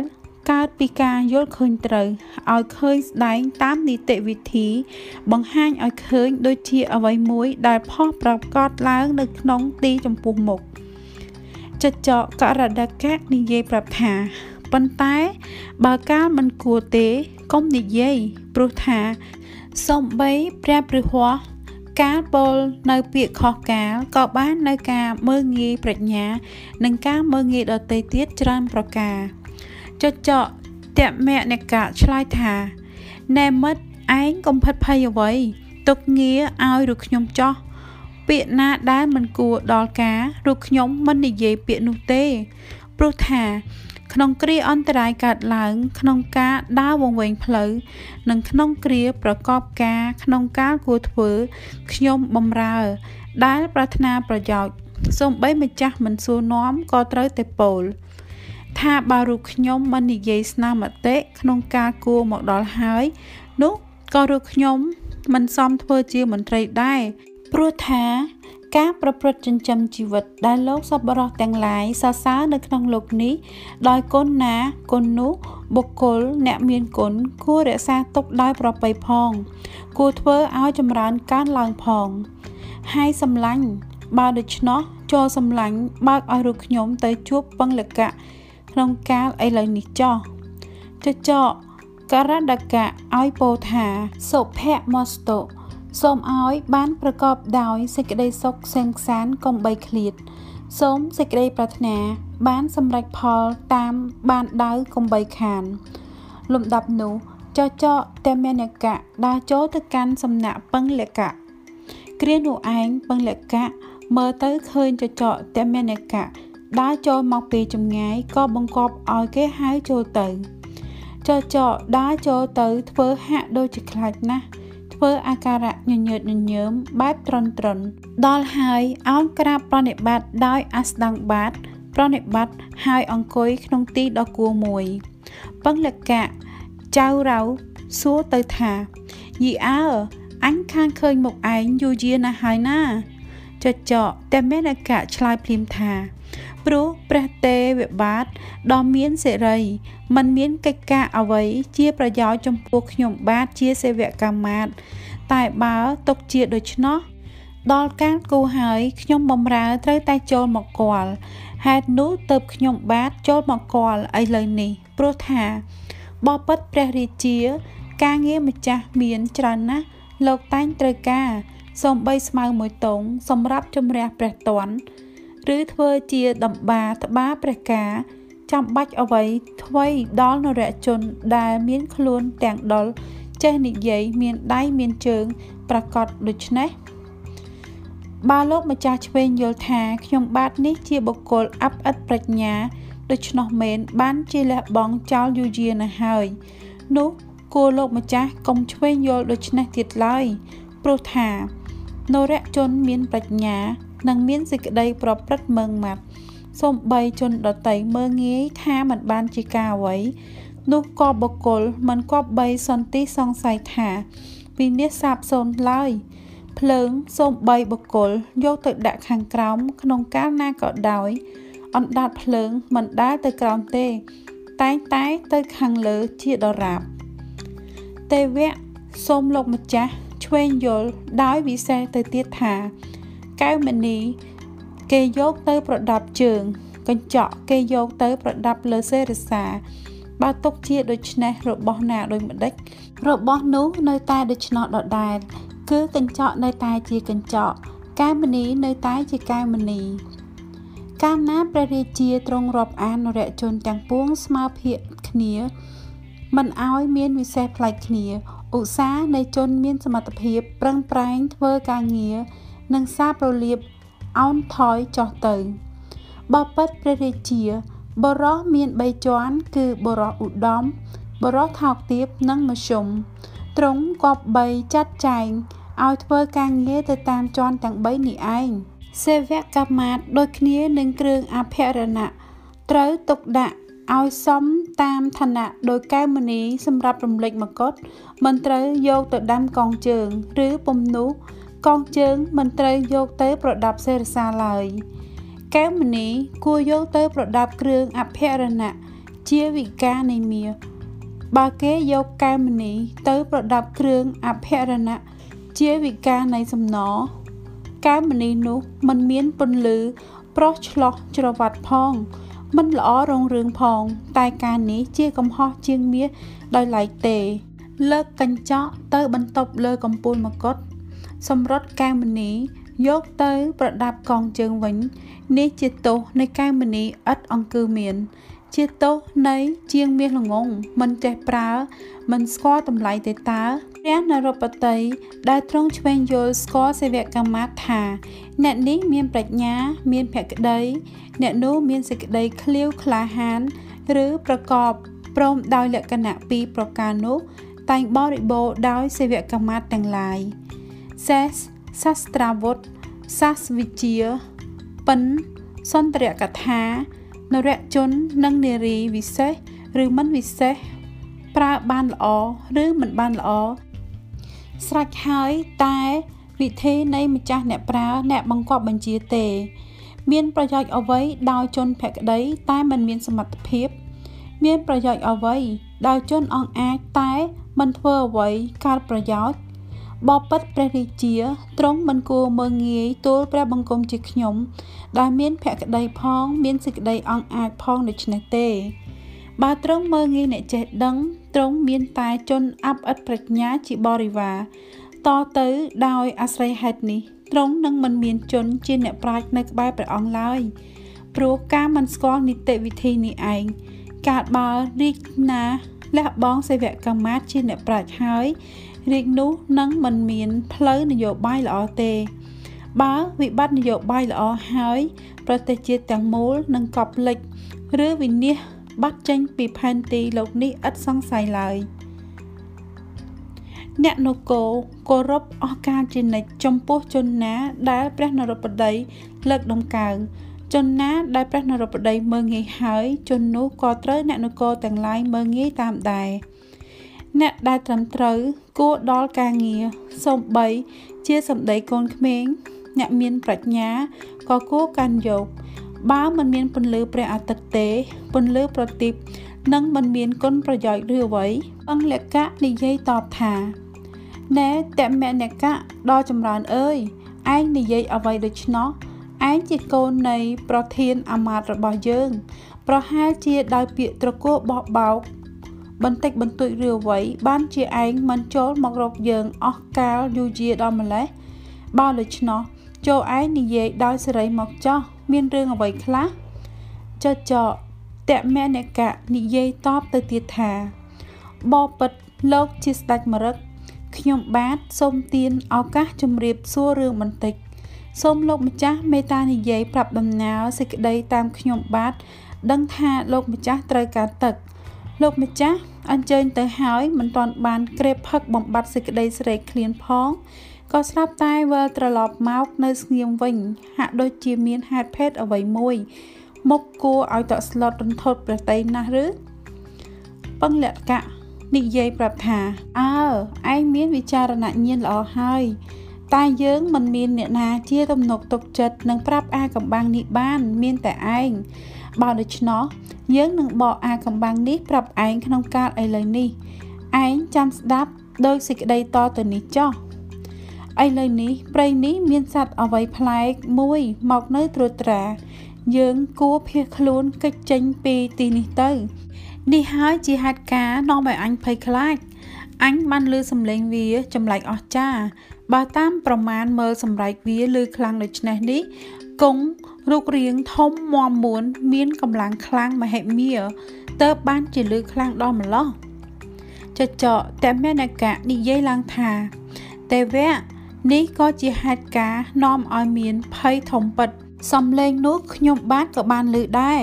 កើតពីការយល់ឃើញត្រូវឲ្យឃើញស្ដែងតាមនីតិវិធី បង្ហាញឲ្យឃើញដូចជាអ្វីមួយដែលផុសប្រកបឡើងនៅក្នុងទីចំពោះមុខ ចចកករដកៈនិយាយប្រាប់ថាប៉ុន្តែបើកាលមិនគួរទេកុំនិយាយព្រោះថាសំបីព្រះព្រះហស្ថកាលពលនៅពាក្យខុសកាលក៏បាននៅការមើងងាយប្រាជ្ញា និងការមើងងាយដទៃទៀតច្រើនប្រការចចកតមនកៈឆ្លើយថាណែមិត្តឯងកុំផិតភ័យអ្វីទុកងារឲ្យឬខ្ញុំចោះ ពាក្យណាដែលមិនគួរដល់ការឬខ្ញុំមិននិយាយពាក្យនោះទេព្រោះថា ក្នុងគ្រាអន្តរាយកើតឡើង ក្នុងការដើរវង្វេងផ្លូវនិងក្នុងគ្រាប្រកបការក្នុងការគួរធ្វើខ្ញុំបំរើ ដែលប្រាថ្នាប្រយោជន៍សូម្បីម្ចាស់មិនសួរនាំក៏ត្រូវតែពោលថាបើរូបខ្ញុំមិននិយាយស្នាមតិក្នុងការគួរមកដល់ហើយ នោះក៏រូបខ្ញុំមិនសមធ្វើជាមន្ត្រីដែរ ព្រោះថាការប្រព្រឹត្តចិញ្ចឹមជីវិតដែលលោកសប្បុរសទាំងឡាយសរសើរនៅក្នុងលោកនេះដោយគុណណាគុណនោះបុគ្គលអ្នកមានគុណគួររក្សាទុកដោយប្រពៃផង គួរធ្វើឲ្យចម្រើនកើនឡើងផងហើយសម្លាញ់បើដូច្នោះចូលសម្លាញ់បើកឲ្យរូបខ្ញុំទៅជួបពងលកៈក្នុងកាលឥឡូវនេះចោះចចកករដកៈឲ្យពោថាសុភមស្តុ សូមឲ្យបានប្រកបដោយសេចក្តីសុខសង្សានកុំបីឃ្លាត សូមសេចក្តីប្រាថ្នា បានសម្រេចផលតាមបានដៅកុំបីខាន លំដាប់នោះចចកតេមនកៈដើរចូលទៅកាន់សំណាក់ពឹងលកៈគ្រានោះឯងពឹងលកៈមើលទៅឃើញចចកតេមនកៈដើរចូលមកពីចម្ងាយក៏បង្កប់ឲ្យគេហៅចូលទៅចចកដើរចូលទៅធ្វើហាក់ដូចជាខ្លាចណាស់ ធ្វើអាការៈញញើតញញើមបែបត្រន់ត្រន់ដល់ហើយអោនក្រាបប្រណិប័តដោយអស្តង្គបាត ប្រណិប័តហើយអង្គុយក្នុងទីដ៏គួរមួយពឹងលកៈចៅរៅសួរទៅថាយីអើអញខានឃើញមុខឯងយូរយារណាស់ហើយណាចចកតែមេនកៈឆ្លើយភ្លាមថា ព្រោះព្រះទេវបាទដ៏មានសេរីមិនមានកិច្ចការអ្វីជាប្រយោជន៍ចំពោះខ្ញុំបាទជាសេវកម្មមាតតែបើទុកជាដូច្នោះដល់ការគូហើយខ្ញុំបំរើត្រូវតែចូលមកគាល់ហេតុនោះទៅខ្ញុំបាទចូលមកគាល់ឥឡូវនេះព្រោះថាបបិទ្ធព្រះរាជា ការងារម្ចាស់មានច្រើនណាស់លោកតែងត្រូវការសំបីស្មៅមួយតងសម្រាប់ជំរះព្រះតន់ ឬធ្វើជាដំបាត្បាព្រះការចាំបាច់អ្វីថ្វីដល់នរជនដែលមានខ្លួនទាំងដុលចេះនិយាយមានដៃមានជើងប្រកបដូច្នេះបើលោកម្ចាស់ឆ្វេងយល់ថាខ្ញុំបាទនេះជាបុគ្គលអាប់អិតប្រាជ្ញាដូច្នោះមែនបានជាលះបង់ចោលយូរយារណាស់ហើយនោះគួរលោកម្ចាស់កុំឆ្វេងយល់ដូច្នេះទៀតឡើយព្រោះថានរជនមានប្រាជ្ញា និងមានសេចក្តីប្រព្រឹត្តមើងម៉ាត់សូម្បីជនដតីមើងងាយថាមិនបានជាការអ្វី នោះក៏បកគលមិនគប្បីសន្តិសង្ស័យថាវិនិច្ឆ័យសាបសូន្យឡើយភ្លើងសូម្បីបកគលយកទៅដាក់ខាងក្រោមក្នុងកាលណាក៏ដោយអណ្ដាតភ្លើងមិនដែលទៅក្រោមទេ តែងតែទៅខាងលើជាដរាបទេវៈសូមលោកម្ចាស់ឆ្វេងយល់ដោយវិសេសទៅទៀតថា កែវមណីគេយកទៅប្រដាប់ជើង កញ្ចក់គេយកទៅប្រដាប់លើសេរីសាបើទុកជាដូច្នេះរបស់ណាដូចម្ដេចរបស់នោះនៅតែដូច្នោះដដែលគឺកញ្ចក់នៅតែជាកញ្ចក់កែមនីនៅតែជាកែមនីកាលណាព្រះរាជាទ្រង់រាប់អានរយជនទាំងពួងស្មើភាគគ្នាមិនអោយមានវិសេសផ្លែកគ្នាឧស្សាហ៍នៃជនមានសមត្ថភាពប្រឹងប្រែងធ្វើការងារ និងសារប្រលាបអោនថយចុះទៅបបិទ្ធព្រះរាជា បរោះមាន3ជាន់គឺបរោះឧត្តមបរោះថោកទាបនិងមធ្យមទ្រង់គប្បីចាត់ចែងឲ្យធ្វើការងារទៅតាមជាន់ទាំង3នេះឯងសេវកម្មមាតដូចគ្នានឹងគ្រឿងអភរណៈត្រូវទុកដាក់ឲ្យសមតាមឋានៈដោយកែវមณีសម្រាប់រំលេចមកុដមិនត្រូវយកទៅដាំកងជើង ឬពំនោះ កងជើងមិនត្រូវយកទៅប្រដាប់សេរសាឡើយកែវមณีគួរយកទៅប្រដាប់គ្រឿងអភរណៈជាវិការនៃមាសបើគេយកកែវមณีទៅប្រដាប់គ្រឿងអភរណៈជាវិការនៃសំណកែវមณีនោះมันមានពន្លឺប្រុសឆ្លោះច្រវាត់ផងមិនល្អរងរឿងផង តែការនេះជាកំហុសជាងមាសដោយឡែកទេ លើកកញ្ចក់ទៅបន្ទប់លើកំពូលមកុដ សម្រុតកែវមณีយកទៅប្រដាប់កងជើងវិញ នេះជាទោសនៃកែវមณีឥតអង្គឺមាន ជាទោសនៃជាងមាសល្ងងមិនចេះប្រើ មិនស្គាល់តម្លៃទេតើព្រះនរោបតីដែលទ្រង់ឆ្វេងយល់ស្គាល់សេវកម្មមាថា អ្នកនេះមានប្រាជ្ញា មានភក្តី អ្នកនោះមានសេចក្តីឃ្លាវក្លាហាន ឬប្រកបព្រមដោយលក្ខណៈពីរប្រការនោះតែងបរិបូរដោយសេវកម្មមាទាំងឡាយ សេសសាស្ត្រាវុធសាសវិជាពិនសន្តរកថានរជន និងនារីវិសេសឬមិនវិសេសប្រើបានល្អឬមិនបានល្អស្រេចហើយតែវិធីនៃម្ចាស់អ្នកប្រើអ្នកបង្គាប់បញ្ជាទេ មានប្រយោជន៍អ្វីដោយជនភក្តីតែមិនមានសមត្ថភាព មានប្រយោជន៍អ្វីដោយជនអង្អាចតែមិនធ្វើអ្វីកើតប្រយោជន៍ បបិទ្ធព្រះរាជាទ្រង់មិនគួរមើងងាយទូលព្រះបង្គំជាខ្ញុំ ដែលមានភក្តីផង មានសេចក្តីអង្អាចផងដូច្នេះទេ បើទ្រង់មើងងាយអ្នកចេះដឹងទ្រង់មានតែជនអបឥតប្រាជ្ញាជាបរិវារតទៅដោយអាស្រ័យហេតុនេះទ្រង់នឹងមិនមានជនជាអ្នកប្រាជ្ញនៅក្បែរព្រះអង្គឡើយព្រោះការមិនស្គាល់នីតិវិធីនេះឯងកើតបើរីកណាលះបង់សេវកម្មមាតជាអ្នកប្រាជ្ញហើយ រាជនោះនឹងមិនមានផ្លូវនយោបាយល្អទេ បើវិបត្តិនយោបាយល្អហើយ ប្រទេសជាតិទាំងមូលនឹងកប់លិចឬវិនិច្ឆ័យបាត់ចេញពីផែនទីលោកនេះឥតសង្ស័យឡើយអ្នកនគរគោរពអស់ការជានិច្ចចំពោះជនណាដែលព្រះនរោបតីលើកដំកើងជនណាដែលព្រះនរោបតីមើងងាយហើយជននោះក៏ត្រូវអ្នកនគរទាំងឡាយមើងងាយតាមដែរ អ្នកដែលត្រឹមត្រូវគួរដល់ការងារសូម្បីជាសម្ដីកូនក្មេង អ្នកមានប្រាជ្ញាក៏គួរកាន់យកបើមិនមានពន្លឺព្រះអាទិត្យទេពន្លឺប្រទីបនឹងមិនមានគុណប្រយោជន៍ឬអ្វីអង្គលក្ខៈនិយាយតបថាណែតមនកៈដ៏ចម្រើនអើយឯងនិយាយអ្វីដូច្នោះឯងជាកូននៃប្រធានអាមាត្យរបស់យើង ប្រហែលជាដោយពាក្យត្រកួបោះបោក បន្តិចបន្តួចឬអ្វីបានជាឯងមិនចូលមករកយើងអស់កាលយូរយារដល់ម្លេះបើដូច្នោះចូលឯងនិយាយដោយសេរីមកចោះមានរឿងអ្វីខ្លះចចកតមនកៈនិយាយតបទៅទៀតថាបបិទ្ធលោកជាស្ដេចមរឹកខ្ញុំបាទសូមទានឱកាសជម្រាបសួររឿងបន្តិចសូមលោកម្ចាស់មេត្តានិយាយប្រាប់ដំណើរសេចក្តីតាមខ្ញុំបាទដឹងថាលោកម្ចាស់ត្រូវការទឹក លោកម្ចាស់អញ្ជើញទៅហើយមិនទាន់បានក្រេបផឹកបំបត្តិសេចក្តីស្រេកឃ្លានផងក៏ស្រាប់តែវិលត្រឡប់មកនៅស្ងៀមវិញ ហាក់ដូចជាមានហេតុភេទអ្វីមួយមុខគួរឲ្យតក់ស្លុតរន្ធត់ប្រតីណាស់ឬពឹងលក្ខៈនិយាយប្រាប់ថាអើឯងមានវិចារណញ្ញាណល្អហើយតែយើងមិនមានអ្នកណាជាទំនុកទុកចិត្តនឹងប្រាប់អាកំបាំងនេះបាន មានតែឯងបើដូច្នោះ យើងនឹងបកអាកំបាំងនេះប្រាប់ឯងក្នុងកាលឥឡូវនេះឯងចាំស្ដាប់ដោយសេចក្តីតទៅនេះចោះឥឡូវនេះព្រៃនេះមានសត្វអ្វីប្លែកមួយមកនៅត្រួតត្រា យើងគួរភៀសខ្លួនកិច្ចចេញពីទីនេះទៅ នេះហើយជាហេតុការណ៍នាំឲ្យអញភ័យខ្លាចអញបានលើសំឡេងវាចម្លែកអស្ចារ្យបើតាមប្រមាណមើលសម្រែកវាលើខ្លាំងដូចនេះនេះគង់ រូបរាងធំមមមួនមានកម្លាំងខ្លាំងមហិមាតើបានជាលើខ្លាំងដល់ម្លោះចចកតែមេនកៈនិយាយឡើងថាទេវៈនេះក៏ជាហេតុការណ៍នាំឲ្យមានភ័យធំពិតសំឡេងនោះខ្ញុំបាទក៏បានឮដែរ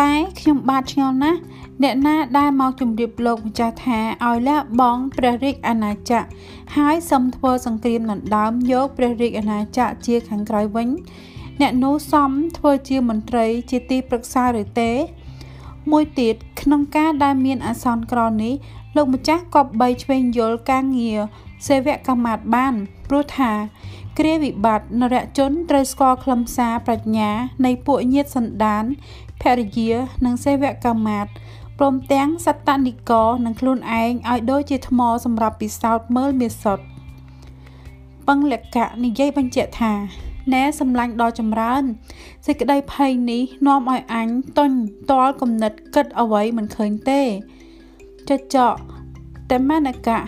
តែខ្ញុំបាទឆ្ងល់ណាស់អ្នកណាដែលមកជម្រាបលោកម្ចាស់ថាឲ្យលះបង់ព្រះរាជអាណាចក្រហើយសុំធ្វើសង្គ្រាមដណ្ដើមយកព្រះរាជអាណាចក្រជាខាងក្រោយវិញ អ្នកនោះសមធ្វើជាមន្ត្រីជាទីប្រឹក្សាឬទេ មួយទៀតក្នុងការដែលមានអាសន្នក្រនេះលោកម្ចាស់ក៏បីឆ្វេងយល់ការងារសេវកម្មមាត្របានព្រោះថាគ្រាវិបត្តិនរជនត្រូវស្គាល់ខ្លឹមសារប្រាជ្ញានៃពួកញាតសន្តានភរិយានិងសេវកម្មមាត្រព្រមទាំងសត្តនិកនិងខ្លួនឯងឲ្យដូចជាថ្មសម្រាប់ពិសោធន៍មើលមាសុតពឹងលក្ខៈនិយាយបញ្ជាក់ថា ណែសម្លាញ់ដ៏ចម្រើនសេចក្តីភ័យនេះនាំឲ្យអញតុញតល់គំនិតគិតអ្វីមិនឃើញទេចចកតែមនកៈ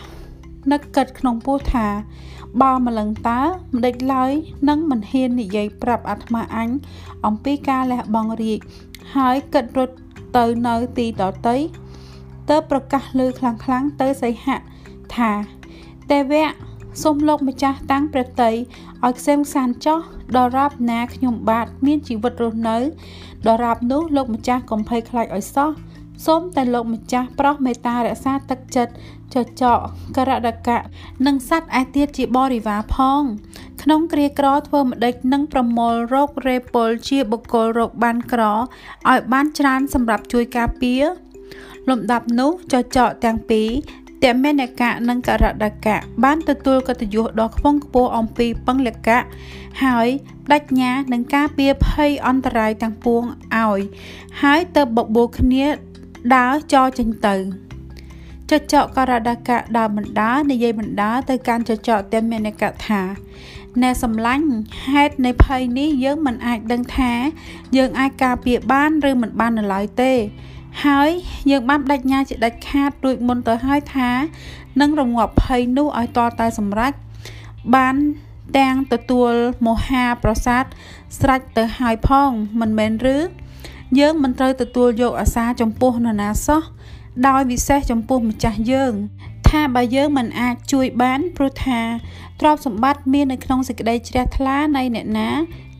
នឹកគិតក្នុងពោះថា បើម្លឹងតើមិនដេចឡើយនឹងមិនហ៊ាននិយាយប្រាប់អាត្មាអញអំពីការលះបង់រាជហើយគិតរត់ទៅនៅទីដតីទៅប្រកាសលើខ្លាំងខ្លាំងទៅសីហៈថាទេវៈសូមលោកម្ចាស់តាំងព្រះតី ឲ្យខ្សែមខ្សានចោះដល់រាបណាខ្ញុំបាទមានជីវិតរស់នៅដល់រាបនោះលោកម្ចាស់កុំភ័យខ្លាចឲ្យសោះសូមតែលោកម្ចាស់ប្រោះមេត្តារក្សាទឹកចិត្តចចកករដកៈនិងសัตว์ឯទៀតជាបរិវារផង ក្នុងគ្រាក្រធ្វើម្ដេចនឹងប្រមូលរោគរេពលជាបុគ្គលរោគបានក្រឲ្យបានច្រើនសម្រាប់ជួយការពារលំដាប់នោះចចកទាំងពីរ តមេនកៈនិងករដកៈបានទទួលកតញ្ញុដ៏ខ្ពង់ខ្ពស់អំពីបឹងលកៈហើយបដិញ្ញានឹងការពារភ័យអន្តរាយទាំងពួងឲ្យ ហើយទៅបបួលគ្នាដើរចោចេញទៅចចកករដកៈដើរបណ្ដានិយាយបណ្ដាទៅកាន់ចចកតមេនកៈថាណែសំឡាញ់ហេតុនៃភ័យនេះយើងមិនអាចដឹងថា យើងអាចការពារបានឬមិនបាននៅឡើយទេ ហើយយើងបានបដិញ្ញាជាដាច់ខាតរួចមុនទៅហើយថានឹងរងាប់ភ័យនោះឲ្យតតែសម្រេចបានទាំងទទួលមហាប្រសាទស្រេចទៅហើយផងមិនមែនឬយើងមិនត្រូវទទួលយកអាសាចំពោះនរណាសោះដោយពិសេសចំពោះម្ចាស់យើង ថាបើយើងមិនអាចជួយបានព្រោះថាទ្រព្យសម្បត្តិមាននៅក្នុងសេចក្តីជ្រះថ្លានៃអ្នកណា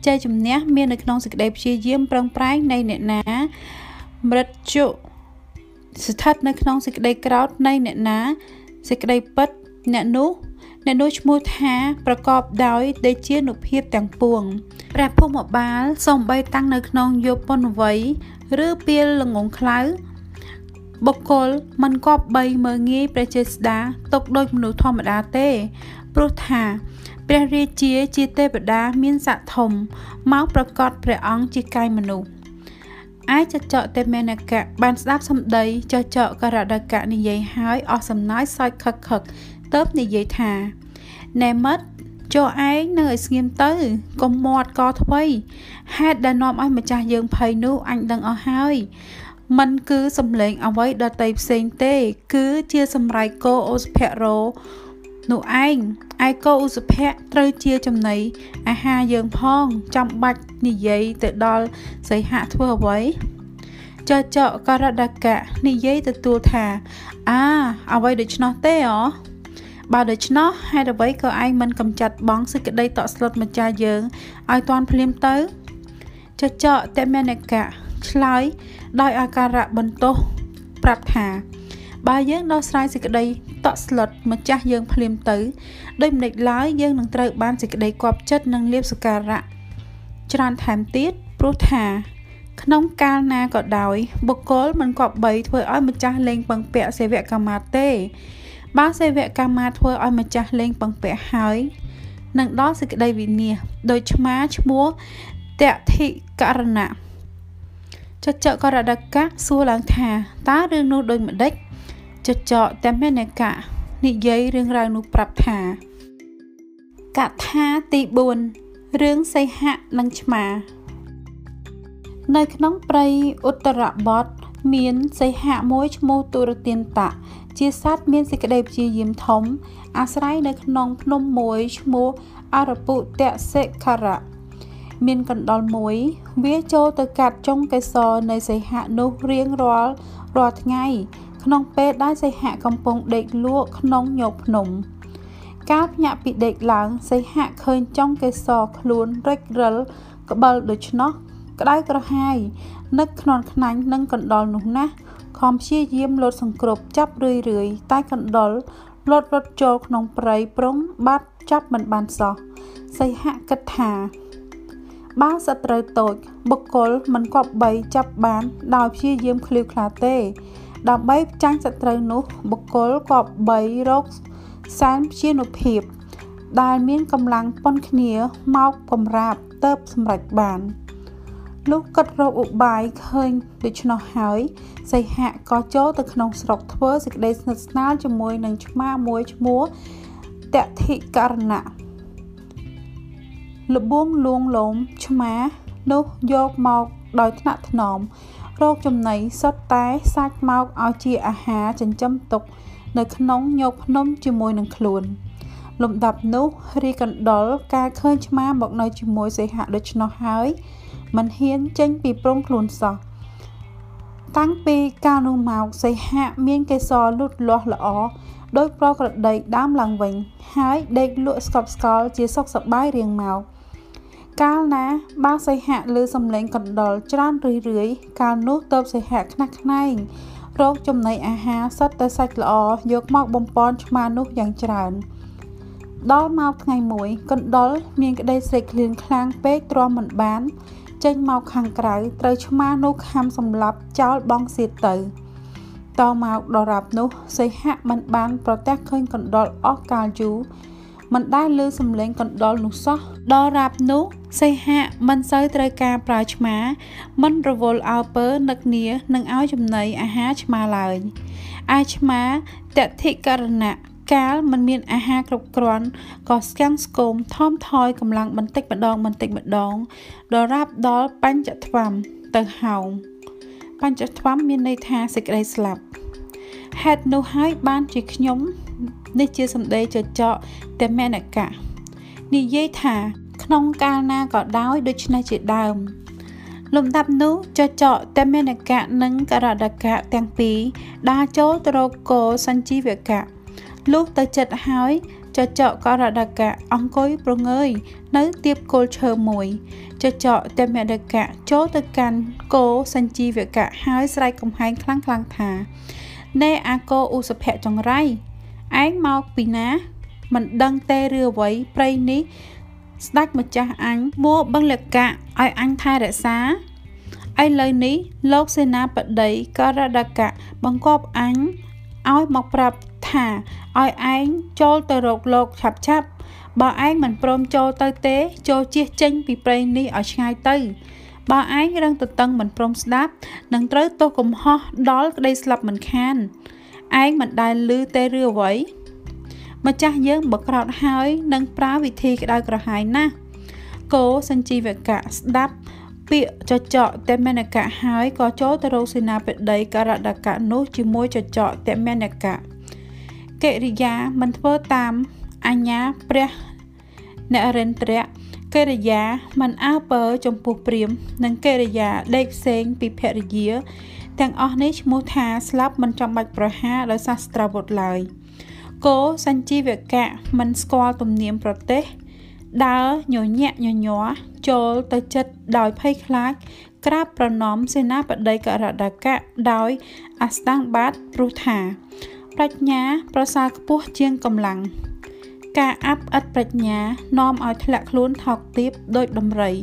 ជ័យជំនះមាននៅក្នុងសេចក្តីព្យាយាមប្រឹងប្រែងនៃអ្នកណា មរតជុស្ថិតនៅក្នុងសេចក្តីក្រោធនៃអ្នកណាសេចក្តីពិតអ្នកនោះអ្នកនោះឈ្មោះថាប្រកបដោយដេជានុភាពទាំងពួងព្រះភូមិបាលសំបីតាំងនៅក្នុងយុពនវ័យឬពីលល្ងងខ្លៅបុគ្គលមិនគប្បីមើងងាយព្រះចេស្តាទុកដូចមនុស្សធម្មតាទេព្រោះថាព្រះរាជាជាទេវតាមានស័ក្តិធំមកប្រកាសព្រះអង្គជាកាយមនុស្ស ឯចចកទេមេនកៈបានស្ដាប់សម្ដីចចកករដកៈនិយាយហើយអស់សំណើចសើចខឹកខឹកទៅនិយាយថាណែមិត្តចូលឯងនៅឲ្យស្ងៀមទៅកុំមាត់កថ្វីហេតុដែលនាំឲ្យម្ចាស់យើងភ័យនោះអញដឹងអស់ហើយมันគឺសំឡេងអ្វីដតីផ្សេងទេ គឺជាសម្រែកគោអូសភរោ នោះឯងឯកោឧសភៈត្រូវជាចំណីអាហារយើងផងចាំបាច់និយាយទៅដល់សីហៈធ្វើអ្វីចចកករដកៈនិយាយទទួលថាអាអ្វីដូច្នោះទេអបើដូច្នោះហេតុអ្វីក៏ឯងមិនកំចាត់បងសេចក្តីតក់ស្លុតម្ចាស់យើងឲ្យតាន់ភ្លាមទៅចចកតមេនកៈឆ្លើយដោយអាការៈបន្ទោសប្រាប់ថា បើយើងដោះស្រាយសេចក្តី តក់ស្លុតម្ចាស់យើងភ្លាមទៅដោយមិនដេចឡើយយើងនឹងត្រូវបានសេចក្តីគប់ចិត្តនិងលៀបសការៈច្រើនថែមទៀតព្រោះថាក្នុងកាលណាក៏ដោយបុគ្គលមិនគប្បីធ្វើឲ្យម្ចាស់លេងពឹងពាក់សេវកម្មមាទេបើសេវកម្មមាធ្វើឲ្យម្ចាស់លេងពឹងពាក់ហើយនឹងដល់សេចក្តីវិនាសដោយឆ្មាឈ្មោះតធិករណៈចចករដកៈសួរឡើងថាតើរឿងនោះដូចម្ដេច ចចកតែមេនកៈនិយាយរឿងរ៉ាវនោះប្រាប់ថាកថាទី4រឿងសីហៈនិងឆ្មា នៅក្នុងព្រៃឧត្តរបទមានសីហៈមួយឈ្មោះទុរទានតៈជាសត្វមានសេចក្តីព្យាយាមធំ អាស្រ័យនៅក្នុងភ្នំមួយឈ្មោះអរពុតសិខរៈមានកណ្ដុលមួយ វាចូលទៅកាត់ចុងកេសរនៃសីហៈនោះរៀងរាល់រាល់ថ្ងៃ ក្នុងពេលដែលសីហៈកំពុងដេកលក់ក្នុងញោកភ្នំ កាលភ្ញាក់ពីដេកឡើងសីហៈឃើញចុងកេសរខ្លួនរិចរិលក្បិលដូច្នោះក្តៅក្រហាយនឹកខ្នន់ខ្នាញ់នឹងកណ្ដុលនោះណាស់ខំព្យាយាមលោតសង្គ្រប់ចាប់រឿយរឿយតែកណ្ដុលលោតរត់ចូលក្នុងព្រៃប្រុងបាត់ចាប់មិនបានសោះសីហៈគិតថាបើសត្រូវតូចបុគ្គលមិនគប្បីចាប់បានដោយព្យាយាមឃ្លាវខ្លាទេ ដើម្បីចាញ់សត្រូវនោះបុគ្គលគប្បីរកសែនព្យានុភាព ដែលមានកម្លាំងប៉ុនគ្នាមកបំរាបទៅសម្រេចបានលុះគិតរកឧបាយឃើញដូច្នោះហើយសីហៈក៏ចូលទៅក្នុងស្រុកធ្វើសេចក្តីស្និទ្ធស្នាលជាមួយនឹងឆ្មាមួយឈ្មោះតតិករណៈលបួងលួងលោមឆ្មានោះយកមកដោយថ្នាក់ថ្នម រោគចំណីសុទ្ធតែសាច់មកឲ្យជាអាហារចិញ្ចឹមទុក នៅក្នុងញោកភ្នំជាមួយនឹងខ្លួន លំដាប់នោះរីកណ្ដុលការឃើញឆ្មាមកនៅជាមួយសីហៈដូច្នោះហើយមិនហ៊ានចេញពីព្រំខ្លួនសោះតាំងពីកាលនោះមកសីហៈមាន កេសរលូតលាស់ល្អដោយប្រក្រតីដើមឡើងវិញ ហើយដេកលក់ស្កប់ស្កល់ជាសុខសប្បាយរៀងមក កាលណាបើសីហៈលើសំឡេងកណ្ដុលច្រើនរឿយរឿយកាលនោះទៅសីហៈខ្នះខ្នែងរោគចំណីអាហារសិតតែសាច់ល្អយកមកបំពន់ឆ្មានោះយ៉ាងច្រើនដល់មកថ្ងៃមួយកណ្ដុលមានក្តីស្រេកឃ្លានខ្លាំងពេកទ្រាំមិនបាន ចេញមកខាងក្រៅត្រូវឆ្មានោះខំសម្លាប់ចោលបងសៀតទៅតមកដរាបនោះសីហៈមិនបាន ប្រទះឃើញកណ្ដុលអស់កាលយូរ មិនដែលលើសំឡេងកណ្ដុលនោះសោះដល់រាបនោះសីហៈមិនសូវត្រូវការប្រើឆ្មា មិនរវល់អើពើនឹកនានឹងឲ្យចំណីអាហារឆ្មាឡើយឯឆ្មាតតិករណៈកាលមិនមានអាហារគ្រប់គ្រាន់ក៏ស្គាំងស្គមថមថយកម្លាំងបន្តិចម្ដងបន្តិចម្ដងដល់រាប់ដល់បញ្ចថ្វាំទៅហោងបញ្ចថ្វាំមានន័យថាសេចក្តីស្លាប់ហេតុនោះហើយបានជាខ្ញុំ នេះជាសម្ដីចចកតមេនកៈនិយាយថា ក្នុងកាលណាក៏ដោយដូច្នេះជាដើមលំដាប់នោះចចកតមេនកៈនិងករដកៈទាំងពីរដើរចូលទៅរកគោសញ្ជីវកៈលុះទៅចិត្តហើយចចកករដកៈអង្គុយប្រងើយនៅទៀបគល់ឈើមួយចចកតមេដកៈចូលទៅកាន់គោសញ្ជីវកៈហើយស្រែកកំហែងខ្លាំងខ្លាំងថាណែអាកោឧសភៈចង្រៃ ឯងមកពីណា មិនដឹងទេឬអ្វីព្រៃនេះ ស្ដេចម្ចាស់អញមួបឹងលកៈឲ្យអញថែរក្សាឥឡូវនេះលោកសេនាបតីករដកៈបង្គាប់អញឲ្យមកប្រាប់ថាឲ្យឯងចូលទៅរកលោកឆាប់ឆាប់បើឯងមិនព្រមចូលទៅទេចូលជៀសចេញពីព្រៃនេះឲ្យឆ្ងាយទៅបើឯងរឹងតតឹងមិនព្រមស្ដាប់នឹងត្រូវទោសកំហុសដល់ក្តីស្លាប់មិនខាន ឯងមិនដែលឮទេឬអ្វីម្ចាស់យើងបក្រោតហើយនឹងប្រើវិធីក្តៅក្រហាយណាស់គោសញ្ជីវកៈស្ដាប់ពាក្យចចកតមេនកៈហើយក៏ចូលទៅរកសេនាបតីករដកៈនោះជាមួយចចកតមេនកៈកិរិយាមិនធ្វើតាមអញ្ញាព្រះនរិន្ទ្រៈកិរិយាមិនអើពើចំពោះព្រាម និងកិរិយាដេកផ្សេងពីភរិយា ទាំងអស់នេះឈ្មោះថាស្លាប់មិនចាំបាច់ប្រហារដោយសាស្ត្រាវុធឡើយគោសញ្ជីវកៈមិនស្គាល់ទំនៀមប្រទេសដើរញញាក់ញញ័រចូលទៅចិត្តដោយភ័យខ្លាចក្រាបប្រណម្យសេនាបតីករដកៈដោយអស្តង្គបាតព្រោះថា ប្រាជ្ញាប្រសើរខ្ពស់ជាងកម្លាំងការអាប់ឥតប្រាជ្ញានាំឲ្យធ្លាក់ខ្លួនថោកទាបដូចដំរី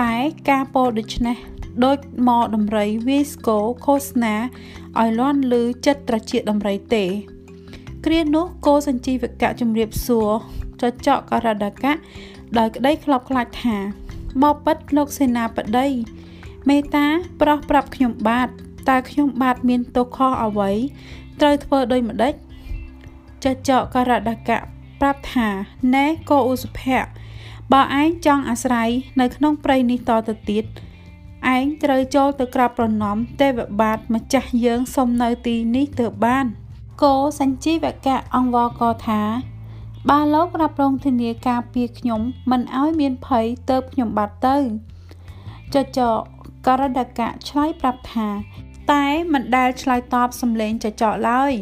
តែការពោលដូច្នេះ ដូចមកដំរីវាយស្គរឃោសនាឲ្យលន់លឺចិត្តត្រជាដំរីទេ គ្រានោះគោសញ្ជីវកៈជំរាបសួរចចកករដកៈដោយក្តីខ្លោបខ្លាចថាបបិទ្ធលោកសេនាបតីមេតាប្រោះប្រាប់ខ្ញុំបាទតើខ្ញុំបាទមានទោសខុសអ្វីត្រូវធ្វើដូចម្ដេចចចកករដកៈប្រាប់ថាណែកោឧសភៈបើឯងចង់អាស្រ័យនៅក្នុងព្រៃនេះតទៅទៀត ឯងត្រូវចូលទៅក្រាបប្រណម្យទេវបាទម្ចាស់យើងសុំនៅទីនេះទៅបាន គោសញ្ជីវកៈអង្គវកថាបើលោករ៉ាប់រងធានាការពារខ្ញុំមិនឲ្យមានភ័យទៅខ្ញុំបាត់ទៅចចករដកៈឆ្លើយប្រាប់ថា តែមិនដែលឆ្លើយតបសំឡេងចចកឡើយ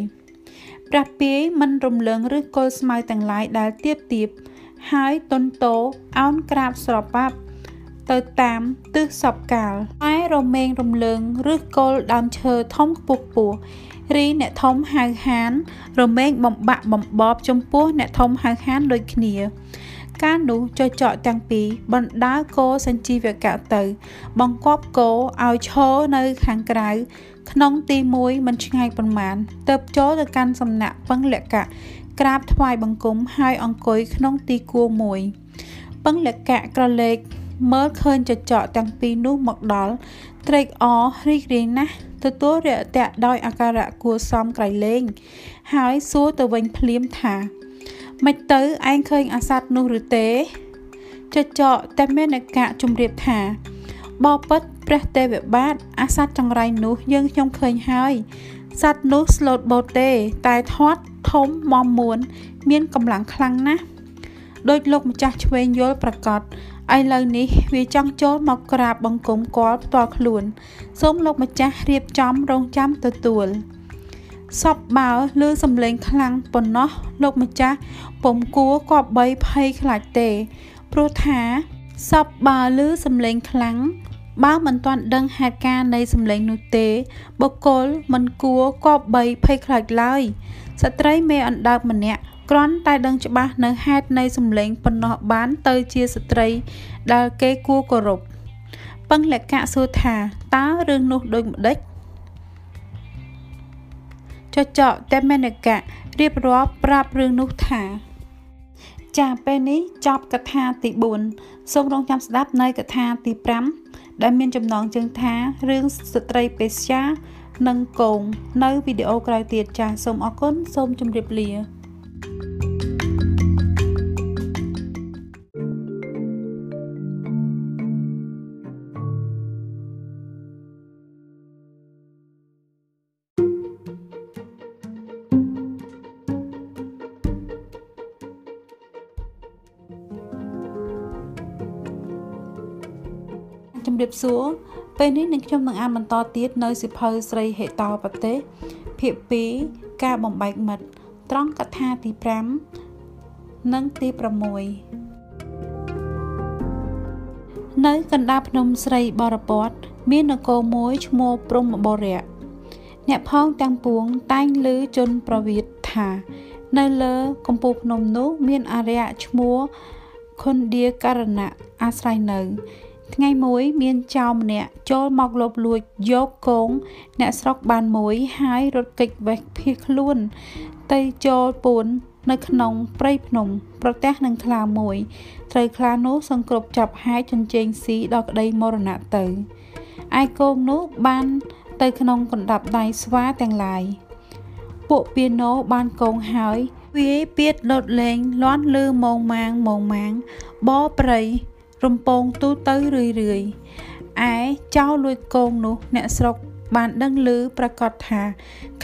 ព្រះពាយមិនរំលងឬគល់ស្មៅទាំងឡាយដែលទៀបទៀបហើយតុនតោអោនក្រាបស្របាប់ ទៅតាមទិសសពកាលឯរមែងរំលើងឬគល់ដើមឈើធំខ្ពស់ពោះរីអ្នកធំហៅហាន រមែងបំបាក់បំបបចំពោះអ្នកធំហៅហានដូចគ្នាការនោះចចកទាំងពីរបណ្ដាគោសញ្ជីវកៈទៅ បង្គាប់គោឲ្យឈរនៅខាងក្រៅក្នុងទី1មិនឆ្ងាយប៉ុន្មានទៅចូលទៅកាន់សំណាក់ពឹងលក្ខៈក្រាបថ្វាយបង្គំហើយអង្គុយក្នុងទីគួរមួយពឹងលក្ខៈក្រឡេក មើលឃើញចចកទាំងពីរនោះមកដល់ត្រេកអររីករាយណាស់ទទួលរាក់ទាក់ដោយអាការៈគួរសមក្រៃលែងហើយសួរទៅវិញភ្លាមថាមិនទៅឯងឃើញអាសត្វនោះឬទេចចកតែមានអ្នកកៈជំរាបថាបបិទ្ធព្រះទេវបាទអាសត្វចង្រៃនោះយើងខ្ញុំឃើញហើយសត្វនោះស្លូតបូតទេ តែធាត់ធំមមមួន មានកម្លាំងខ្លាំងណាស់ដោយលោកម្ចាស់ឆ្វេងយល់ប្រកាស ឥឡូវនេះវាចង់ចូលមកក្រាបបង្គំគាល់ផ្ទាល់ខ្លួន សូមលោកម្ចាស់រៀបចំរងចាំទទួលសពបើឮសំឡេងខ្លាំងប៉ុណ្ណោះលោកម្ចាស់ពុំគួរគប្បីភ័យខ្លាចទេព្រោះថាសពបើឮសំឡេងខ្លាំងបើមិនទាន់ដឹងហេតុការណ៍នៃសំឡេងនោះទេបុគ្គលមិនគួរគប្បីភ័យខ្លាចឡើយស្ត្រីមេអណ្ដើកម្នាក់ គ្រាន់តែដឹងច្បាស់នៅហេតុនៃសម្លេងប៉ុណ្ណោះបានទៅជាស្ត្រីដែលគេគួរគោរពពឹងលក្ខៈសួរថាតើរឿងនោះដូចម្ដេចចចកតែមេនកៈរៀបរាប់ប្រាប់រឿងនោះថាចាពេលនេះចប់កថាទី4សូមរងចាំស្ដាប់នៅកថាទី5ដែលមានចំណងជើងថារឿងស្ត្រីពេស្យានិងកងនៅវីដេអូក្រោយទៀតចាសសូមអរគុណសូមជម្រាបលា ជំរាបសួរពេលនេះនឹងខ្ញុំនឹងអានបន្តទៀតនៅសិភៅស្រីហេតោប្រទេសភាគ2ការបំបែកមិត្ត ត្រង់កថាទី5និងទី6នៅកណ្ដាលភ្នំស្រីបរពតមាននគរមួយឈ្មោះព្រំបរៈអ្នកផងទាំងពួងតែងឮជនប្រវិតថា នៅលើកំពូលភ្នំនោះមានអារ្យឈ្មោះខុនឌាករណៈអាស្រ័យនៅ ថ្ងៃមួយមានចៅម្នាក់ចូលមកលបលួចយកកងអ្នកស្រុកបានមួយហើយរត់គេចវេះភៀសខ្លួនទៅចូលពួននៅក្នុងព្រៃភ្នំ ប្រទះនឹងខ្លាមួយត្រូវខ្លានោះសង្គ្រប់ចាប់ហាយជញ្ជេងស៊ីដល់ក្តីមរណៈទៅឯកងនោះបានទៅក្នុងកណ្ដាប់ដៃស្វាទាំងឡាយពួកពីណូបានកងហើយវាយពៀតលោតលេងលន់លឺម៉ងម៉ាងម៉ងម៉ាងបព្រៃ រំពងទូទៅរឿយរឿយឯចៅលួចកងនោះអ្នកស្រុកបានដឹងឮប្រកាសថា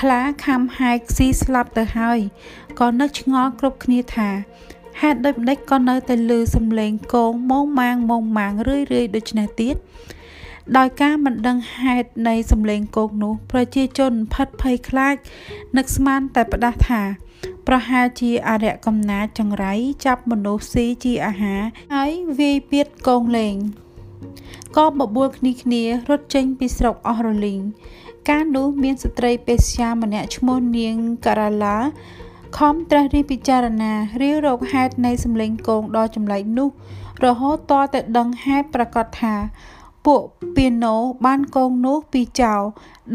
ខ្លាខំហែកស៊ីស្លាប់ទៅហើយក៏នឹកឆ្ងល់គ្រប់គ្នាថាហេតុដូចម្ដេចក៏នៅតែឮសំឡេងកងម៉ងម៉ាងម៉ងម៉ាងរឿយរឿយដូច្នេះទៀតដោយការមិនដឹងហេតុនៃសំឡេងគោកនោះប្រជាជនផិតភ័យខ្លាចនឹកស្មានតែផ្ដាស់ថា ប្រហែលជាអរិយកំណាចចង្រៃចាប់មនុស្សស៊ីជាអាហារហើយវាយពៀតកងលេងក៏បបួលគ្នាគ្នារត់ចេញពីស្រុកអស់រលីងកាលនោះមានស្ត្រីពេស្យាម្នាក់ឈ្មោះនាងការ៉ាឡាខំត្រាស់រិះពិចារណារៀវរកហេតុនៃសម្លេងកងដ៏ចម្លែកនោះ រហូតតតែដឹងហេតុប្រកាសថា ពួកពីណូបានកងនោះពីចៅ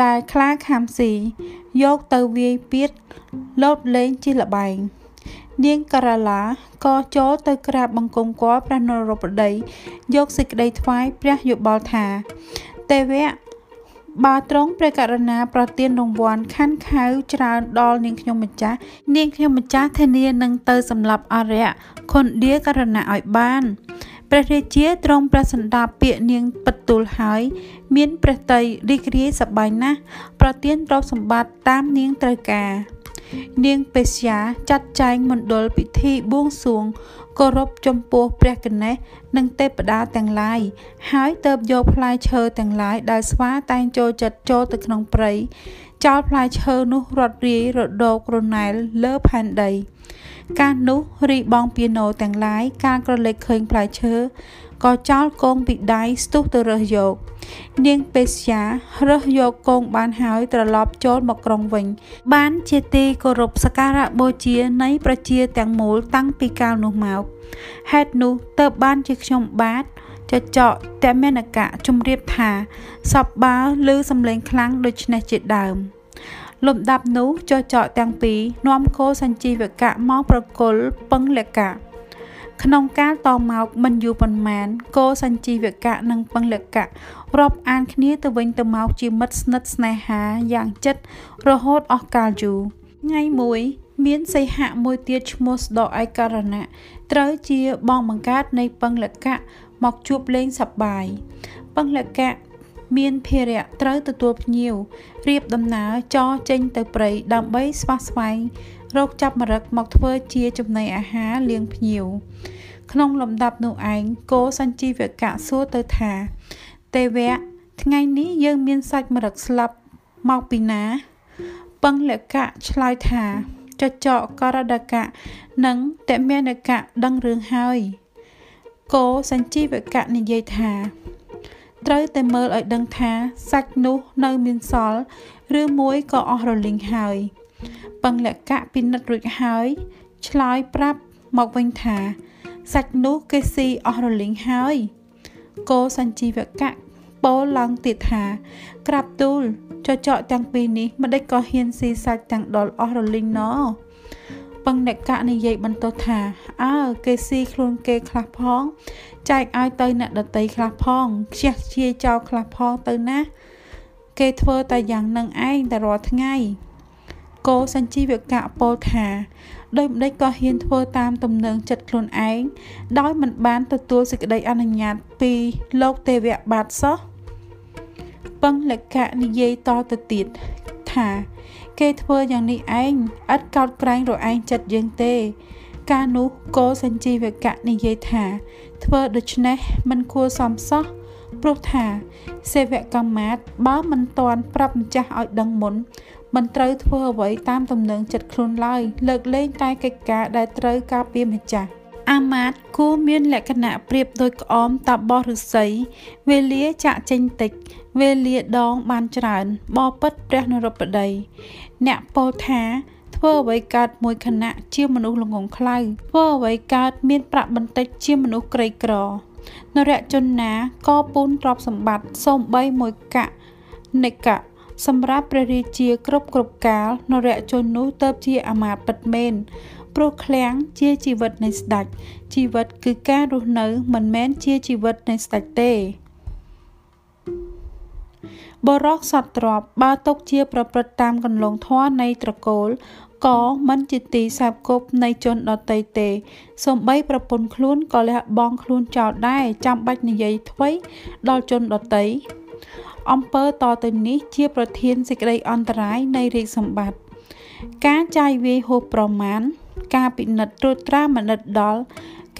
ដែលខ្លាខាំស៊ីយកទៅវាយពៀតលោតលេងជាលបែងនាងការ៉ាឡាក៏ចូលទៅក្រាបបង្គំគាល់ព្រះនរោបតីយកសេចក្តីថ្វាយព្រះយោបល់ថាទេវៈបើត្រង់ព្រះករុណាប្រទានរង្វាន់ខាន់ខៅច្រើនដល់នាងខ្ញុំម្ចាស់នាងខ្ញុំម្ចាស់ធានានឹងទៅសម្លាប់អរិយខុនឌាករណៈឲ្យបាន ព្រះរាជាទ្រង់ព្រះសណ្ដាប់ពាក្យនាងបទូលហើយ មានព្រះតីរីករាយសប្បាយណាស់ប្រទានទ្រព្យសម្បត្តិតាមនាងត្រូវការនាងបេស្យាចាត់ចែងមណ្ឌលពិធីបួងសួងគោរពចំពោះព្រះកណេសនិងទេពតាទាំងឡាយហើយទៅបយកផ្លែឈើទាំងឡាយដែលស្វាតែងចូលចិត្តចូលទៅក្នុងព្រៃចោលផ្លែឈើនោះរត់រាយរដោករណែលលើផែនដី កាលនោះរីបងពីណូទាំងឡាយការក្រឡេកឃើញផ្លែឈើក៏ចោលគងពីដៃស្ទុះទៅរើសយក នាងពេស្យារើសយកគងបានហើយត្រឡប់ចូលមកក្រុងវិញ បានជាទីគោរពសក្ការៈបូជានៃប្រជាទាំងមូលតាំងពីកាលនោះមកហេតុនោះទើបបានជាខ្ញុំបាទចចកតមេនកៈជំរាបថាសពបាវឬសំឡេងខ្លាំងដូចនេះជាដើម លំដាប់នោះចចកទាំងពីរនាំគោសញ្ជីវកៈមកប្រគល់ពឹងលកៈក្នុងកាលតមកមិនយូរប៉ុន្មានគោសញ្ជីវកៈនិងពឹងលកៈរាប់អានគ្នាទៅវិញទៅមកជាមិត្តស្និទ្ធស្នេហាយ៉ាងជិតរហូតអស់កាលយូរថ្ងៃមួយមានសីហៈមួយទៀតឈ្មោះស្ដកឯករណៈត្រូវជាបងបង្កើតនៃពឹងលកៈមកជួបលេងសប្បាយពឹងលកៈ មានភារៈត្រូវទទួលភ្ញៀវរៀបដំណើរចរចេញទៅព្រៃដើម្បីស្វះស្វែងរកចាប់មរឹកមកធ្វើជាចំណីអាហារលៀងភ្ញៀវក្នុងលំដាប់នោះឯងគោសញ្ជីវកៈសួរទៅថា ទេវៈថ្ងៃនេះយើងមានសាច់មរឹកស្លាប់មកពីណាពឹងលកៈឆ្លើយថាចចកករដកៈនិងតមេនកៈដឹងរឿងហើយគោសញ្ជីវកៈនិយាយថា ត្រូវតែមើលឲ្យដឹងថាសាច់នោះនៅមានសល់ឬមួយក៏អស់រលីងហើយពឹងលក្ខៈពិនិត្យរួចហើយឆ្លើយប្រាប់មកវិញថាសាច់នោះគេស៊ីអស់រលីងហើយគោសញ្ជីវកៈពោលឡើងទៀតថាក្រាបទូលចចកទាំងពីរនេះមិនដេចក៏ហ៊ានស៊ីសាច់ទាំងដុលអស់រលីងណោ ពឹងអ្នកកៈនិយាយបន្តថាអើគេស៊ីខ្លួនគេខ្លះផងចែកឲ្យទៅអ្នកដតីខ្លះផងខ្ជះខ្ជាយចោលខ្លះផងទៅណាគេធ្វើតែយ៉ាងនឹងឯងតែរាល់ថ្ងៃគោសញ្ជីវកៈពោលថាដោយម្ដេចក៏ហ៊ានធ្វើតាមទំនឹងចិត្តខ្លួនឯងដោយមិនបានទទួលសេចក្តីអនុញ្ញាតពីលោកទេវៈបាទសោះពឹងលក្ខៈនិយាយតទៅទៀតថា គេធ្វើយ៉ាងនេះឯងឥតកោតក្រែងរឯងចិត្តយើងទេ កាលនោះគោសញ្ជីវកៈនិយាយថា ធ្វើដូច្នេះមិនគួរសមសោះព្រោះថា សេវកម្មមាតបើមិនតាន់ប្រាប់ម្ចាស់ឲ្យដឹងមុនមិនត្រូវធ្វើអ្វីតាមទំនឹងចិត្តខ្លួនឡើយលើកលែងតែកិច្ចការដែលត្រូវការពារម្ចាស់ អាមាតគួរមានលក្ខណៈប្រៀបដូចក្អមតាបោះឫស្សីវេលាចាក់ចេញតិចវេលាដងបានច្រើនបបិទ្ធព្រះនរបតីអ្នកពោលថាធ្វើអ្វីកើតមួយខណៈជាមនុស្សល្ងងខ្លៅធ្វើអ្វីកើតមានប្រាក់បន្តិចជាមនុស្សក្រីក្រនរជនណាក៏ពូនទ្រព្យសម្បត្តិសូម្បីមួយកៈនិកៈសម្រាប់ព្រះរាជាគ្រប់គ្រប់កាលនរជននោះទៅជាអាមាត្យពិតមែន ព្រោះឃ្លាំងជាជីវិតនៃស្ដេចជីវិតគឺការរស់នៅ មិនមែនជាជីវិតនៃស្ដេចទេបរោះសត្វទ្របបើຕົកជាប្រព្រឹត្តតាមកន្លងធម៌នៃត្រកូលក៏មិនជាទីសាបគប់នៃជនដតីទេសំបីប្រពន្ធខ្លួនក៏លះបង់ខ្លួនចោលដែរចាំបាច់និយាយថ្មីដល់ជនដតីអំពើតទៅនេះជាប្រធានសេចក្តីអន្តរាយនៃរាជសម្បត្តិការចាយវាយហួសប្រមាណ ការពិនិត្យត្រួតត្រាមនិតដល់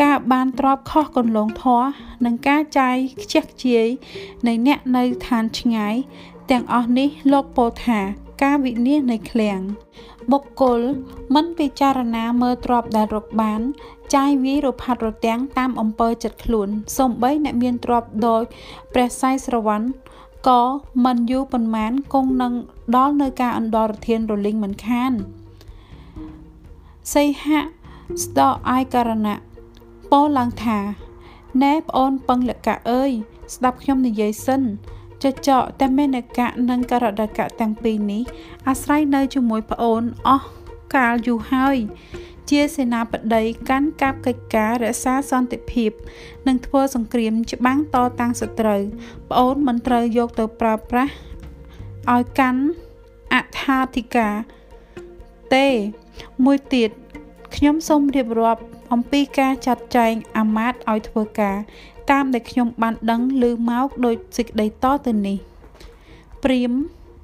ការបានទ្របខុសកន្លងធរនិងការចាយខ្ជះខ្ជាយនៃអ្នកនៅឋានឆ្ងាយ ទាំងអស់នេះលោកពោលថាការវិនិច្ឆ័យនៃឃ្លាំងបុគ្គលមិនពិចារណាមើលទ្របដែលរកបាន ចាយវាយរផាត់រទាំងតាមអំពើចិត្តខ្លួនសំបីអ្នកមានទ្របដោយព្រះស័យស្រវ័នក៏មិនយូរប៉ុន្មានគង់នឹងដល់នៅការអន្តរធានរលីងមិនខាន សីហៈស្ដអាយករណៈពោលឡើងថាណែប្អូនពឹងលកៈអើយស្ដាប់ខ្ញុំនិយាយសិនចចកតែមេនកៈនិងករដកៈទាំងពីរនេះអាស្រ័យនៅជាមួយប្អូនអស់កាលយូរហើយ ជាសេនាបតីកាន់កាប់កិច្ចការរក្សាសន្តិភាព និងធ្វើសង្គ្រាមច្បាំងតតាំងសត្រូវប្អូនមិនត្រូវយកទៅប្រើប្រាស់ឲ្យកាន់អថាធិការទេ មួយទៀតខ្ញុំសូមរៀបរាប់អំពីការចាត់ចែងអាមាត្យឲ្យធ្វើការ តាមដែលខ្ញុំបានដឹងឮមកដោយសេចក្តីតទៅនេះព្រាម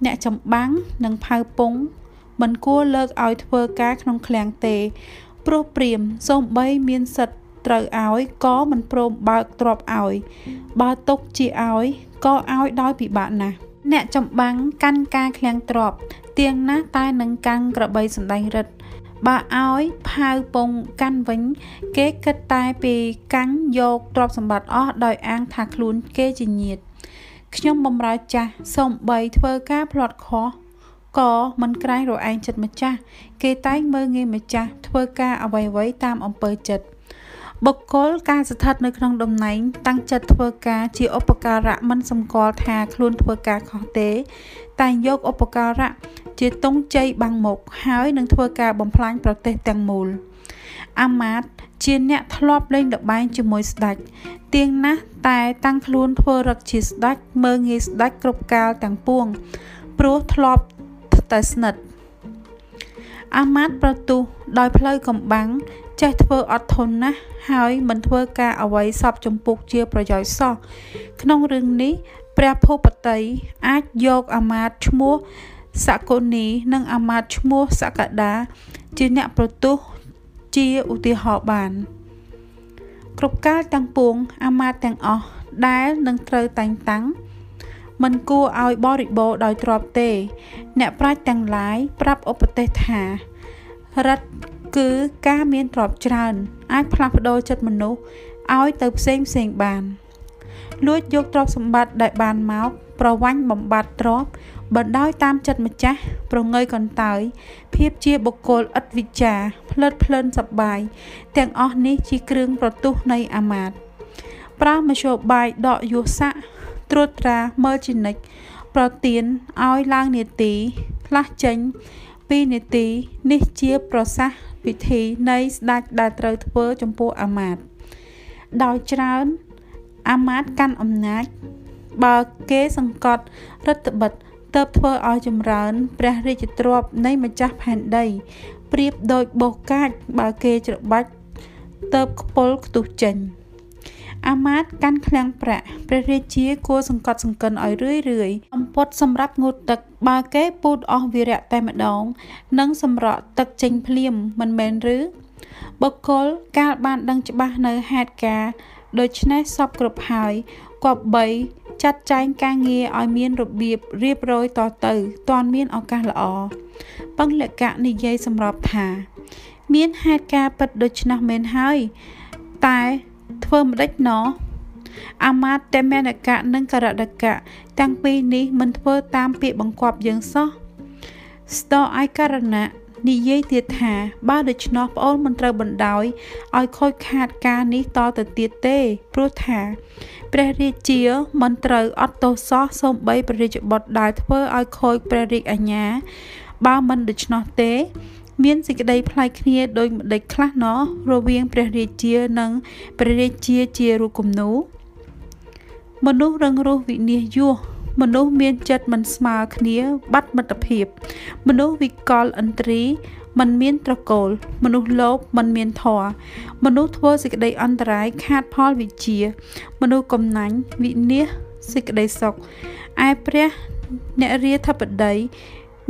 អ្នកចម្បាំងនិងផៅពងមិនគួរលើកឲ្យធ្វើការក្នុងឃ្លាំងទេ ព្រោះព្រាមសូម្បីមានសិទ្ធត្រូវឲ្យក៏មិនព្រមបើកទ្របឲ្យ បើຕົកជាឲ្យក៏ឲ្យដោយពិបាកណាស់ អ្នកចម្បាំងកាន់ការឃ្លាំងទ្របទៀងណាស់តែនឹងកាន់ក្របីសម្ដែងរិទ្ធបើឲ្យផៅពងកាន់វិញ គេគិតតែពីកាញ់យកទ្រព្យសម្បត្តិអស់ដោយអាងថាខ្លួនគេជាញាតិខ្ញុំបំរើចាស់សូមបីធ្វើការផ្្លាត់ខុសក៏មិនក្រែងរឯងចិត្តម្ចាស់គេតែងមើងងាយម្ចាស់ធ្វើការអ្វីៗតាមអំពើចិត្ត បុគ្គលការស្ថិតនៅក្នុងតំណែងតាំងចិត្តធ្វើការជាឧបការៈមិនសម្គាល់ថាខ្លួនធ្វើការខុសទេ តែយកឧបការៈជាទងជ័យបាំងមុខហើយនឹងធ្វើការបំផ្លាញប្រទេសទាំងមូលអាម៉ាតជាអ្នកធ្លាប់លេងល្បែងជាមួយស្ដេចទៀងណាស់តែតាំងខ្លួនធ្វើរឹកជាស្ដេចមើងងាយស្ដេចគ្រប់កាលទាំងពួងព្រោះធ្លាប់តែស្និទ្ធ អាម៉ាត់ប្រទុះដោយផ្លូវកំបាំងចេះធ្វើអត់ធន់ណាស់ហើយមិនធ្វើការអ្វីសពចំពុកជាប្រយោជន៍សោះក្នុងរឿងនេះព្រះភូពតីអាចយកអាមាត្យឈ្មោះសកុនីនិងអាមាត្យឈ្មោះសកដា ជាអ្នកប្រទុះជាឧទាហរណ៍បាន គ្រប់កាលទាំងពួងអាមាត្យទាំងអស់ដែលនឹងត្រូវតែងតាំង មិនគួរឲ្យបរិបូរដោយទ្រព្យទេ អ្នកប្រាជ្ញទាំងឡាយប្រាប់ឧបទេសថារិទ្ធគឺការមានទ្រព្យច្រើន អាចផ្លាស់ប្ដូរចិត្តមនុស្សឲ្យទៅផ្សេងផ្សេងបានលួចយកទ្រព្យសម្បត្តិដែលបានមកប្រវាញ់បំបត្តិទ្រព្យបណ្ដោយតាមចិត្តម្ចាស់ប្រងើយកន្តើយភាពជាបុគ្គលឥតវិចារផ្លិតផ្លិនសបាយទាំងអស់នេះជាគ្រឿងប្រទុះនៃអាមាត្យប្រើមធ្យោបាយដកយុស័ក ត្រួតត្រាមើលជានិច្ចប្រទៀនឲ្យឡើងនេតិខ្លះចេញ2នាទីនេះជាប្រសាសន៍វិធីនៃស្ដេចដែលត្រូវធ្វើចំពោះអាមាត្យដោយច្រើនអាមាត្យកាន់អំណាច បើគេសង្កត់រដ្ឋបិទទៅធ្វើឲ្យចម្រើន ព្រះរាជទ្រព្យនៃម្ចាស់ផែនដីប្រៀបដូចបោះកាចបើគេច្របាច់ទៅខ្ពុលខ្ទុះចេញ អាមាតកាន់ឃ្លាំងប្រាក់ព្រះរាជាគួរសង្កត់សង្កិនឲ្យរឿយរឿយអំពត់សម្រាប់ងូតទឹក បើគេពូតអស់វីរៈតែម្ដងនឹងសម្រក់ទឹកចេញភ្លាមមិនមែនឬបុគ្គលកាលបានដឹងច្បាស់នៅហេតុការដូច្នេះសពគ្រប់ហើយគប្បីចាត់ចែងការងារឲ្យមានរបៀបរៀបរយតទៅតាន់មានឱកាសល្អពឹងលក្ខៈនិយាយសម្របថា មានហេតុការពិតដូច្នោះមែនហើយតែ ធ្វើម្ដេចណោះអាមាតតមេនកៈនិងករដកៈទាំងពីរនេះមិនធ្វើតាមពាក្យបង្គាប់យើងសោះស្ទអឯករណៈនិយាយទៀតថា បើដូច្នោះប្អូនមិនត្រូវបណ្ដោយឲ្យខូចខាតការនេះតទៅទៀតទេព្រោះថាព្រះរាជាមិនត្រូវអត់ទោសសោះសូម្បីព្រះរាជបុត្រដែលធ្វើឲ្យខូចព្រះរាជអាជ្ញាបើមិនដូច្នោះទេ មានសេចក្តីប្លែកគ្នាដោយម្ដេចខ្លះណោះរវាងព្រះរាជានិងព្រះរាជាជារូបគំនូមនុស្សរឹងរូសវិនិច្ឆ័យយោមនុស្សមានចិត្តមិនស្មើគ្នា បាត់មិត្តភាព មនុស្សវិកលឥន្ទ្រីមិនមានត្រកូល មនុស្សលោភមិនមានធម៌មនុស្សធ្វើសេចក្តីអន្តរាយខាតផលវិជា មនុស្សកំណាញ់វិនិច្ឆ័យសេចក្តីសុខឯព្រះអ្នករាធិបតី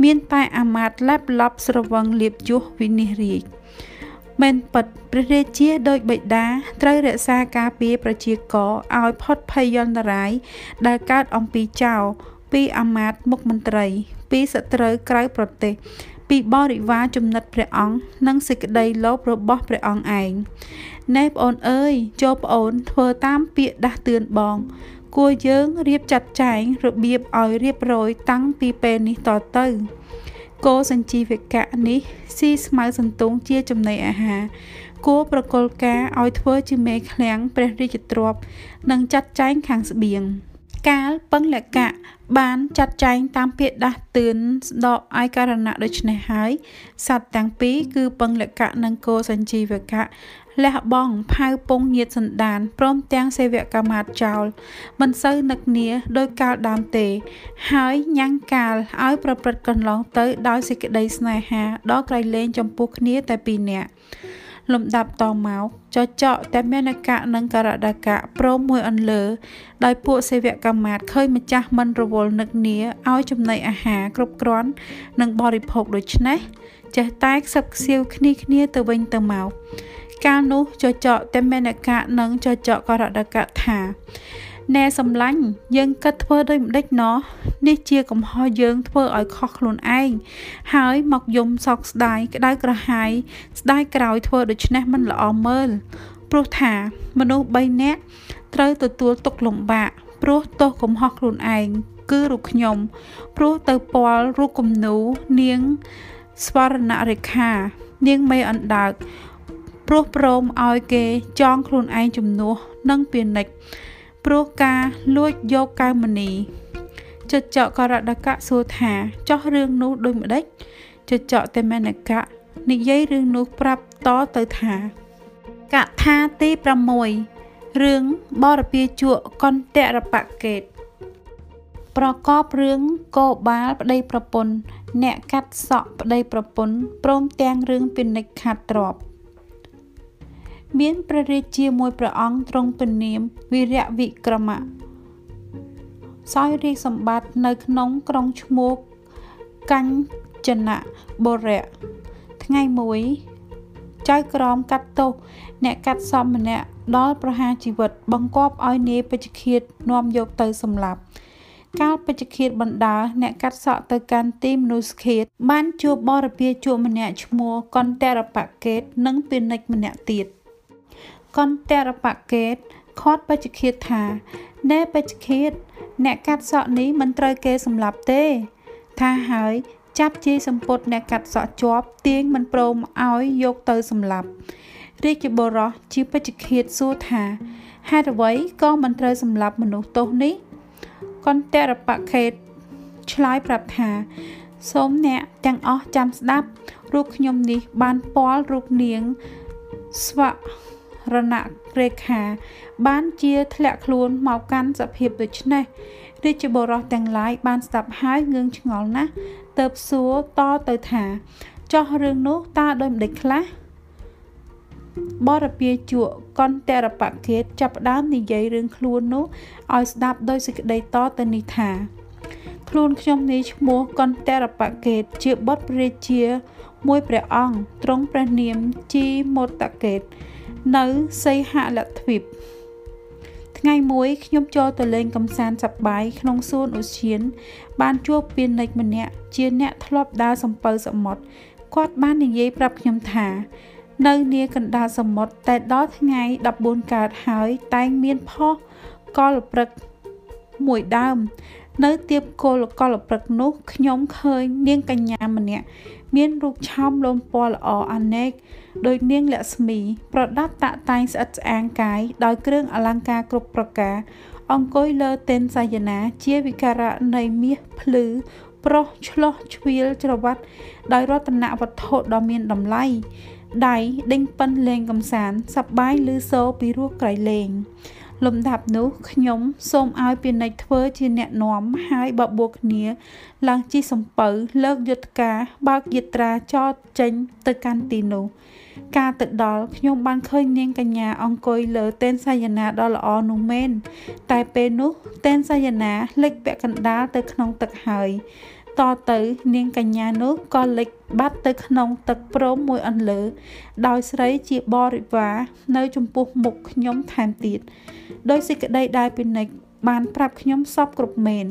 មានតែអាមាត្យឡាប់ឡប់ស្រវឹងលៀបយោះវិនិច្ឆ័យរាជមែនពិតព្រះរាជាដោយបិតាត្រូវរក្សាការពារប្រជាករឲ្យផុតភ័យយន្តរាយដែលកើតអំពីចៅពីអាមាត្យមុខមន្ត្រី ពីសត្រូវក្រៅប្រទេស ពីបរិវារចំណិតព្រះអង្គនិងសេចក្តីលោភរបស់ព្រះអង្គឯងណែប្អូនអើយចូលប្អូនធ្វើតាមពាក្យដាស់តឿនបង គួរយើងរៀបចាត់ចែងរបៀបឲ្យរៀបរយតាំងពីពេលនេះតទៅគោសញ្ជីវកៈនេះស៊ីស្មៅសន្ទងជាចំណីអាហារគួរប្រកុលការឲ្យធ្វើជាមេឃ្លាំងព្រះរាជទ្រព្យនិងចាត់ចែងខាងស្បៀងកាលពឹងលកៈបានចាត់ចែងតាមពាក្យដាស់តឿនស្ដកឯករណៈដូច្នេះហើយសត្វទាំងពីរគឺពឹងលកៈនិងគោសញ្ជីវកៈ លះបង់ផៅពងញាតសន្តានព្រមទាំងសេវកមាតចោល មិនសូវនឹកនាដោយកាលដើមទេ ហើយញ៉ាំងកាលឲ្យប្រព្រឹត្តកន្លងទៅដោយសេចក្តីស្នេហាដល់ក្រៃលែងចំពោះគ្នាតែពីរនាក់លំដាប់តមកចចកតែមានកៈនិងករដកៈព្រមមួយអន្លើដោយពួកសេវកម្មមាតឃើញម្ចាស់មិនរវល់នឹកនាឲ្យចំណីអាហារគ្រប់គ្រាន់និងបរិភោគដូច្នេះចេះតែខ្សឹបខ្សៀវគ្នាគ្នាទៅវិញទៅមក កាលនោះចចកតមេនកៈនិងចចកករដកៈថាណែសំឡាញ់យើងគិតធ្វើដូចម្ដេចណោះនេះជាកំហុសយើងធ្វើឲ្យខុសខ្លួនឯងហើយមកយំសោកស្ដាយក្តៅក្រហាយស្ដាយក្រោយធ្វើដូច្នេះមិនល្អមើលព្រោះថាមនុស្ស3នាក់ត្រូវទទួលទុកលំបាកព្រោះទោសកំហុសខ្លួនឯងគឺរូបខ្ញុំ ព្រោះទៅពាល់រូបគំនូនាងស្វរណរេខា នាងមេអណ្ដើក ព្រោះព្រមឲ្យគេចងខ្លួនឯងជំនួសនិងពាណិជ្ជព្រោះការលួចយកកៅមនីចចកករដកៈសួរថាចោះរឿងនោះដូចម្ដេចចចកតេមេនកៈនិយាយរឿងនោះប្រាប់តទៅថាកថាទី6រឿងបរពាជក់កន្តរបកេតប្រកបរឿងកោបាលប្តីប្រពន្ធអ្នកកាត់សក់ប្តីប្រពន្ធព្រមទាំងរឿងពិនិចខាត់ទ្រប មានព្រះរាជាមួយព្រះអង្គទ្រង់ពនាមវីរៈវិក្រមៈសោយរាជសម្បត្តិនៅក្នុងក្រុងឈ្មោះកញ្ចនៈបុរៈថ្ងៃមួយចៅក្រមកាត់ទោសអ្នកកាត់សមម្នាក់ដល់ប្រហារជីវិត បង្គាប់ឲ្យនាយពេជ្ជឃាតនាំយកទៅសម្លាប់កាលពេជ្ជឃាតបណ្ដាលអ្នកកាត់សក់ទៅកាន់ទីមនុស្សឃាតបានជួបបរិពាជួបម្នាក់ឈ្មោះកន្តរបកេត និងពាណិជ្ជម្នាក់ទៀត កន្តរបកេតខាត់ពេជ្ជឃាតថាណែពេជ្ជឃាតអ្នកកាត់សក់នេះមិនត្រូវគេសម្លាប់ទេ ថាហើយចាប់ជាសម្ពុតអ្នកកាត់សក់ជាប់ទាញមិនព្រមឲ្យយកទៅសម្លាប់រាជបុរសជាពេជ្ជឃាតសួរថាហេតុអ្វីក៏មិនត្រូវសម្លាប់មនុស្សទោសនេះកន្តរបខេតឆ្លើយប្រាប់ថាសូមអ្នកទាំងអស់ចាំស្ដាប់រូបខ្ញុំនេះបានពាល់រូបនាងស្វ រណៈរេខា បានជាធ្លាក់ខ្លួនមកកាន់សភាពដូចនេះរាជបុរសទាំងឡាយបានស្ដាប់ហើយងឿងឆ្ងល់ណាស់ទៅសួរតទៅថាចោះរឿងនោះតើដូចម្ដេចខ្លះបរពាជក់កន្តរបកេតចាប់ផ្ដើមនិយាយរឿងខ្លួននោះឲ្យស្ដាប់ដោយសេចក្តីតទៅនេះថាខ្លួនខ្ញុំនេះឈ្មោះកន្តរបកេតជាបុត្រព្រះរាជា មួយព្រះអង្គទ្រង់ព្រះនាមជីមតកេត នៅសីហលទ្វីបថ្ងៃមួយខ្ញុំចូលទៅលេងកំសាន្តសប្បាយក្នុងសួនឧទ្យាន បានជួបពាណិជ្ជម្នាក់ជាអ្នកធ្លាប់ដើរសំពៅសមុទ្រគាត់បាននិយាយប្រាប់ខ្ញុំថា នៅនាកណ្ដាលសមុទ្រតែដល់ថ្ងៃ14កើតហើយតែងមានផុសកលព្រឹកមួយដើម នៅទៀបគោលកលព្រឹកនោះខ្ញុំឃើញនាងកញ្ញាម្នាក់ មានរូបឆោមលោមពណ៌ល្អអនេកដោយនាងលក្ស្មី ប្រដាប់តាក់តែងស្អិតស្អាងកាយដោយគ្រឿងអលង្ការគ្រប់ប្រការ អង្គុយលើទិនសាយនាជាវិការៈនៃមាសភ្លឺប្រុសឆ្លោះជ្រៀលច្រវ៉ាត់ដោយរតនវត្ថុដ៏មានតម្លៃដៃដេញប៉ិនលេងកំសាន្តសប្បាយឮសូរពីរោះក្រៃលេង លំដាប់នោះខ្ញុំសូមឲ្យពាណិជ្ជធ្វើជាអ្នកនាំហើយបបួលគ្នា ឡើងជិះសំពៅលើកយុទ្ធការបើកយាត្រាចតចេញទៅកាន់ទីនោះការទៅដល់ខ្ញុំបានឃើញនាងកញ្ញាអង្គុយលើតេនសាយនាដ៏ល្អនោះមែនតែពេលនោះតេនសាយនាលិចពាក់កណ្ដាលទៅក្នុងទឹកហើយ តទៅ នាងកញ្ញានោះក៏លិចបាត់ទៅក្នុងទឹកព្រមមួយអន្លើ ដោយស្រីជាបរិវារនៅចំពោះមុខខ្ញុំថែមទៀតដោយសេចក្តីដែលពិនិត្យបានប្រាប់ខ្ញុំសពគ្រប់មែន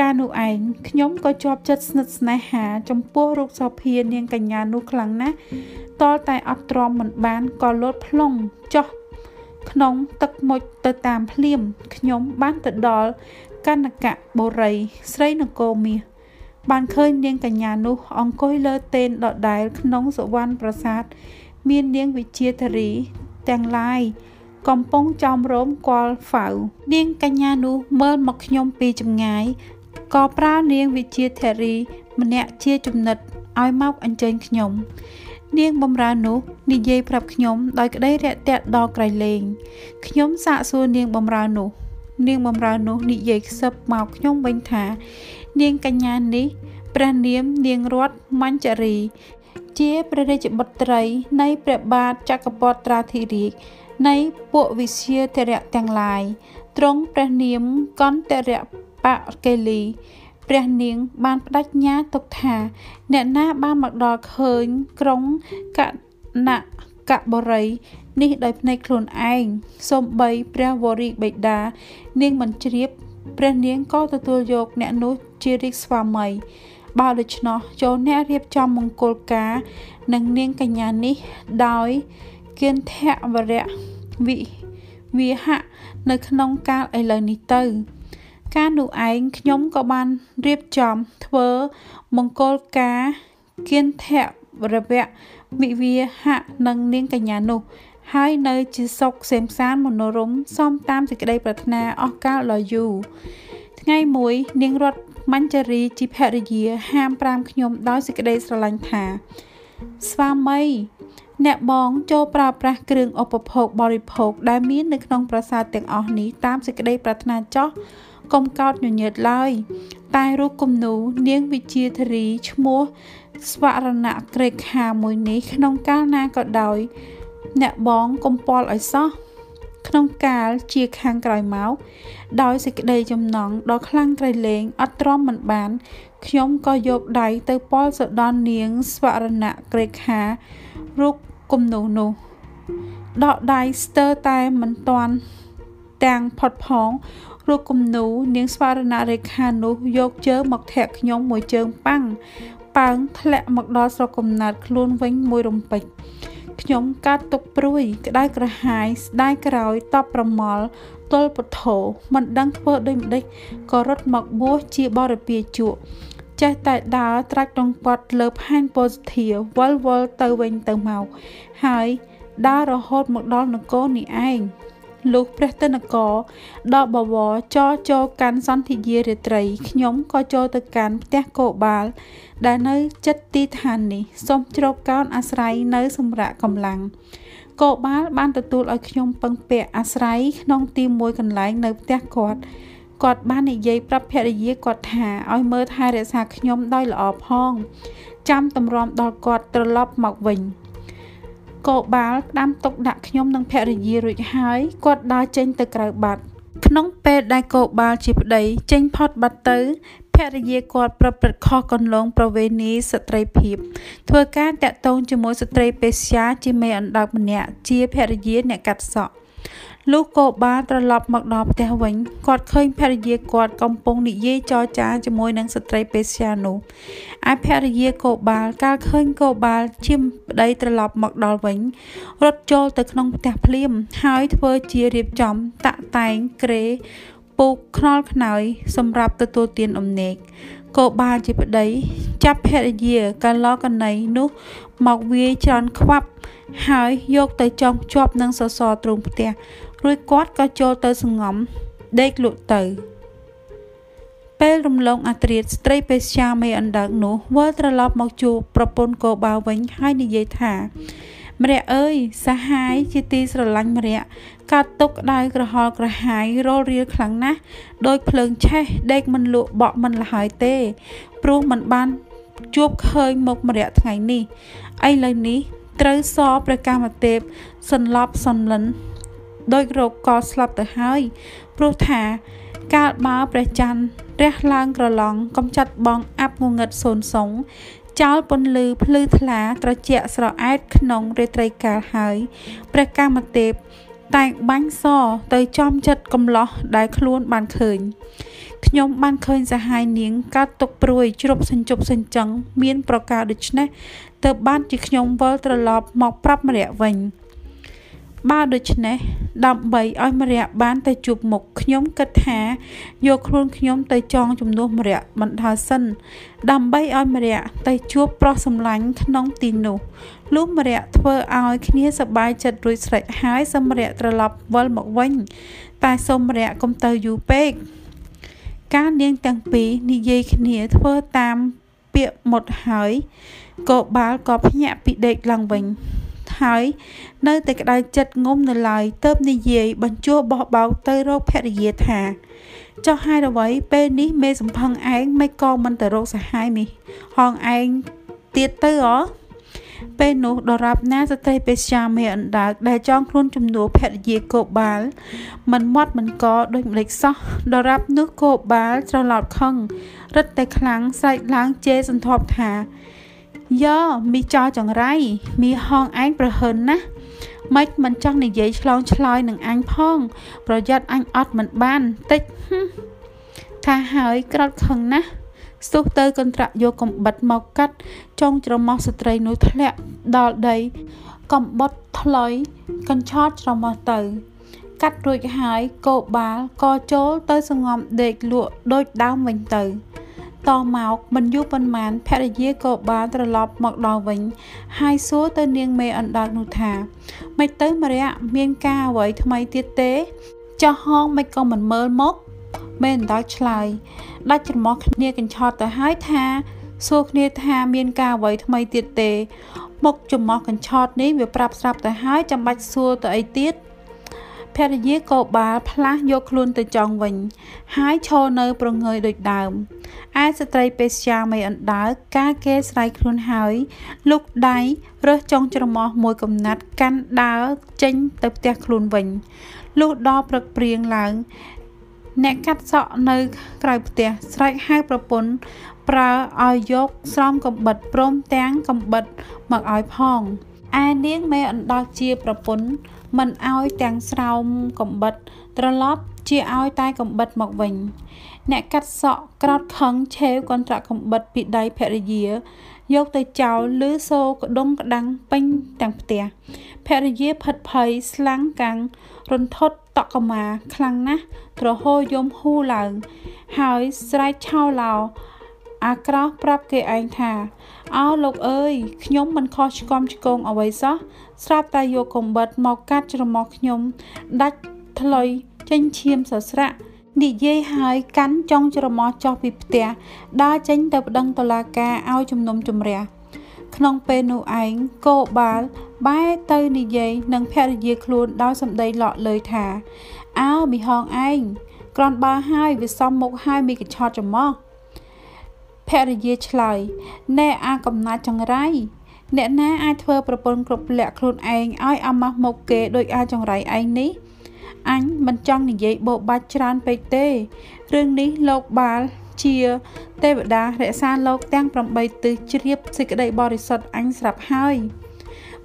ការនោះឯងខ្ញុំក៏ជាប់ចិត្តស្និទ្ធស្នេហា ចំពោះរូបសោភានាងកញ្ញានោះខ្លាំងណាស់តលតែអត់ទ្រាំមិនបានក៏លោតផ្លុងចោះក្នុងទឹកមុជទៅតាមភ្លៀមខ្ញុំបានទៅដល់កណ្ណកៈបុរីស្រីនគរមាស បានឃើញនាងកញ្ញានោះអង្គុយលើទេនដដែលក្នុងសវណ្ណប្រាសាទមាននាងវិជាធារីទាំងឡាយកំពុងចោមរោមគល់ហ្វៅនាងកញ្ញានោះមើលមកខ្ញុំពីចម្ងាយក៏ប្រើនាងវិជាធារី ម្នាក់ជាចំណិតឲ្យមកអញ្ជើញខ្ញុំ នាងបំរើនោះនិយាយប្រាប់ខ្ញុំដោយក្តីរាក់ទាក់ដល់ក្រៃលែងខ្ញុំសាកសួរនាងបំរើនោះ នាងបំរើនោះនិយាយខ្សឹបមកខ្ញុំវិញថា នាងកញ្ញានេះព្រះនាមនាងរតមញ្ជរី ជាព្រះរាជបុត្រីនៃព្រះបាទចក្រពតត្រាធិរាជនៃពួកវិជាធរៈទាំងឡាយទ្រង់ព្រះនាមកន្តរៈបកេលីព្រះនាងបានបដិញ្ញាទុកថា អ្នកណាបានមកដល់ឃើញក្រុងកណកកបរិយនេះដោយភ្នែកខ្លួនឯងសំបីព្រះវរីបិតានាងមិនជ្រាប ព្រះនាងក៏ទទួលយកអ្នកនោះជារាជស្វាមីបើដូច្នោះចូលអ្នករៀបចំមង្គលការនឹងនាងកញ្ញានេះដោយគិនធវរៈវិវិហៈនៅក្នុងកាលឥឡូវនេះទៅ ការនោះឯងខ្ញុំក៏បានរៀបចំធ្វើមង្គលការគិនធវរៈវិវិហៈនឹងនាងកញ្ញានោះ ហើយនៅជាសុខសេមសានមនោរមសំតាមសេចក្តីប្រាថ្នាអស់កាលដ៏យូរថ្ងៃមួយនាងរត់មញ្ជរីជាភរិយាហាម5ខ្ញុំដោយសេចក្តីស្រឡាញ់ថា ស្វាមីអ្នកបងចូលប្រើប្រាស់គ្រឿងឧបភោគបរិភោគដែលមាននៅក្នុងប្រាសាទទាំងអស់នេះតាមសេចក្តីប្រាថ្នាចោះកុំកោតញញើតឡើយតែរូបគំនូនាងវិជាធរីឈ្មោះស្វរណៈក្រេខាមួយនេះក្នុងកាលណាក៏ដោយ អ្នកបងកុំពលឲ្យសោះក្នុងកាលជាខាងក្រោយមកដោយសេចក្តីចំណងដ៏ខ្លាំងក្រៃលែងអត់ទ្រាំមិនបាន ខ្ញុំក៏យកដៃទៅពលសដននាងស្វរណៈក្រេខារូបគំនូនោះដកដៃស្ទើរតែមិនទាន់ទាំងផុតផងរូបគំនូនាងស្វរណៈរេខានោះយកជើងមកធាក់ខ្ញុំមួយជើងប៉ាំងប៉ើងធ្លាក់មកដល់ស្រុកកំណើតខ្លួនវិញមួយរំពេច ខ្ញុំកាត់ទុកព្រួយ ក្តៅក្រហាយស្ដាយក្រោយតបប្រមល់ទល់ពុទ្ធោមិនដឹងធ្វើដូចម្ដេចក៏រត់មកបួសជាបរិពាជក់ចេះតែដើរត្រាច់ដងគាត់លើផែនពោសិធាវល់វល់ទៅវិញទៅមកហើយដើររហូតមកដល់នគរនេះឯង លុះព្រះទនគរដល់បវរចរចូលកាន់សន្ធិយារាត្រីខ្ញុំក៏ចូលទៅកាន់ផ្ទះគោបាល ដែលនៅចិត្តទីឋាននេះសូមជ្រកកោនអាស្រ័យនៅសម្រាប់កម្លាំងគោបាលបានទទួលឲ្យខ្ញុំពឹងពាក់អាស្រ័យក្នុងទីមួយកន្លែងនៅផ្ទះគាត់គាត់បាននិយាយប្រាប់ភរិយាគាត់ថាឲ្យមើលថែរក្សាខ្ញុំដោយល្អផង ចាំតម្រាំដល់គាត់ត្រឡប់មកវិញ កោបាលផ្ដាំទុកដាក់ខ្ញុំនិងភរិយារួចហើយគាត់ដើរចេញទៅក្រៅបាត់ក្នុងពេលដែលកោបាលជាប្តីចេញផុតបាត់ទៅភរិយាគាត់ប្រព្រឹត្តខុសកន្លងប្រវេណីស្ត្រីភាពធ្វើការតាក់ទងជាមួយស្ត្រីពេស្យាជាមេអណ្ដើកម្នាក់ជាភរិយាអ្នកកាត់សក់ លុះកោបាត្រឡប់មកដល់ផ្ទះវិញគាត់ឃើញភរិយាគាត់កំពុងនិយាយចរចាជាមួយនឹងស្ត្រីពេស្យានោះឯភរិយាកោបាល កាលឃើញកោបាល ជាប្តីត្រឡប់មកដល់វិញរត់ចូលទៅក្នុងផ្ទះភ្លាម ហើយធ្វើជារៀបចំតាក់តែងក្រេពូកខ្នល់ខ្នើយសម្រាប់ទទួលទានអំណេកកោបាលជាប្តីចាប់ភរិយាកាលកណីនោះមកវាយច្រើនខ្វាប់ហើយយកទៅចងជាប់នឹងសសរទ្រូងផ្ទះ រួចគាត់ក៏ចូលទៅសងំដេកលក់ទៅពេលរំលងអាត្រៀតស្ត្រីពេស្យាមេអណ្ដើកនោះវិលត្រឡប់មកជួបប្រពន្ធកោបាវិញហើយនិយាយថាម្រាអើយសហាយជាទីស្រឡាញ់ម្រាកាត់ទុកក្តៅក្រហល់ក្រហាយរលរៀលខ្លាំងណាស់ដោយភ្លើងឆេះដេកមិនលក់បក់មិនលហើយទេ ព្រោះមិនបានជួបឃើញមុខម្រាថ្ងៃនេះឥឡូវនេះត្រូវសព្រះកាមទេពសន្លប់សំលិន ដោយរោគកស្លាប់ទៅហើយព្រោះថាកាលបើព្រះច័ន្ទរះឡើងក្រឡង់កំចាត់បងអាប់ងងឹតសូនសុងចោលពន្លឺភ្លឺថ្លាត្រជាក់ស្រអែតក្នុងរាត្រីកាលហើយព្រះកាមទេពតែងបាញ់សទៅចំចិត្តកំឡោះដែលខ្លួនបានឃើញខ្ញុំបានឃើញសហាយនាងកាត់ទុកព្រួយជ្រប់សញ្ជប់សញ្ចឹងមានប្រការដូច្នេះទើបបានជាខ្ញុំវិលត្រឡប់មកប្រាប់ម្រាក់វិញ បើដូច្នេះដើម្បីឲ្យម្រាក់បានទៅជួបមុខខ្ញុំគិតថាយកខ្លួនខ្ញុំទៅចងជំនួសម្រាក់បណ្ដើសិន ដើម្បីឲ្យម្រាក់ទៅជួបប្រុសសម្លាញ់ក្នុងទីនោះលុះម្រាក់ធ្វើឲ្យគ្នាសប្បាយចិត្តរួចស្រេចហើយសម្រាក់ត្រឡប់វិលមកវិញ តែសូមម្រាក់កុំទៅយូរពេកការនាងទាំងពីរនិយាយគ្នាធ្វើតាមពាក្យមុតហើយក៏បាលក៏ភ្ញាក់ពីដេកឡើងវិញ ហើយនៅតែក្តៅចិត្តងុំនៅឡើយទៅនិយាយបញ្ជោះបោះបោកទៅរកភរិយាថាចុះហេតុអ្វីពេលនេះមេសំផឹងឯងមិនក៏មិនទៅរកសហាយនេះហងឯងទៀតទៅអពេលនោះដរាបណាស្ត្រីពេស្យាមេអណ្ដើកដែលចងខ្លួនជំនួសភរិយាកោបាល មិនមាត់មិនកដូចម្លេចសោះដរាបនោះកោបាលច្រឡោតខឹងរឹតតែខ្លាំងស្រែកឡើងជេរសន្ធាប់ថា យ៉មីចោចង្រៃមីហងឯងប្រហិនណាម៉េចមិនចង់និយាយឆ្លងឆ្លើយនឹងអញផង ប្រយ័ត្នអញអត់មិនបានតិចថាហើយក្រោតខឹងណាស់ស្ទុះទៅកន្ត្រាក់យកកំបិតមកកាត់ចុងច្រមុះស្ត្រីនោះធ្លាក់ដល់ដី កំបត់ថ្លុយកញ្ឆោតច្រមុះទៅ កាត់រួចហើយកោបាលក៏ចូលទៅសងំដេកលក់ដូចដើមវិញទៅ តមកមិនយូរប៉ុន្មានភរិយាក៏បានត្រឡប់មកដល់វិញ ហើយសួរទៅនាងមេអណ្ដើកនោះថាមិនទៅមរៈមានការអ្វីថ្មីទៀតទេចោះហងមិនក៏មិនមើលមកមេអណ្ដើកឆ្លើយដាច់ច្រមុះគ្នាកញ្ឆោតទៅហើយថាសួរគ្នាថាមានការអ្វីថ្មីទៀតទេមុខចំោះកញ្ឆោតនេះវាប្រាប់ស្រាប់ទៅហើយចាំបាច់សួរទៅអីទៀត ភរិយាក៏បាលផ្លាស់យកខ្លួនទៅចង់វិញ ហើយឈរនៅប្រងើយដូចដើមឯស្ត្រីពេស្យាមិនអណ្ដើកការគេស្រ័យខ្លួនហើយលុកដៃរើសចុងច្រមុះមួយកំណាត់កាន់ដើរចេញទៅផ្ទះខ្លួនវិញលុះដល់ព្រឹកព្រៀងឡើងអ្នកកាត់សក់នៅក្រៅផ្ទះស្រែកហៅប្រពន្ធប្រើឲ្យយកស្រោមកំបិតព្រមទាំងកំបិតមកឲ្យផងឯនាងមេអណ្ដើកជាប្រពន្ធ មិនឲ្យទាំងស្រោមកំបិត ត្រឡប់ជាឲ្យតែកំបិតមកវិញ អ្នកកាត់សក់ក្រោតខឹងឆេវកន្ត្រាក់កំបិតពីដៃភរិយា យកទៅចោលឬសូក្ដុងក្តាំងពេញទាំងផ្ទះភរិយាផិតភ័យស្លាំងកាំងរន្ធត់តកមា ខ្លាំងណាស់ទ្រហោយំហ៊ូឡើង ហើយស្រែកឆោឡោអាក្រោះប្រាប់គេឯងថាអោលោកអើយខ្ញុំមិនខុសឆ្គំឆ្គងអ្វីសោះ ស្រាប់តែយកកំបិតមកកាត់ច្រមុះខ្ញុំ ដាច់ថ្លុយចេញឈាមសស្រាក់និយាយហើយកាន់ចុងច្រមុះចុះពីផ្ទះដើរចេញទៅប្តឹងតុលាការឲ្យជំនុំជម្រះក្នុងពេលនោះឯងកោបាលបែរទៅនិយាយនឹងភរិយាខ្លួនដោយសម្ដីលក់លើយថាអើមីហងឯងក្រនបើហើយវាសំមុខហើយមីកញ្ឆត់ចំមកភរិយាឆ្លើយណែអាកំណាចចង្រៃ អ្នកណាអាចធ្វើប្រពន្ធគ្រប់លក្ខខ្លួនឯងឲ្យអាម៉ាស់មុខគេដោយអាចចង្រៃឯងនេះអញមិនចង់និយាយបោបាច់ច្រើនពេកទេរឿងនេះលោកបាលជាទេវតារក្សាលោកទាំង8ទិសជ្រាបសេចក្តីបរិសុទ្ធអញស្រាប់ហើយ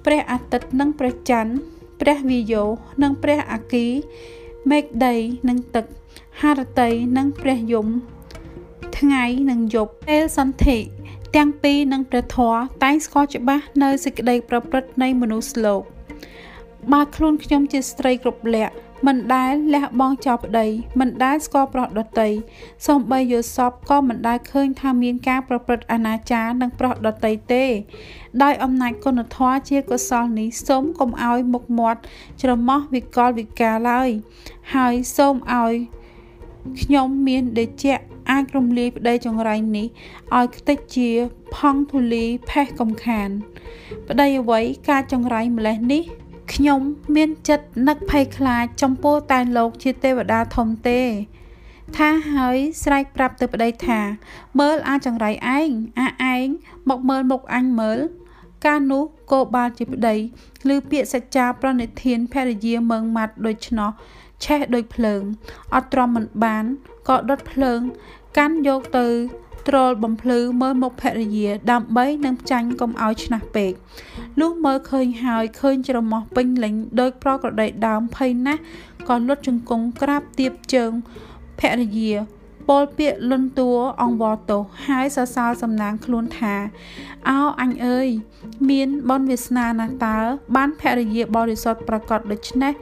ព្រះអាទិត្យនិងព្រះច័ន្ទព្រះវិយោនិងព្រះអាគីមេឃដីនិងទឹកហារតីនិងព្រះយមថ្ងៃនិងយប់ពេលសន្ធិ ទាំងពីរនិងព្រះធម៌តែងស្គាល់ច្បាស់នៅសេចក្តីប្រព្រឹត្តនៃមនុស្សលោកបើខ្លួនខ្ញុំជាស្ត្រីគ្រប់លក្ខមិនដែលលះបង់ចោលប្តី មិនដែលស្គាល់ប្រុសដតីសូម្បីយល់សពក៏មិនដែលឃើញថាមានការប្រព្រឹត្តអនាចារនឹងប្រុសដតីទេ ដោយអំណាចគុណធម៌ជាកុសលនេះសូមកុំឲ្យមុខមាត់ច្រមុះវិកលវិការឡើយហើយសូមឲ្យខ្ញុំមានដេជៈ អាចរំលាយប្តីចង្រៃនេះឲ្យខ្ទេចជាផង់ធូលីផេះកំខាន ប្តីអ្វីការចង្រៃម្លេះនេះខ្ញុំមានចិត្តនឹកភ័យខ្លាចចំពោះតែលោកជាទេវតាធំទេ ថាហើយស្រែកប្រាប់ទៅប្តីថា មើលអាចចង្រៃឯងអាឯងមកមើលមុខអញមើលកាលនោះគោបាលជាប្តីឬពាក្យសច្ចាប្រណិធានភរិយាមើងម៉ាត់ដូច្នោះឆេះដូចភ្លើងអត់ទ្រាំមិនបានក៏ដុតភ្លើង កាន់យកទៅទ្រលបំភ្លឺមើលមុខភរិយាដើម្បីនឹងចាញ់កុំឲ្យឆ្នះពេកលុះមើលឃើញហើយឃើញច្រមុះពេញលេញដោយប្រក្រដីដើមភ័យណាស់ក៏លុតជង្គង់ក្រាបទៀបជើងភរិយាពលពាកលន់តួអង្វរទោសហើយសរសើរសំណាងខ្លួនថាអោអញអើយមានបនវាសនាណាស់តើបានភរិយាបរិសុទ្ធប្រកបដូច្នេះ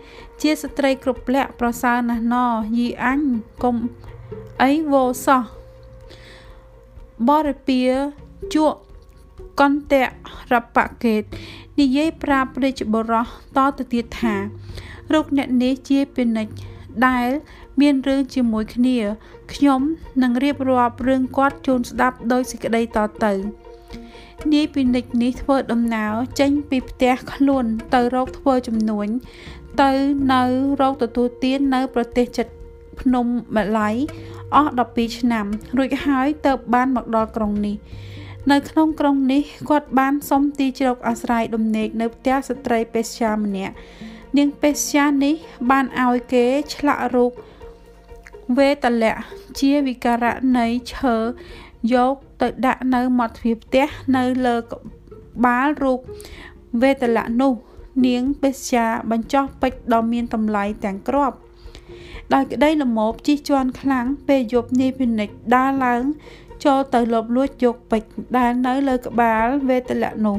ជាស្ត្រីគ្រប់លក្ខប្រសើរណាស់ណយីអញកុំ អីវោសោះបរិពាជក់កន្តៈរបកេតនិយាយប្រាប់រាជបុរសតទៅទៀតថារូបអ្នកនេះជាពាណិជ្ជដែលមានរឿងជាមួយគ្នាខ្ញុំនឹងរៀបរាប់រឿងគាត់ជូនស្ដាប់ដោយសេចក្តីតទៅនាយពាណិជ្ជនេះធ្វើដំណើរចេញពីផ្ទះខ្លួនទៅរកធ្វើចំនួនទៅនៅរកទទួលទាននៅប្រទេសជិត ភ្នំម្លៃអស់12ឆ្នាំ រួចហើយទៅបានមកដល់ក្រុងនេះនៅក្នុងក្រុងនេះគាត់បានសុំទីជ្រកអាស្រ័យដំណេកនៅផ្ទះស្ត្រីពេស្យាម្នាក់នាងពេស្យានេះបានឲ្យគេឆ្លាក់រូបវេតលៈជាវិការៈនៃឈើយកទៅដាក់នៅមាត់ទ្វារផ្ទះនៅលើក្បាលរូបវេតលៈនោះ នាងបេស្យាបញ្ចោះពេជ្រដ៏មានតម្លៃទាំងគ្រាប់ ដោយក្តីល្មោបជិះជាន់ខ្លាំងពេលយប់នាយពិនិចដើរឡើង ចូលទៅលបលួចយកពេជ្រដែលនៅលើក្បាលវេទលៈនោះ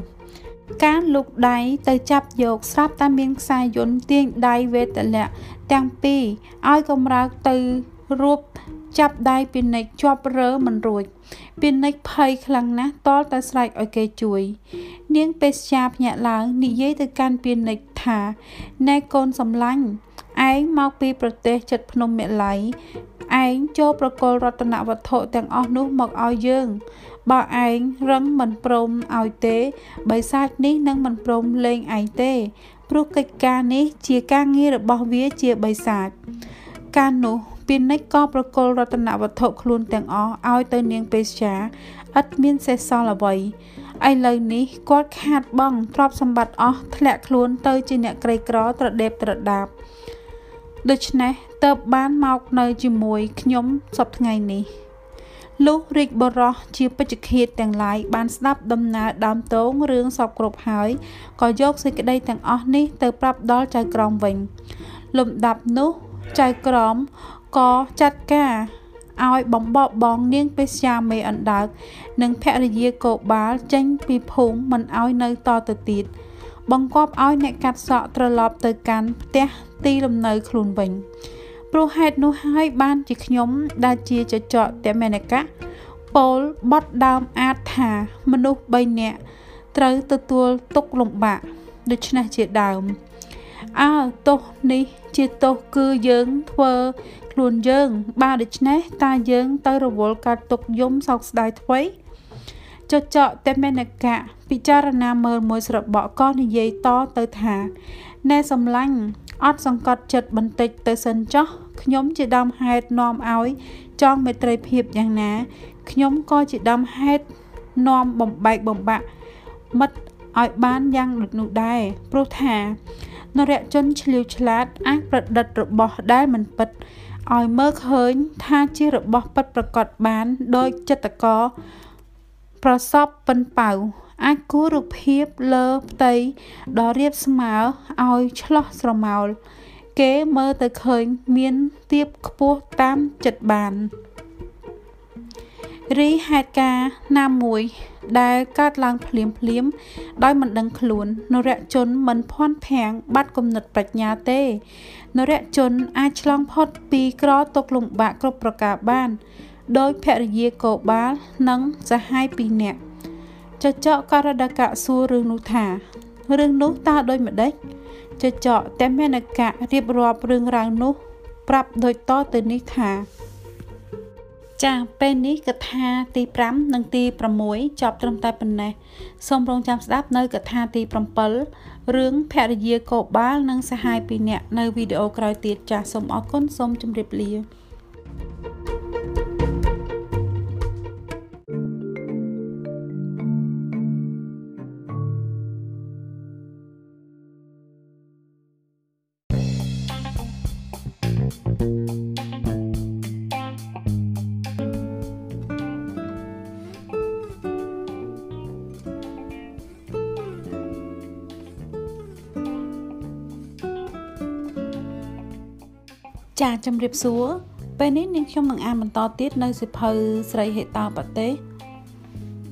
ការលុកដៃទៅចាប់យកស្រាប់តែមានខ្សែយន្តទាញដៃវេទលៈទាំងពីរឲ្យកំរើកទៅរួបចាប់ដៃពីនិចជាប់រើមិនរួចពីនិចភ័យខ្លាំងណាស់តលតែស្រែកឲ្យគេជួយ នាងពេស្យាភ្ញាក់ឡើងនិយាយទៅកាន់ពីនិចថាណែកូនសំឡាញ់ ឯងមកពីប្រទេសចិត្តភ្នំមេឡៃឯងចូលប្រកល់រតនវត្ថុទាំងអស់នោះមកឲ្យយើងបើឯងរឹងមិនព្រមឲ្យទេបិសាចនេះនឹងមិនព្រមលេងឯងទេព្រោះកិច្ចការនេះជាការងាររបស់វាជាបិសាចកាលនោះពាណិជ្ជក៏ប្រគល់រតនវត្ថុខ្លួនទាំងអស់ឲ្យទៅនាងពេស្យាឥតមានសេះសល់អ្វីឥឡូវនេះគាត់ខាតបង់ទ្រព្យសម្បត្តិអស់ធ្លាក់ខ្លួនទៅជាអ្នកក្រីក្រត្រដេបត្រដាប ដូច្នេះតើបបានមកនៅជាមួយខ្ញុំសពថ្ងៃនេះលុះរាជបរោះជាពេជ្ជឃាតទាំងឡាយបានស្ដាប់ដំណើរដើមតងរឿងសពគ្រប់ហើយក៏យកសេចក្តីទាំងអស់នេះទៅប្រាប់ដល់ចៅក្រមវិញលំដាប់នោះចៅក្រមក៏ចាត់ការឲ្យបំបបបងនាងពេស្យាមេអណ្ដើកនិងភរិយាកោបាលចេញពីភូមិមិនឲ្យនៅតទៅទៀត បង្គាប់ឲ្យអ្នកកាត់សក់ត្រឡប់ទៅកាន់ផ្ទះទីលំនៅខ្លួនវិញព្រោះហេតុនោះហើយបានជាខ្ញុំដែលជាចចកតមេនកៈពោលបត់ដើមអាចថាមនុស្ស3នាក់ត្រូវទទួលទុកលំបាកដូច្នេះជាដើមអើទោសនេះជាទោសគឺយើងធ្វើខ្លួនយើងបើដូច្នេះតើយើងទៅរវល់កាត់ទុកយំសោកស្ដាយថ្មី ចចកតមេនកៈពិចារណាមើលមួយស្របក់ក៏និយាយតទៅថាណែសំឡាញ់អត់សង្កត់ចិត្តបន្តិចទៅសិនចោះខ្ញុំជាដើមហេតុនាំឲ្យចង់មេត្រីភាពយ៉ាងណា ខ្ញុំក៏ជាដើមហេតុនាំបំបែកបំបាក់មិត្តឲ្យបានយ៉ាងដូចនោះដែរព្រោះថានរជនឆ្លៀវឆ្លាតអាចប្រឌិតរបស់ដែលមិនពិតឲ្យមើលឃើញថាជារបស់ពិតប្រកបបានដោយចិត្តកោ ប្រសពប៉ិនប៉ៅអាចគូររូបភាពលើផ្ទៃដ៏រាបស្មើឲ្យឆ្លោះស្រមោល គេមើលទៅឃើញមានទៀបខ្ពស់តាមចិត្តបានរីហេតុការណាមួយដែលកើតឡើងភ្លាមភ្លាម ដោយមិនដឹងខ្លួននរជនមិនភ័ន្តភាំងបាត់គំនិតប្រាជ្ញាទេ នរជនអាចឆ្លងផុតពីក្រទុកលំបាកគ្រប់ប្រការបាន ដោយភរិយាកោបាលនិងសហាយពីរនាក់ចចកករដកៈសួររឿងនោះថារឿងនោះតើដូចម្ដេចចចកតែមេនកៈរៀបរាប់រឿងរ៉ាវនោះ ប្រាប់ដូចតទៅនេះថាចាពេលនេះកថាទី5និងទី6ចប់ត្រឹមតែប៉ុណ្ណេះសូមរងចាំស្ដាប់នៅកថាទី7រឿងភរិយាកោបាលនិងសហាយពីរនាក់នៅវីដេអូក្រោយទៀតចាសសូមអរគុណសូមជម្រាបលា ចាជំរាបសួរពេលនេះនាងខ្ញុំនឹងអានបន្តទៀតនៅសិភៅស្រីហេតាបតេ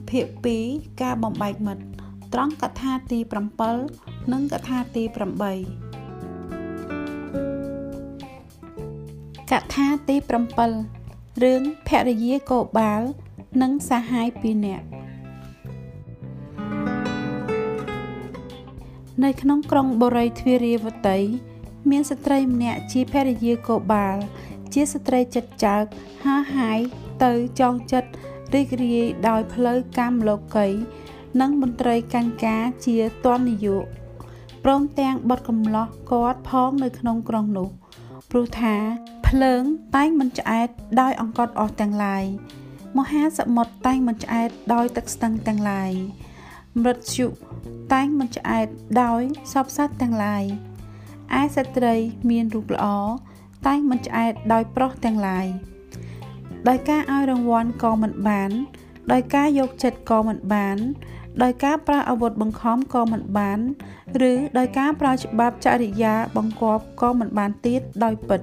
ភាគ2ការបំបែកមិត្តត្រង់កថាទី7និងកថាទី8កថាទី7រឿងភរិយាកោបាល និងសាហាយពីរនាក់នៅក្នុងក្រុងបូរីទ្វារាវតី មានស្ត្រីម្នាក់ជាភរិយាកោបាល ជាស្ត្រីចិត្តចើកហាហាយទៅចងចិត្តរីករាយដោយផ្លូវកម្មលោកី និងមន្ត្រីកាញ់ការជាតននាយកព្រមទាំងបត់កំឡោះគាត់ផងនៅក្នុងក្រុងនោះព្រោះថាភ្លើងតែងមិនឆ្អែតដោយអង្កត់អស់ទាំងឡាយមហាសមុទ្រតែងមិនឆ្អែតដោយទឹកស្ទឹងទាំងឡាយមृតយុតែងមិនឆ្អែតដោយសពសត្វទាំងឡាយ ឯស្ត្រីមានរូបល្អតែងមិនឆ្អែតដោយប្រុសទាំងឡាយដោយការឲ្យរង្វាន់ក៏មិនបាន ដោយការយកចិត្តក៏មិនបាន ដោយការប្រើអាវុធបង្ខំក៏មិនបាន ឬដោយការប្រើច្បាប់ចរិយាបង្គាប់ក៏មិនបានទៀតដោយពិត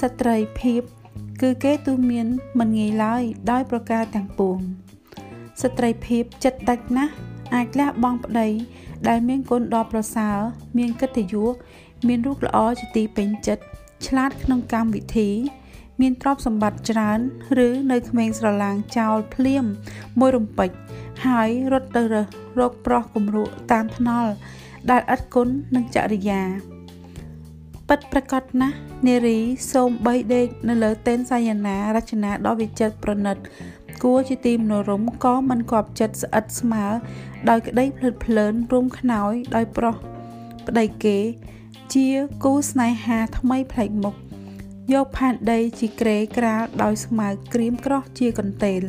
ស្ត្រីភាព គឺគេទូមានមិនងាយឡើយដោយប្រការទាំងពួងស្ត្រីភាពចិត្តដាច់ណាស់អាចលះបង់ប្តីដែលមានគុណដ៏ប្រសើរមានកិត្តិយស មានរូបល្អជាទីពេញចិត្តឆ្លាតក្នុងកម្មវិធី មានទ្រព្យសម្បត្តិច្រើន ឬនៅក្មេងស្រឡាងចោលភ្លាមមួយរំពេចហើយរត់ទៅរើសរកប្រុសគំរក់តាមថ្នល់ដែលឥតគុណនិងចរិយាពិតប្រកបណាស់នារីសូមបីដេកនៅលើតេនសាយនារចនាដ៏វិចិត្រប្រណិត គួរជាទីមនោរម្យក៏មិនគប់ចិត្តស្អិតស្មើដោយក្តីភ្លើតភ្លើនរួមខ្នើយដោយប្រុសប្តីគេ ជាគូស្នេហាថ្មីប្លែកមុខយកផែនដីជាក្រេក្រាលដោយស្មៅក្រៀមក្រោះជាកន្ទេល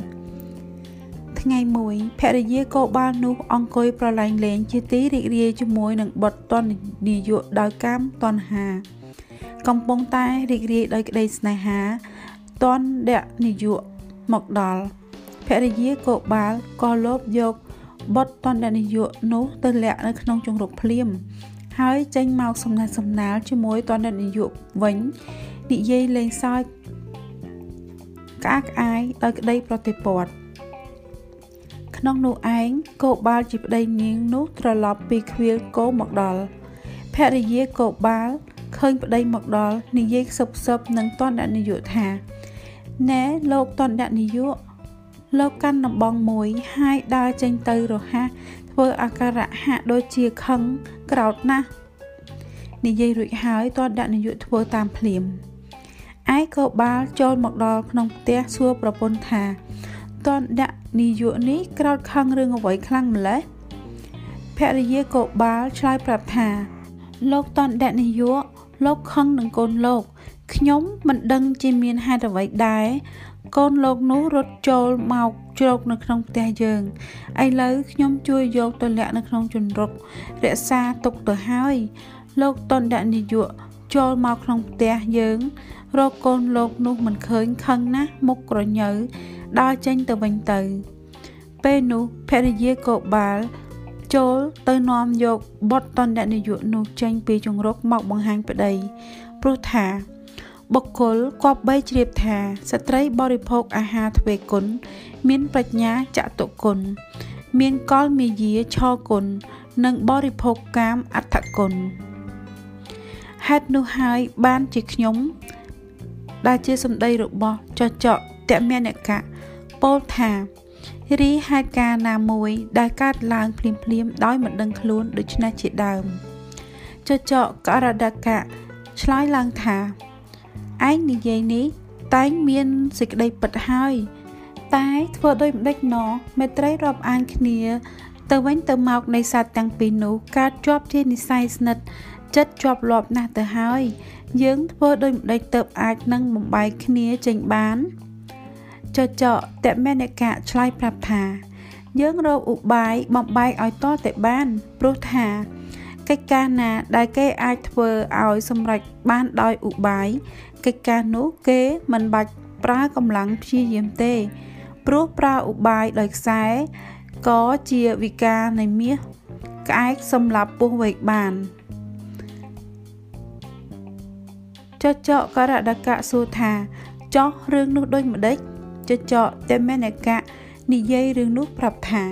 ថ្ងៃមួយភរិយាកោបាលនោះអង្គុយប្រឡែងលេងជាទីរីករាយជាមួយនឹងបុត្រតននាយកដោយកាមតណ្ហា កំពុងតែរីករាយដោយក្តីស្នេហាតនដនាយកមកដល់ភរិយាកោបាលក៏លោបយកបុត្រតនដនាយកនោះទៅលាក់នៅក្នុងជង្រុកភ្លាម ហើយចេញមកសំណាក់សំណាលជាមួយតនដនាយកវិញនិយាយលេងសើចក្អាកក្អាយដោយក្តីប្រតិព័ទ្ធក្នុងនោះឯងគោបាលជាប្តីនាងនោះត្រឡប់ពីខ្វៀលគោមកដល់ភរិយាគោបាលឃើញប្តីមកដល់និយាយខ្សឹបខ្សឹបនឹងតនដនាយកថាណែលោកតនដនាយកលោកកាន់ដំបងមួយហើយដើរចេញទៅរហ័ស ធ្វើអាការៈហាក់ដូចជាខឹងក្រោតណាស់និយាយរួចហើយតនដនាយកធ្វើតាមភ្លាមឯក៏បាលចូលមកដល់ក្នុងផ្ទះសួរប្រពន្ធថាតនដនាយកនេះក្រោតខឹងរឿងអ្វីខ្លាំងម្ល៉េះភរិយាក៏បាលឆ្លើយប្រាប់ថា លោកតនដនាយកលោកខឹងនឹងកូនលោកខ្ញុំមិនដឹងជាមានហេតុអ្វីដែរ កូនលោកនោះរត់ចូលមកជ្រកនៅក្នុងផ្ទះយើងឥឡូវខ្ញុំជួយយកទៅលាក់នៅក្នុងជន្រុករក្សាទុកទៅហើយលោកតនដនាយកចូលមកក្នុងផ្ទះយើង រកកូនលោកនោះមិនឃើញខឹងណាស់មុខក្រញើដើរចេញទៅវិញទៅ ពេលនោះភរិយាកោបាលចូលទៅនាំយកបុត្រតននាយកនោះចេញពីជង្រុកមកបង្ហាញប្តីព្រោះថា បុគ្គលគប្បីជ្រាបថាស្ត្រីបរិភោគអាហារទ្វេគុណមានប្រាជ្ញាចតុគុណមានកលមាយាឆគុណនិងបរិភោគកាមអត្ថគុណហេតុនោះហើយបានជាខ្ញុំ ដែលជាសម្ដីរបស់ចចកតមេនកៈពោលថារីហេតុការណាមួយ ដែលកើតឡើងភ្លាមភ្លាមដោយមិនដឹងខ្លួនដូច្នេះជាដើមចចកករដកៈឆ្លើយឡើងថា ឯងនិយាយនេះតែងមានសេចក្តីពិតហើយ តែធ្វើដោយម្ដេចណមេត្រីរាប់អានគ្នា ទៅវិញទៅមកនៃសត្វទាំងពីរនោះកើតជាប់ជានិស័យស្និទ្ធចិត្តជាប់លាប់ណាស់ទៅហើយ យើងធ្វើដោយម្ដេចទៅអាចនឹងបំបែកគ្នាចេញបានចចកតមេនិកៈឆ្លើយប្រាប់ថា យើងរកឧបាយបំបែកឲ្យតតែបានព្រោះថាកិច្ចការណាដែលគេអាចធ្វើឲ្យសម្រេចបានដោយឧបាយ កិច្ចការនោះគេមិនបាច់ប្រើកម្លាំងព្យាយាមទេ ព្រោះប្រើឧបាយដោយខ្សែក៏ជាវិការនៃមាសក្អែកសម្រាប់ពោះវែកបានចចកករដកៈសួរថាចោះរឿងនោះដូចម្ដេចចចកតេមេនកៈនិយាយរឿងនោះប្រាប់ថា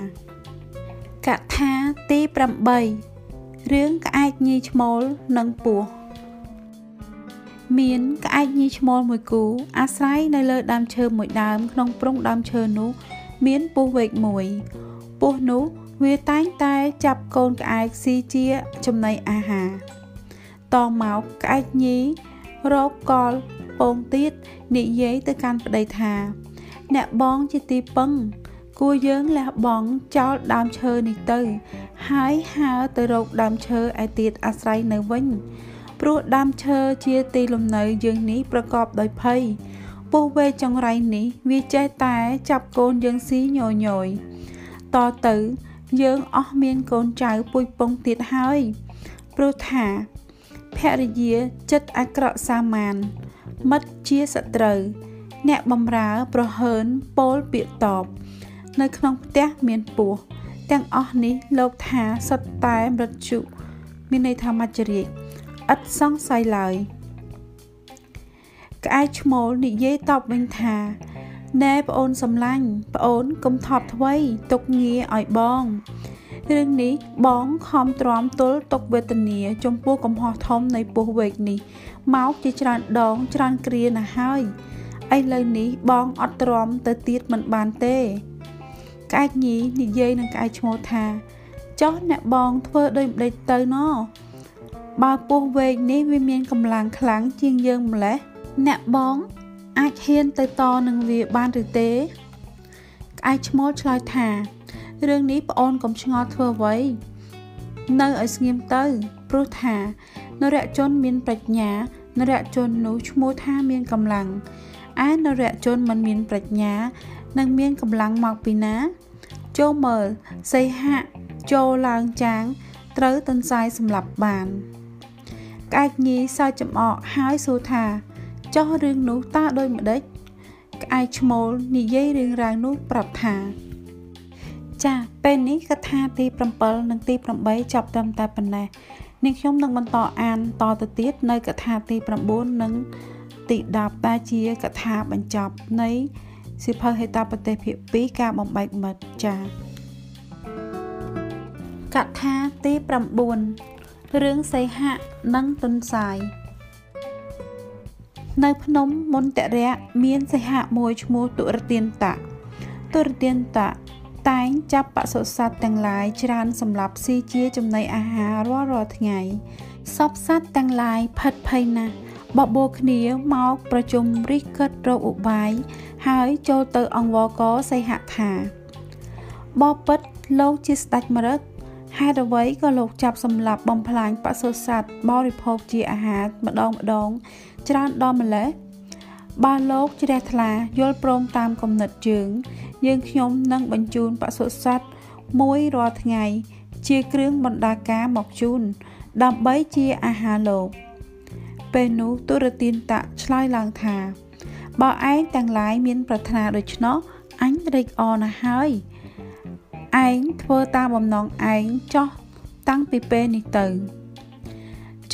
កថាទី8រឿងក្អែកញីឈ្មោលនិងពស់ មានក្អែកញីឈ្មោលមួយគូ អាស្រ័យនៅលើដើមឈើមួយដើមក្នុងព្រំដើមឈើនោះ មានពស់វែកមួយពស់នោះវាតែងតែចាប់កូនក្អែកស៊ីជាចំណីអាហារតមកក្អែកញីរកកលពងទៀតនិយាយទៅកាន់ប្តីថា អ្នកបងជាទីពឹងគួរយើងលះបង់ចោលដើមឈើនេះទៅ ហើយហើរទៅរកដើមឈើឯទៀតអាស្រ័យនៅវិញ ព្រោះដើមឈើជាទីលំនៅយើងនេះប្រកបដោយភ័យពស់វែកចង្រៃនេះវាចេះតែចាប់កូនយើងស៊ីញយញយតទៅយើងអស់មានកូនចៅពុយពងទៀតហើយព្រោះថាភរិយាចិត្តអាក្រក់សាមានមិត្តជាសត្រូវអ្នកបំរើប្រហើនពោលពាក្យតបនៅក្នុងផ្ទះមានពស់ទាំងអស់នេះលោកថាសុទ្ធតែមរជុមានន័យថាមច្ចរាជ ឥតសង្ស័យឡើយក្អែកឈ្មោលនិយាយតបវិញថាណែប្អូនសំឡាញ់ប្អូនកុំថប់ថ្វីទុកងារឲ្យបងរឿងនេះបងខំទ្រាំទល់ទុកវេទនា ចំពោះកំហុសធំនៃពោះវែកនេះមកជាច្រើនដងច្រើនគ្រាណាស់ហើយឥឡូវនេះបងអត់ទ្រាំទៅទៀតមិនបានទេក្អែកញីនិយាយនឹងក្អែកឈ្មោះថាចោះអ្នកបងធ្វើដូចម្ដេចទៅណ បើពោះវែកនេះវាមានកម្លាំងខ្លាំងជាងយើងម្លេះអ្នកបងអាចហ៊ានទៅតនឹងវាបានឬទេក្អែកឈ្មោលឆ្លើយថារឿងនេះប្អូនកុំឆ្ងល់ធ្វើអ្វីនៅឲ្យស្ងៀមទៅព្រោះថានរជនមានប្រាជ្ញានរជននោះឈ្មោះថាមានកម្លាំងឯនរជនមិនមានប្រាជ្ញានឹងមានកម្លាំងមកពីណាចូលមើលសីហៈចូលឡើងចាង ត្រូវទន្សាយសម្លាប់បាន ក្អែកញីសើចចំអកហើយសួរថាចោះរឿងនោះតើដូចម្ដេចក្អែកឈ្មោលនិយាយរឿងរ៉ាវនោះប្រាប់ថា ចាពេលនេះកថាទី7និងទី8ចាប់ត្រឹមតែប៉ុណ្ណេះនាងខ្ញុំនឹងបន្តអានតទៅទៀតនៅកថាទី9និងទី10ដែលជាកថាបញ្ចប់នៃសិភៅហេតាប្រទេសភាគ2ការបំបែកមិត្តចាកថាទី9 រឿងសីហៈនិងទុនសាយនៅភ្នំមន្តរៈមានសីហៈមួយឈ្មោះទុរទានតៈទុរទានតៈតែងចាប់បសុសត្វទាំងឡាយច្រើនសម្រាប់ស៊ីជាចំណីអាហាររាល់រាល់ថ្ងៃសពសត្វទាំងឡាយផិតភ័យណាស់បបោគ្នាមកប្រជុំរិះគិតរកឧបាយហើយចូលទៅអង្វរកសីហៈថាបបិទ្ធលោកជាស្ដេចមរឹក ហេតុអ្វីក៏លោកចាប់សម្លាប់បំផ្លាញបសុសត្វបរិភោគជាអាហារម្ដងម្ដង ច្រើនដល់ម្លេះបើលោកជ្រះថ្លាយល់ព្រមតាមគំនិតជើង យើងខ្ញុំនឹងបញ្ជូនបសុសត្វមួយរាល់ថ្ងៃ ជាគ្រឿងបណ្ដាការមកជូនដើម្បីជាអាហារលោកពេលនោះទុរទានតៈឆ្លើយឡើងថាបើឯងទាំងឡាយមានប្រាថ្នាដូច្នោះអញត្រេកអរណាស់ហើយ ឯងធ្វើតាមបំណងឯងចោះតាំងពីពេលនេះទៅ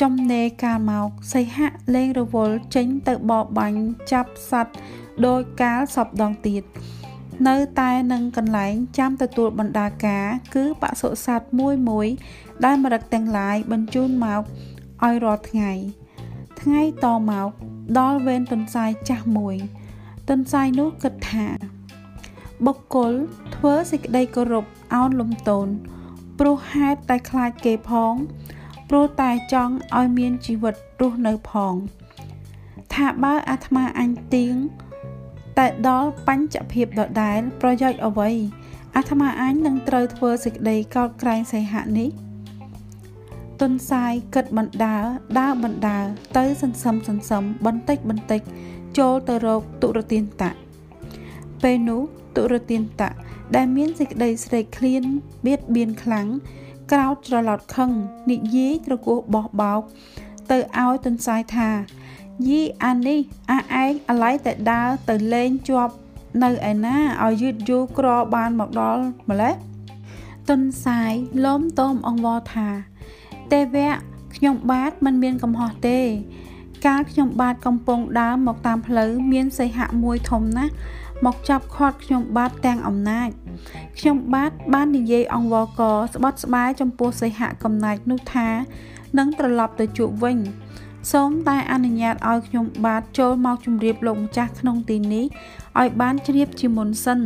ចំណេកាលមកសីហៈលេងរវល់ចេញទៅបបបាញ់ចាប់សัตว์ដោយកាលសពដងទៀតនៅតែនឹងកន្លែងចាំទទួលបណ្ដាការ គឺបសុសត្វមួយមួយ ដែលមរឹកទាំងឡាយបញ្ជូនមកឲ្យរាល់ថ្ងៃ ថ្ងៃតមកដល់វេនទន្សាយចាស់មួយទន្សាយនោះគិតថា បុគ្គលធ្វើសេចក្តីគោរពអោនលំទោនព្រោះហេតុតែខ្លាចគេផងព្រោះតែចង់ឲ្យមានជីវិតរស់នៅផង ថាបើអាត្មាអញទៀងតែដល់បញ្ចភាពដដែល ប្រយោជន៍អ្វីអាត្មាអញនឹងត្រូវធ្វើសេចក្តីកោតក្រែងសីហៈនេះទុនសាយគិតបណ្ដើដើរបណ្ដើទៅសន្សំសន្សំបន្តិចបន្តិចចូលទៅរកទុរទានតៈពេលនោះ ទុរទានតៈដែលមានសេចក្តីស្រេកឃ្លានបៀតបៀនខ្លាំងក្រោតច្រឡោតខឹងនិយាយត្រគោះបោះបោក ទៅឲ្យទន្សាយថាយីអានេះអាឯងអាឡ័យតែដើរទៅលេងជាប់នៅឯណាឲ្យយឺតយូរក្របានមកដល់ម្លេះទុនសាយលំតមអង្វរថាទេវៈខ្ញុំបាទមិនមានកំហុសទេ កាលខ្ញុំបាទកំពុងដើរមកតាមផ្លូវមានសីហៈមួយធំណាស់ មកចាប់ខាត់ខ្ញុំបាទទាំងអំណាចខ្ញុំបាទបាននិយាយអង្វរកស្បត់ស្បាយចំពោះសីហៈកំណាចនោះថានឹងត្រឡប់ទៅជួបវិញសូមតែអនុញ្ញាតឲ្យខ្ញុំបាទចូលមកជម្រាបលោកម្ចាស់ក្នុងទីនេះឲ្យបានជ្រាបជាមុនសិន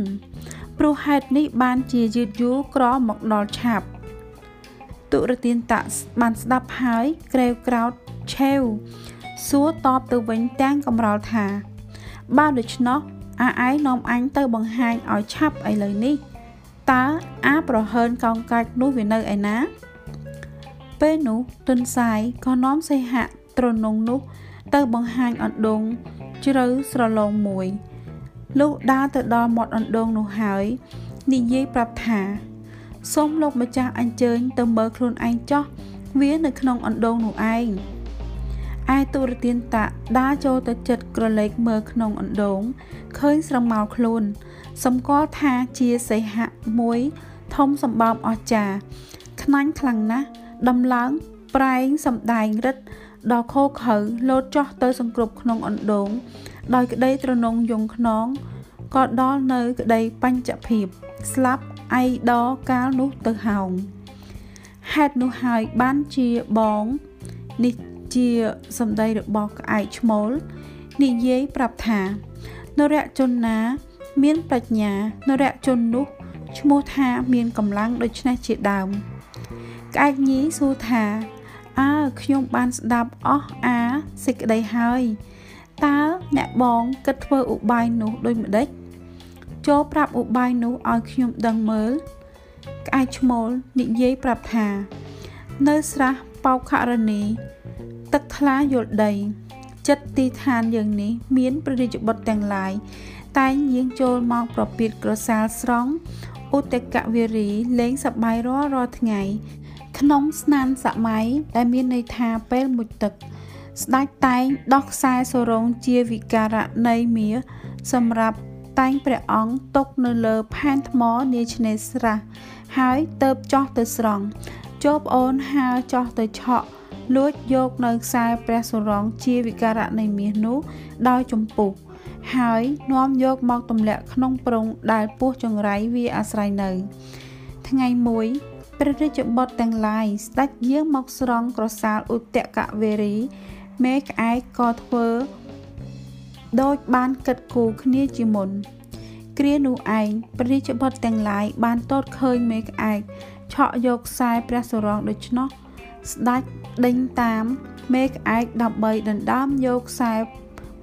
ព្រោះហេតុនេះបានជាយឺតយូរក្រមកដល់ឆាប់ទុរទានតៈបានស្ដាប់ហើយក្រេវក្រោតឆេវសួរតបទៅវិញទាំងកំរល់ថាបើដូច្នោះ អាឯងនាំអញទៅបង្ហាញឲ្យឆាប់ឥឡូវនេះតើអាប្រហើនកោងកាច់នោះវានៅឯណាពេលនោះទុនសាយក៏នាំសីហៈត្រនងនោះ ទៅបង្ហាញអណ្ដូងជ្រៅស្រឡងមួយលុះដើរទៅដល់មាត់អណ្ដូងនោះហើយនិយាយប្រាប់ថាសូមលោកម្ចាស់អញ្ជើញទៅមើលខ្លួនឯងចោះវានៅក្នុងអណ្ដូងនោះឯង ឯទូរទានតៈដើរចូលទៅចិត្តក្រឡេកមើលក្នុងអណ្ដូងឃើញស្រមោលខ្លួន សម្គាល់ថាជាសីហៈមួយ ធំសម្បំអស្ចារ្យខ្នាញ់ខ្លាំងណាស់ដំឡើងប្រែងសំដែងរិទ្ធដល់ខោខៅលោតចោះទៅសង្គ្រប់ក្នុងអណ្ដូង ដោយក្តីត្រនងយងខ្នងក៏ដល់នៅក្តីបញ្ចភាព ស្លាប់អៃដកាលនោះទៅហោងហេតុនោះហើយបានជាបងនេះ ជាសម្ដីរបស់ក្អែកឈ្មោលនិយាយប្រាប់ថានរៈជនណាមានប្រាជ្ញានរៈជននោះឈ្មោះថាមានកម្លាំងដូចនេះជាដើមក្អែកញីសួរថាអើខ្ញុំបានស្ដាប់អស់អាសេចក្តីហើយតើអ្នកបងគិតធ្វើឧបាយនោះដូចម្ដេចចូលប្រាប់ឧបាយនោះឲ្យខ្ញុំដឹងមើលក្អែកឈ្មោលនិយាយប្រាប់ថា នៅស្រះបោកខរណី ទឹកថ្លាយល់ដី ចិត្តទីឋានយើងនេះ មានព្រះរាជបុត្រទាំងឡាយតែងយាងចូលមកប្រពៀតក្រសាលស្រង់ឧតកវេរីលេងសប្បាយរាល់រាល់ថ្ងៃក្នុងស្នានសម័យដែលមានន័យថាពេលមុជទឹកស្ដេចតែងដោះខ្សែសរងជាវិការៈនៃមាសម្រាប់តែងព្រះអង្គຕົកនៅលើផែនថ្មនាឆ្នេរស្រះហើយទៅបចោះទៅស្រង់ជោបអូនហើចោះទៅឆក់ លួចយកនៅខ្សែព្រះសុរងជាវិការៈនៃមាសនោះដោយចម្ពុះហើយនាំយកមកទម្លាក់ក្នុងប្រងដែលពោះចង្រៃវាអាស្រ័យនៅ ថ្ងៃមួយព្រះរាជបុត្រទាំងឡាយស្ដេចយាងមកស្រង់ក្រសាលឧតកវេរីមេក្អែកក៏ធ្វើដូចបានគិតគូរគ្នាជាមុន គ្រានោះឯងព្រះរាជបុត្រទាំងឡាយបានតតឃើញមេក្អែកឆក់យកខ្សែព្រះសុរងដូច្នោះស្ដេច ដេញតាមមេក្អែកដើម្បីដណ្ដើមយកខ្សែ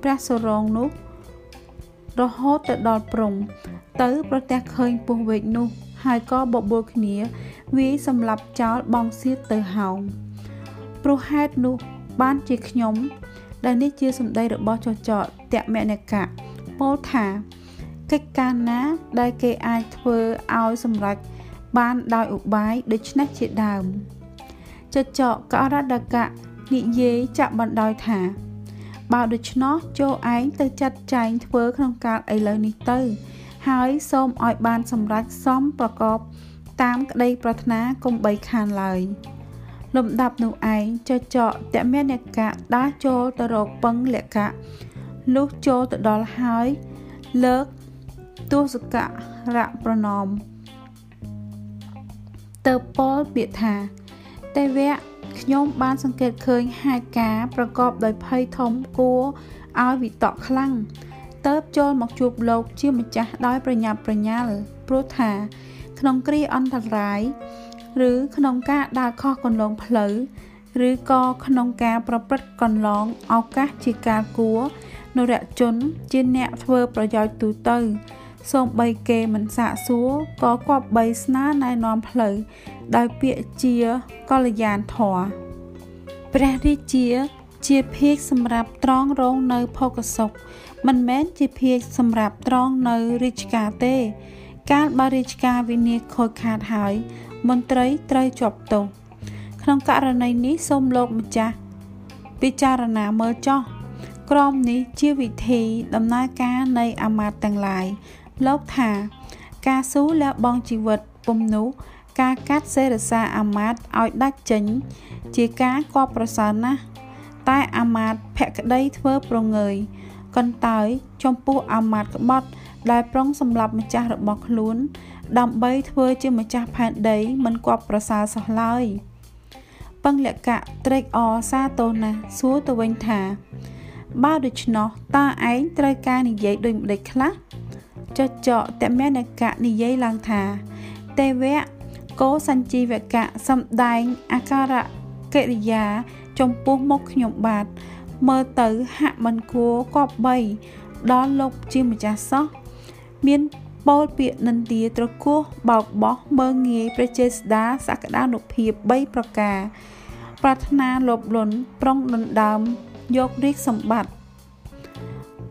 ព្រះសុរងនោះ រហូតទៅដល់ព្រំ ទៅប្រទះឃើញពស់វែកនោះ ហើយក៏បបួលគ្នាវាយសម្លាប់ចោលបងសៀតទៅហោងព្រោះហេតុនោះបានជាខ្ញុំ ដែលនេះជាសម្ដីរបស់ចចកតមនិកៈពោលថាកិច្ចការណាដែលគេអាចធ្វើឲ្យសម្រេចបានដោយឧបាយដូចនេះជាដើម ចចកកអរដកៈនិយាយចាក់បណ្ដោយថាបើដូច្នោះចូលឯងទៅចាត់ចែងធ្វើក្នុងកាលឥឡូវនេះទៅ ហើយសូមឲ្យបានសម្រេចសមប្រកប តាមក្តីប្រាថ្នាកុំបីខានឡើយលំដាប់នោះឯងចចកតមេនកៈដាស់ចូលទៅរកពឹងលក្ខៈលុះចូលទៅដល់ហើយលើកទស្សករៈប្រណមទៅពោលពាក្យថា ទេវៈខ្ញុំបានសង្កេតឃើញហេតុការប្រកបដោយភ័យធំគួរឲ្យវិតកខ្លាំងទៅបចូលមកជួបលោកជាម្ចាស់ដោយប្រញាប់ប្រញាល់ព្រោះថា ក្នុងគ្រាអន្តរាយឬក្នុងការដើរខុសកន្លងផ្លូវឬក៏ក្នុងការប្រព្រឹត្តកន្លងឱកាសជាការគួរនរជនជាអ្នកធ្វើប្រយោជន៍ទូទៅ សូម្បីគេមិនសាកសួរក៏គប្បីស្នើណែនាំផ្លូវដោយពាក្យជាកល្យានធរព្រះរាជាជាភាកសម្រាប់ត្រង់រងនៅភោគសុខមិនមែនជាភាកសម្រាប់ត្រង់នៅរាជការទេ កាលបើរាជការវិនិច្ឆ័យខូចខាតហើយមន្ត្រីត្រូវជាប់ទោសក្នុងករណីនេះសូមលោកម្ចាស់ពិចារណាមើលចោះក្រមនេះជាវិធីដំណើរការនៃអាមាត្យទាំងឡាយ លោកថា ការស៊ូលះបង់ជីវិតពុំនោះការកាត់សេរសាអាមាត្យឲ្យដាច់ចេញ ជាការគបប្រសើរណាស់តែអាមាត្យភក្តីធ្វើប្រងើយកន្តើយចំពោះអាមាត្យក្បត់ ដែលប្រុងសម្លាប់ម្ចាស់របស់ខ្លួន ដើម្បីធ្វើជាម្ចាស់ផែនដីមិនគបប្រសើរសោះឡើយពឹងលក្ខៈត្រេកអរសាទរណាស់សួរទៅវិញថា បើដូច្នោះតើឯងត្រូវការនិយាយដូចម្ដេចខ្លះ ចចកតមេនកៈនិយាយឡើងថា ទេវៈកោសញ្ជីវកៈសំដែងអាការៈកិរិយា ចំពោះមុខខ្ញុំបាទមើលទៅហាក់មិនគួរគប្បីដល់លោកជាម្ចាស់សោះមានពោលពាក្យនិន្ទាត្រគោះបោកបោះមើងងាយព្រះចេស្តាសក្តានុភាព3ប្រការ ប្រាថ្នាលោភលន់ប្រុងដណ្ដើមយករាជសម្បត្តិ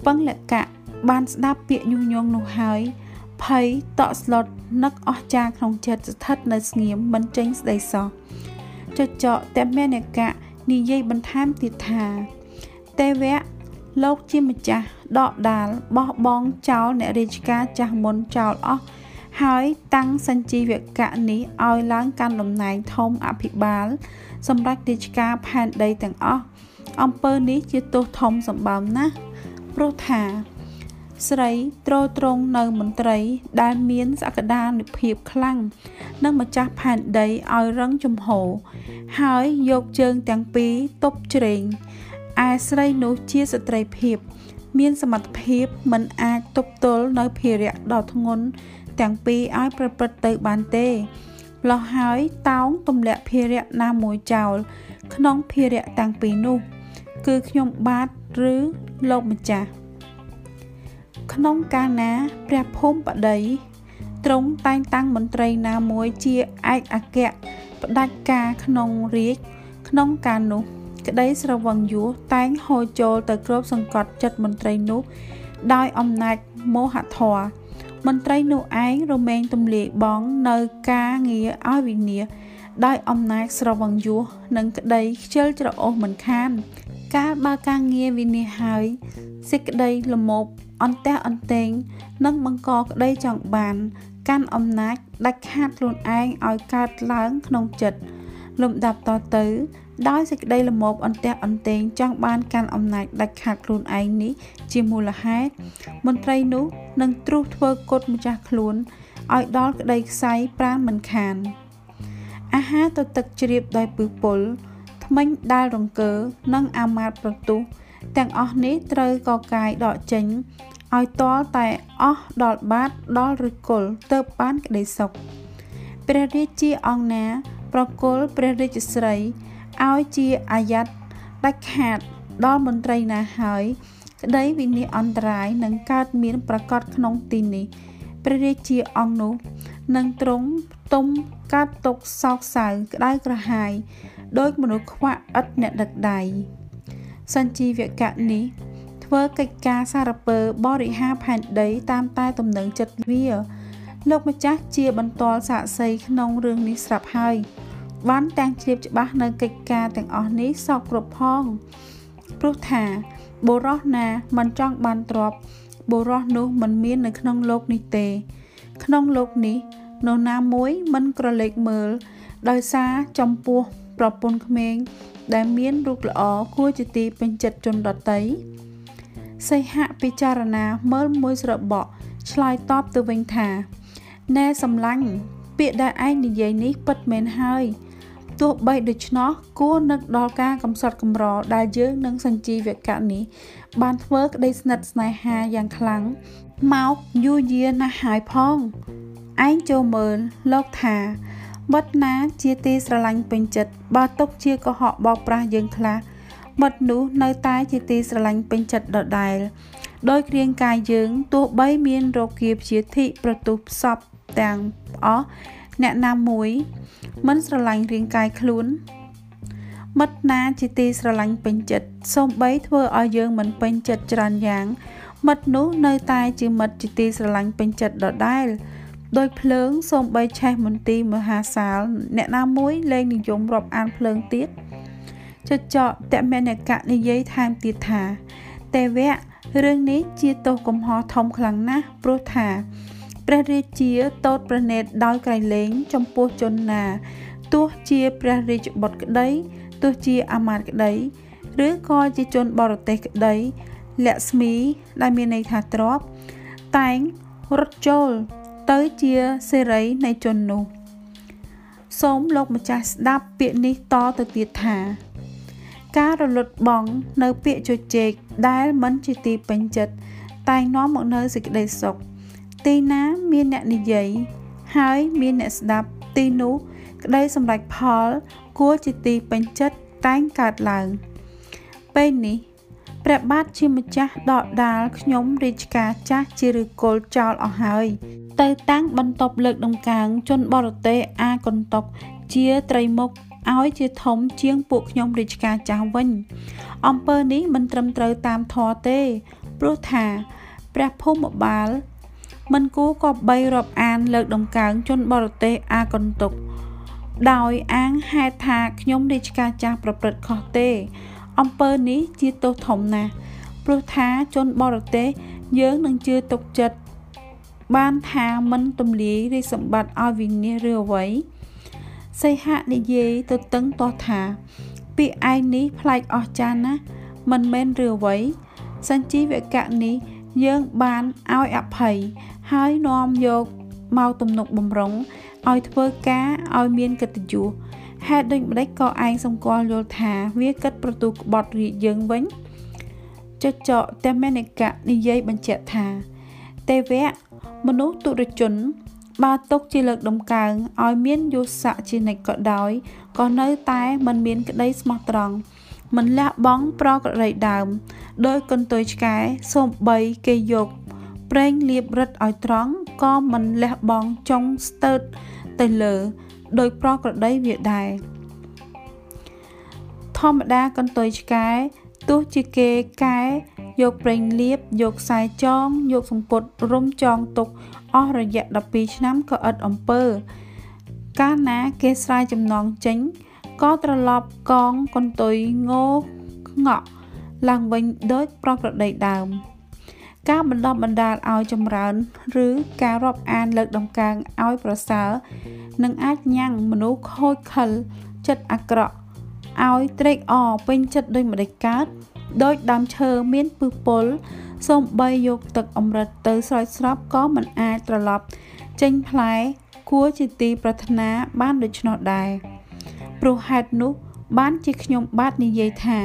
ពឹងលក្ខៈ បានស្ដាប់ពាក្យញុះញង់នោះហើយភ័យតក់ស្លុតនឹកអស់ចាក្នុងចិត្តស្ថិតនៅស្ងៀមមិនចេញស្ដីសោះចចកតមេនកៈនិយាយបន្ថែមទៀតថាទេវៈលោកជាម្ចាស់ដកដាលបោះបង់ចោលអ្នករាជការចាស់មុនចោលអស់ហហើយតាំងសញ្ជីវកៈនេះឲ្យឡើងកាន់តំណែងធំអភិបាល សម្រាប់រាជការផែនដីទាំងអស់អំពើនេះជាទោសធំសម្បើមណាស់ព្រោះថា ស្រីត្រត្រង់នៅមន្ត្រី ដែលមានសក្តានុភាពខ្លាំងនិងម្ចាស់ផែនដីឲ្យរឹងជំហរហើយយកជើងទាំងពីរទប់ជ្រែងឯស្រីនោះជាស្ត្រីភាព មានសមត្ថភាពមិនអាចទប់ទល់នៅភារៈដ៏ធ្ងន់ទាំងពីរឲ្យប្រព្រឹត្តទៅបានទេលោះហើយតោងទម្លាក់ភារៈណាមួយចោល ក្នុងភារៈទាំងពីរនោះ គឺខ្ញុំបាទឬលោកម្ចាស់ ក្នុងកាលណាព្រះភូមិបតីទ្រង់តែងតាំងមន្ត្រីណាមួយជាឯកអគ្គផ្ដាច់ការក្នុងរាជក្នុងការនោះ ក្តីស្រវឹងយួរតែងហូរចូលទៅគ្របសង្កត់ចិត្តមន្ត្រីនោះដោយអំណាចមោហធរមន្ត្រីនោះឯងរមែងទម្លាយបងនៅការងារឲ្យវិនាដោយអំណាចស្រវឹងយួរនិងក្តីខ្ជិលច្រអូសមិនខាន កាលបើការងារវិនាហើយសេចក្តីលមោប អន្ទះអន្ទែងនិងបង្កក្តីចង់បាន កាន់អំណាចដាច់ខាតខ្លួនឯងឲ្យកើតឡើងក្នុងចិត្តលំដាប់តទៅ ដោយសេចក្តីលមោបអន្ទះអន្ទែងចង់បានកាន់អំណាចដាច់ខាតខ្លួនឯងនេះជាមូលហេតុមន្ត្រីនោះនឹងទ្រុះធ្វើគុតម្ចាស់ខ្លួនឲ្យដល់ក្តីខ្សែប្រានមិនខាន អាហារទៅទឹកជ្រាបដោយពឹសពុលថ្មិញដែលរង្គើនិងអាមាតប្រទុះទាំងអស់នេះត្រូវកកាយដកចេញ ឲ្យទាល់តែអស់ដល់បាតដល់ឬគល់ទៅបានក្តីសុខព្រះរាជាអង្គណា ប្រគល់ព្រះរាជស្រីឲ្យជាអាយ៉ាត់ដាច់ខាតដល់មន្ត្រីណាហើយក្តីវិនិច្ឆ័យអន្តរាយនឹងកើតមានប្រកាសក្នុងទីនេះព្រះរាជាអង្គនោះនឹងទ្រង់ផ្ទុំកាត់ទុកសោកសៅក្តៅក្រហាយដោយមនុស្សខ្វាក់ឥតអ្នកដឹកដៃសញ្ជីវកៈនេះ ធ្វើកិច្ចការសារពើបរិហាផែនដីតាមតែទំនឹងចិត្តវាលោកម្ចាស់ជាបន្ទាល់សាកសីក្នុងរឿងនេះស្រាប់ហើយបានទាំងជ្រាបច្បាស់នៅកិច្ចការទាំងអស់នេះសពគ្រប់ផងព្រោះថាបុរសណាមិនចង់បានទ្រព្យបុរសនោះមិនមាននៅក្នុងលោកនេះទេ ក្នុងលោកនេះនរណាមួយមិនក្រឡេកមើល ដោយសារចំពោះប្រពន្ធក្មេងដែលមានរូបល្អគួរជាទីពេញចិត្តជនដតី សីហៈពិចារណាមើលមួយស្របក់ឆ្លើយតបទៅវិញថាណែសំឡាញ់ពាក្យដែលឯងនិយាយនេះពិតមែនហើយទោះបីដូច្នោះគួរនឹកដល់ការកំសត់កំរដែលយើងនឹងសញ្ជីវកៈនេះ បានធ្វើក្តីស្និទ្ធស្នេហាយ៉ាងខ្លាំងមកយូរយារណាស់ហើយផងឯងចូលមើលលោកថាមិត្តណាជាទីស្រឡាញ់ពេញចិត្តបើຕົកជាកុហកបោកប្រាស់យើងខ្លះ មិត្តនោះនៅតែជាទីស្រឡាញ់ពេញចិត្តដដែលដោយគ្រាងកាយយើងទោះបីមានរោគាព្យាធិប្រទុះផ្សពទាំងអស់អ្នកណាមួយមិនស្រឡាញ់រាងកាយខ្លួនមិត្តណាជាទីស្រឡាញ់ពេញចិត្តសូម្បីធ្វើឲ្យយើងមិនពេញចិត្តច្រើនយ៉ាង មិត្តនោះនៅតែជាមិត្តជាទីស្រឡាញ់ពេញចិត្តដដែលដោយភ្លើងសូម្បីឆេះមន្ទីរមហាសាល អ្នកណាមួយលែងនិយមរាប់អានភ្លើងទៀត ចចកតមេនកៈនិយាយថែមទៀតថាទេវៈរឿងនេះជាទោសកំហុសធំខ្លាំងណាស់ព្រោះថាព្រះរាជាតូតប្រណេតដោយក្រៃលែងចំពោះជនណាទោះជាព្រះរាជបុត្រក្តីទោះជាអាមាត្យក្តីឬក៏ជាជនបរទេសក្តីលក្ស្មីដែលមានន័យថាទ្របតែងរត់ចូលទៅជាសេរីនៃជននោះសូមលោកម្ចាស់ស្ដាប់ពាក្យនេះតទៅទៀតថា ការរលត់បងនៅពាក្យជជែកដែលមិនជាទីពេញចិត្តតែងនាំមកនៅសេចក្តីសុខទីណាមានអ្នកនិយាយហើយមានអ្នកស្ដាប់ទីនោះក្តីសម្រេចផលគួរជាទីពេញចិត្តតែងកើតឡើងពេលនេះព្រះបាទជាម្ចាស់ដកដាលខ្ញុំរាជការចាស់ជាឫគល់ចោលអស់ហើយ ទៅតាំងបន្ទប់លើកដំកើងជនបរទេសអាកុនតុកជាត្រីមុខ ឲ្យជាធំជាងពួកខ្ញុំរាជការចាស់វិញអំពើនេះមិនត្រឹមត្រូវតាមធម៌ទេព្រោះថាព្រះភូមិបាល មិនគួរក៏បីរាប់អានលើកដំកើងជនបរទេសអាកុនតុក ដោយអាងហេតុថាខ្ញុំរាជការចាស់ប្រព្រឹត្តខុសទេអំពើនេះជាទោសធំណាស់ព្រោះថាជនបរទេសយើងនឹងជឿទុកចិត្តបានថាមិនទម្លាយរាជសម្បត្តិឲ្យវិនិច្ឆ័យឬអ្វី សីហៈនិយាយទៅតឹងទាស់ថា ពាក្យឯងនេះប្លែកអស្ចារ្យណាស់មិនមែនឬអ្វីសញ្ជីវកៈនេះយើងបានឲ្យអភ័យហើយនាំយកមកទំនុកបំរុងឲ្យធ្វើការឲ្យមានកិត្តិយសហេតុដូចម្ដេចក៏ឯងសម្គាល់យល់ថាវាគិតប្រទូក្បត់រាជយើងវិញចចកតមេនិកៈនិយាយបញ្ជាក់ថា ទេវៈមនុស្សទុរជន បើຕົកជាលើកដំកើងឲ្យមានយុស័កជានិច្ចក៏ដោយក៏នៅតែមិនមានក្តីស្មោះត្រង់មិនលះបង់ប្រក្រតីដើមដោយកន្ទុយឆ្កែសូម្បីគេយកប្រេងលៀបរឹតឲ្យត្រង់ក៏មិនលះបង់ចុងស្ទើតទៅលើដោយប្រក្រតីវាដែរធម្មតាកន្ទុយឆ្កែទោះជាគេកែ យកប្រេងលៀបយកខ្សែចង យកសំពត់រុំចងទុកអស់រយៈ12ឆ្នាំក៏ឥតអំពើ កាលណាគេស្រាយចំណងចេញក៏ត្រឡប់កងកន្ទុយងោងក់ឡើងវិញដូចប្រក្រតីដើម ការបណ្ដោះបណ្ដាលឲ្យចម្រើន ឬការរាប់អានលើកដំកើងឲ្យប្រសើរនឹងអាចញ៉ាំងមនុស្សខូចខលចិត្តអាក្រក់ឲ្យត្រេកអរពេញចិត្តដោយម្ដេចកើត ដោយដើមឈើមានពឹសពុលសូម្បីយកទឹកអម្រឹតទៅស្រោចស្រពក៏មិនអាចត្រឡប់ ចេញផ្លែគួរជាទីប្រាថ្នាបានដូច្នោះដែរព្រោះហេតុនោះបានជាខ្ញុំបាទនិយាយថា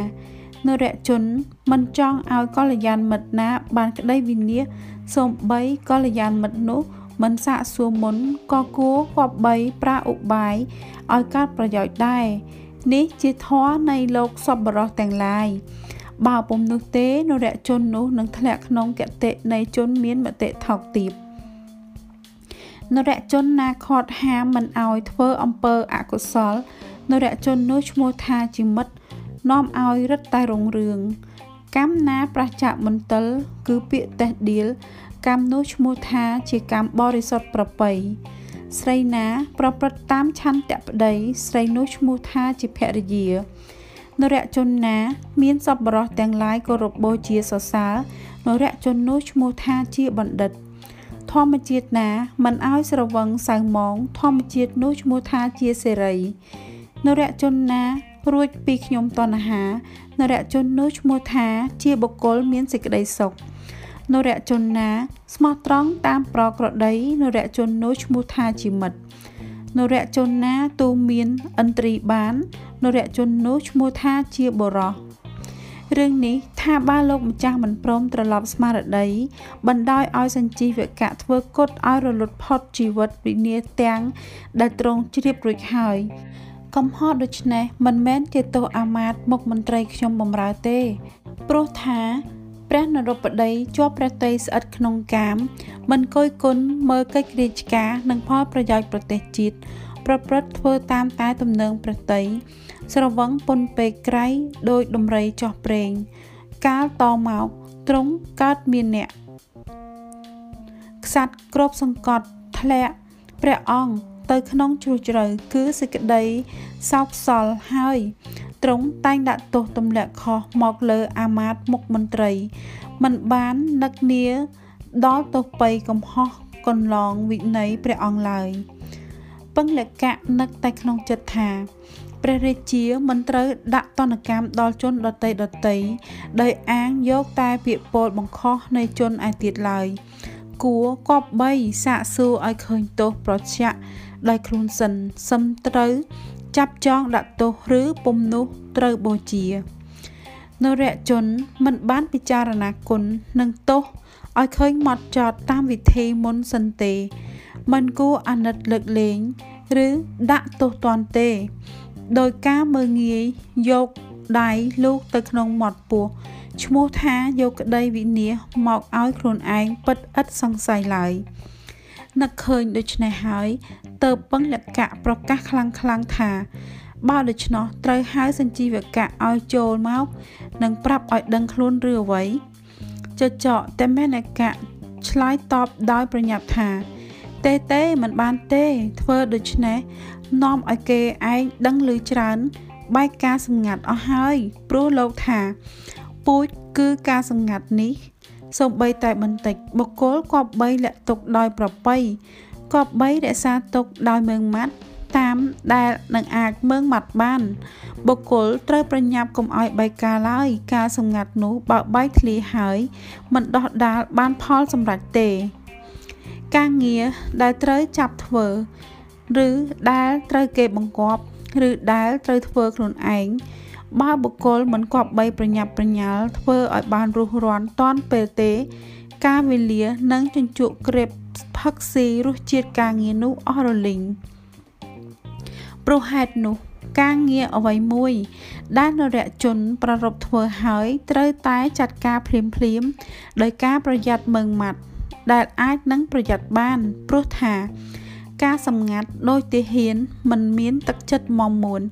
នរជនមិនចង់ឲ្យកល្យានមិត្តណា បានក្តីវិនិច្ឆ័យសូម្បីកល្យានមិត្តនោះមិនសាកសួរមុនក៏គួរគប្បីប្រាឧបាយឲ្យកើតប្រយោជន៍ដែរនេះជាធម៌នៃលោកសពបរោះទាំងឡាយ បើពុំនោះទេនរជននោះនឹងធ្លាក់ក្នុងគតិនៃជនមានមតិថោកទាបនរជនណាខាត់ហាមមិនឲ្យធ្វើអំពើអកុសលនរជននោះឈ្មោះថាជាមិត្តនាំឲ្យរឹតតែរុងរឿងកម្មណាប្រះចាកមន្ទិលគឺពាក្យតេះដៀលកម្មនោះឈ្មោះថាជាកម្មបរិសុទ្ធប្រពៃស្រីណា ប្រព្រឹត្តតាមឆន្ទៈប្តីស្រីនោះឈ្មោះថាជាភរិយា នរជនណា មានសប្បុរសទាំងឡាយគោរពបូជាសរសើរនរជននោះឈ្មោះថាជាបណ្ឌិត ធម្មជាតិណាមិនឲ្យស្រវឹងសៅមង ធម្មជាតិនោះឈ្មោះថាជាសេរីនរជនណារួចពីខ្ញុំតណ្ហានរជននោះឈ្មោះថាជាបុគ្គលមានសេចក្តីសុខនរជនណាស្មោះត្រង់តាមប្រក្រតីនរជននោះឈ្មោះថាជាមិត្តនរជនណាទូមានឥន្ទ្រីបាន នរជននោះឈ្មោះថាជាបរោះរឿងនេះថាបើលោកម្ចាស់មិនព្រមត្រឡប់ស្មារតីបណ្ដោយឲ្យសញ្ជីវកៈធ្វើគត់ឲ្យរលត់ផុតជីវិតវិនាទាំងដែលទ្រង់ជ្រាបរួចហើយកំហុសដូច្នេះមិនមែនជាទោសអាមាត្យមុខមន្ត្រីខ្ញុំបំរើទេព្រោះថាព្រះនរោបតីជាប់ព្រះតីស្អិតក្នុងកាម មិនគយគុណមើលកិច្ចរាជការនិងផលប្រយោជន៍ប្រទេសជាតិប្រព្រឹត្តធ្វើតាមតែទំនើងព្រះតី ស្រវឹងពុនពេកក្រៃដោយដំរីចោះប្រេង កាលតមកទ្រង់កើតមានអ្នកខ្សាត់គ្របសង្កត់ធ្លាក់ព្រះអង្គទៅក្នុងជ្រោះជ្រៅគឺសេចក្តីសោកសល់ហើយទ្រង់តែងដាក់ទោសទម្លាក់ខុសមកលើអាមាត្យមុខមន្ត្រី មិនបាននឹកនាដល់ទោសបីកំហុសកន្លងវិន័យព្រះអង្គឡើយពឹងលកៈនឹកតែក្នុងចិត្តថា ព្រះរាជាមិនត្រូវដាក់ទណ្ឌកម្មដល់ជនដតីដតីដោយអាងយកតែពាក្យពោលបង្ខំនៃជនឯទៀតឡើយគួរគប្បីសាកសួរឲ្យឃើញទោសប្រឆាក់ដោយខ្លួនសិនសឹមត្រូវចាប់ចងដាក់ទោសឬពុំនោះត្រូវបូជានរជនមិនបានពិចារណាគុណនិងទោសឲ្យឃើញម៉ត់ចត់តាមវិធីមុនសិនទេ មិនគួរអាណិតលើកលែងឬដាក់ទោសទណ្ឌទេ ដោយការមើងងាយយកដៃលោកទៅក្នុងមាត់ពោះឈ្មោះថាយកក្តីវិនិច្ឆ័យមកឲ្យខ្លួនឯងពិតឥតសង្ស័យឡើយនឹកឃើញដូច្នេះហើយទៅពឹងលក្ខៈប្រកាសខ្លាំងខ្លាំងថាបើដូច្នោះត្រូវហៅសញ្ជីវកៈឲ្យចូលមកនិងប្រាប់ឲ្យដឹងខ្លួនឬអ្វីចចកតែមេនកៈឆ្លើយតបដោយប្រញាប់ថា ទេទេមិនបានទេធ្វើដូច្នេះ នាំឲ្យគេឯងដឹងឮច្រើនបែកការសម្ងាត់អស់ហើយព្រោះលោកថា ពូជគឺការសម្ងាត់នេះសូម្បីតែបន្តិចបុគ្គលគប្បីលាក់ទុកដោយប្របីគប្បីរក្សាទុកដោយមើងម៉ាត់តាមដែលនឹងអាចមើងម៉ាត់បាន បុគ្គលត្រូវប្រញាប់កុំឲ្យបែកការឡើយការសម្ងាត់នោះបើបែកធ្លាហើយមិនដោះដាលបានផលសម្រេចទេ ការងារដែលត្រូវចាប់ធ្វើ ឬដែលត្រូវគេបង្គាប់ ឬដែលត្រូវធ្វើខ្លួនឯងបើបុគ្គលមិនគប្បីប្រញាប់ប្រញាល់ធ្វើឲ្យបានរស់រាន់តាន់ពេលទេ ការវេលានិងជញ្ជក់ក្រេបផឹកស៊ីរសជាតិការងារនោះអស់រលីងព្រោះហេតុនោះការងារអ្វីមួយ ដែលនរជន ប្ររពធ្វើហើយត្រូវតែចាត់ការភ្លាមភ្លាមដោយការប្រយ័ត្នមើងម៉ាត់ដែលអាចនឹងប្រយ័ត្នបានព្រោះថា ការសម្ងាត់ដោយទាហានមិនមានទឹកចិត្តមមួន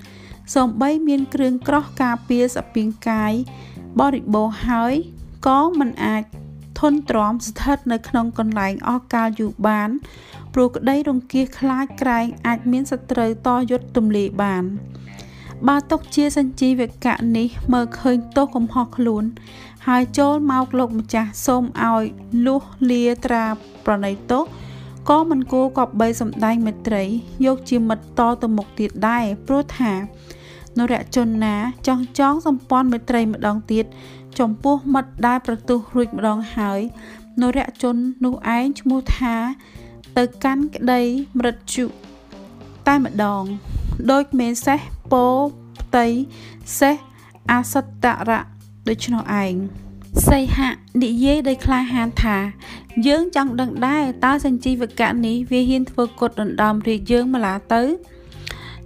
សូម្បីមានគ្រឿងក្រោះការពារសពាងកាយបរិបូរហើយក៏មិនអាចធន់ទ្រាំស្ថិតនៅក្នុងកន្លែងអស់កាលយូរបានព្រោះក្តីរង្គៀសខ្លាចក្រែងអាចមានសត្រូវតយុទ្ធទម្លាយបានបើຕົកជាសញ្ជីវកៈនេះមើលឃើញទោសកំហុសខ្លួន ហើយចូលមកលោកម្ចាស់សូមឲ្យលុះលាត្រាប្រណីទោស ក៏មិនគួរគប្បីសម្ដែងមេត្រីយកជាមិត្តតទៅមុខទៀតដែរព្រោះថានរជនណាចង់ចងសម្ព័ន្ធមេត្រីម្ដងទៀតចំពោះមិត្តដែលប្រទុះរួចម្ដងហើយនរជននោះឯងឈ្មោះថា ទៅកាន់ក្តីមរតជុតែម្ដងដូចមេសេះពោផ្ទៃសេះអសតរៈដូច្នោះឯងសីហៈនិយាយដោយក្លាហានថា យើងចង់ដឹងដែរតើសញ្ជីវកៈនេះវាហ៊ានធ្វើគុតដណ្ដើមរាជយើងម្លាទៅ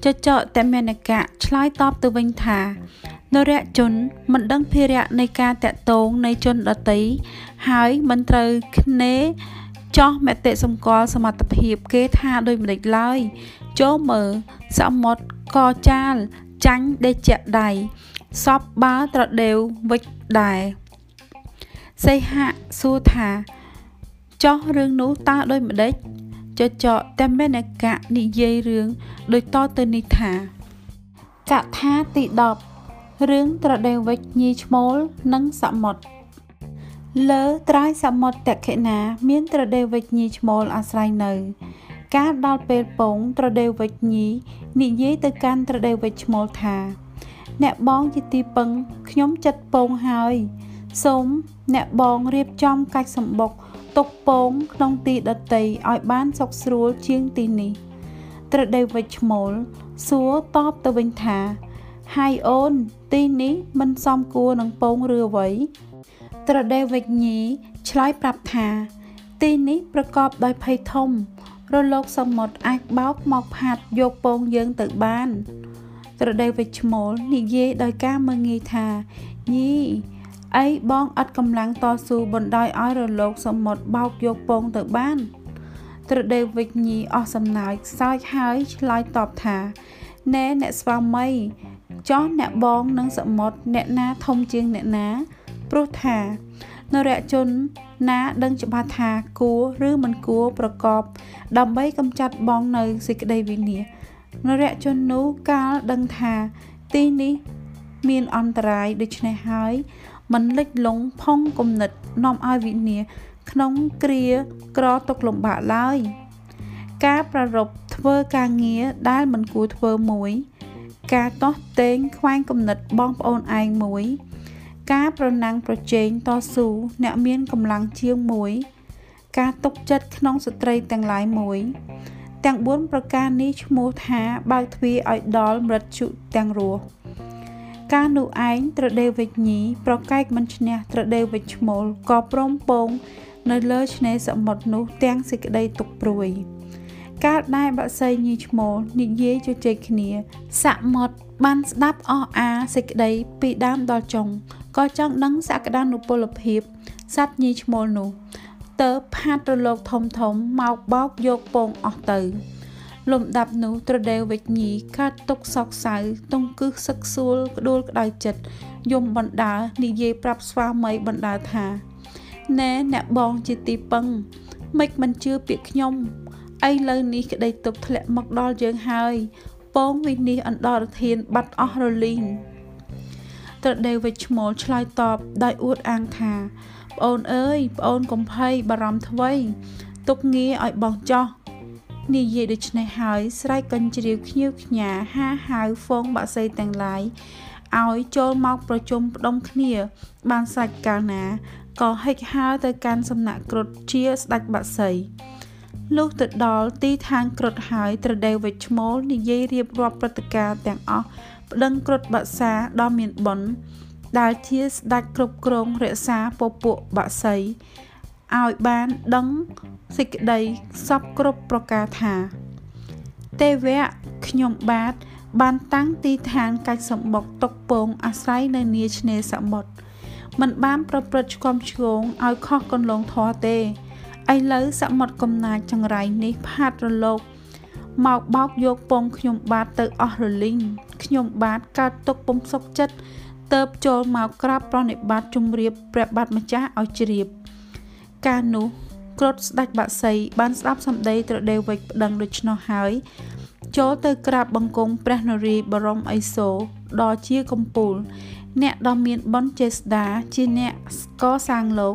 ចចកតមេនកៈឆ្លើយតបទៅវិញថានរជនមិនដឹងភារៈនៃការតាក់ទងនៃជនដតីហើយមិនត្រូវគ្នេចោះមតិសម្គាល់សមត្ថភាពគេថាដូចម្ដេចឡើយចូលមើលសមុទ្រកចាលចាញ់ដេជៈដៃសពបាត្រដេវវិចដែរសីហៈសួរថា ចោះរឿងនោះតើដូចម្ដេចចចកតែមេនកៈនិយាយរឿងដូចតទៅនេះថាកថាទី10រឿងត្រដេវវិចញីឈ្មោលនិងសមុទ្រលើត្រើយសមុទ្រតក្កិណាមានត្រដេវវិជ្ញីឈ្មោលអាស្រ័យនៅ ការដល់ពេលពងត្រដេវវិជ្ញីនិយាយទៅកាន់ត្រដេវវិជ្ជឈ្មោលថាអ្នកបងជាទីពឹងខ្ញុំចិត្តពងហើយ សូមអ្នកបងរៀបចំកាច់សម្បុក ទុកពងក្នុងទីដតីឲ្យបានសុខស្រួលជាងទីនេះត្រដេវវិជ្ជឈ្មោលសួរតបទៅវិញថាហើយអូនទីនេះមិនសមគួរនឹងពងឬអ្វីត្រដេវវិជ្ញីឆ្លើយប្រាប់ថា ទីនេះប្រកបដោយភ័យធំរលកសមុទ្រអាចបោកមកផាត់យកពងយើងទៅបានត្រដេវវិជ្ជមូលនិយាយដោយការមើងងាយថាញី អីបងអត់កម្លាំងតស៊ូបណ្ដោយឲ្យរលកសមុទ្របោកយកពងទៅបានត្រដេវវិជ្ញីអស់សំណើចសើចហើយឆ្លើយតបថាណែអ្នកស្វាមីចោះអ្នកបងនិងសមុទ្រអ្នកណាធំជាងអ្នកណាព្រោះថានរជនណាដឹងច្បាស់ថាគួរឬមិនគួរប្រកប ដើម្បីកម្ចាត់បងនៅសេចក្តីវិនាសនរជននោះកាលដឹងថាទីនេះ មានអន្តរាយដូច្នេះហើយ មិនលិចលង់ផុងគំនិតនាំឲ្យវិនាសក្នុងគ្រាក្រទុកលំបាកឡើយ ការប្ររពធ្វើការងារដែលមិនគួរធ្វើមួយ ការតោះតេងខ្វែងគំនិតបងប្អូនឯងមួយ ការប្រណាំងប្រជែងតស៊ូអ្នកមានកម្លាំងជាងមួយ ការទុកចិត្តក្នុងស្ត្រីទាំងឡាយមួយ ទាំង4ប្រការនេះឈ្មោះថាបើកទ្វារឲ្យដល់មរតជុទាំងរស់ ការនោះឯងត្រដេវវិជ្ញីប្រកែកមិនឈ្នះត្រដេវវិជ្ឈមូលក៏ព្រមពង នៅលើឆ្នេរសមុទ្រនោះទាំងសេចក្តីទុកព្រួយ កាលដែលបក្សីញីឈ្មោលនិយាយជជែកគ្នាសមុទ្របានស្ដាប់អស់អាសេចក្តីពីដើមដល់ចុងក៏ចង់ដឹងសក្តានុពលភាពសត្វញីឈ្មោលនោះតើផាត់រលកធំធំមកបោកយកពងអស់ទៅ លំដាប់នោះត្រដេវវិជ្ញីកាត់ទុកសោកសៅតុងគឹសសឹកសួលក្ដួលក្តៅចិត្តយំបណ្ដានិយាយប្រាប់ស្វាមីបណ្ដាថាណែអ្នកបងជាទីពឹងមិនមិនជឿពាក្យខ្ញុំឥឡូវនេះក្តីទុកធ្លាក់មកដល់យើងហើយពងវិនិច្ឆ័យអន្តរធានបាត់អស់រលីងត្រដេវវិជ្ឈមលឆ្លើយតបដោយអួតអាងថាប្អូនអើយប្អូនកុំភ័យបារម្ភអ្វីទុកងារឲ្យបងចោះ និយាយដូច្នេះហើយស្រែកកញ្ជ្រៀវខ្ញៀវខ្ញាហាហៅហ្វូងបាក់សីទាំងឡាយឲ្យចូលមកប្រជុំផ្ដុំគ្នា បានសាច់កាលណាក៏ហិចហើរទៅកាន់សំណាក់គ្រុឌជាស្ដេចបាក់សីលុះទៅដល់ទីឋានគ្រុឌហើយត្រដេវវិជ្ឈមោលនិយាយរៀបរាប់ព្រឹត្តិការណ៍ទាំងអស់ប្តឹងគ្រុឌបាក់សាដ៏មានបុណ្យដែលជាស្ដេចគ្រប់គ្រងរក្សាពពួកបាក់សី ឲ្យបានដឹងសេចក្តីសពគ្រប់ប្រការថាទេវៈខ្ញុំបាទបានតាំងទីឋានកាច់សម្បុកតុកពងអាស្រ័យនៅនាឆ្នេរសមុទ្រมันបានប្រព្រឹត្តឆ្គំឆ្គងឲ្យខុសកន្លងធរទេឥឡូវសមុទ្រកំណាចចង្រៃនេះផាត់រលកមកបោកយកពងខ្ញុំបាទទៅអស់រលីងខ្ញុំបាទកើតទុកពុំសុខចិត្តទៅចូលមកក្រាបប្រណិប័តជំរាបព្រះបាទម្ចាស់ឲ្យជ្រាប កាលនោះគ្រុឌស្ដេចបាក់សីបានស្ដាប់សម្ដីត្រដេវវិចប្តឹងដូច្នោះហើយចូលទៅក្រាបបង្គំព្រះនរាយបរមឥសូរដ៏ជាកំពូល អ្នកដ៏មានបុណ្យចេស្តាជាអ្នកកសាងលោក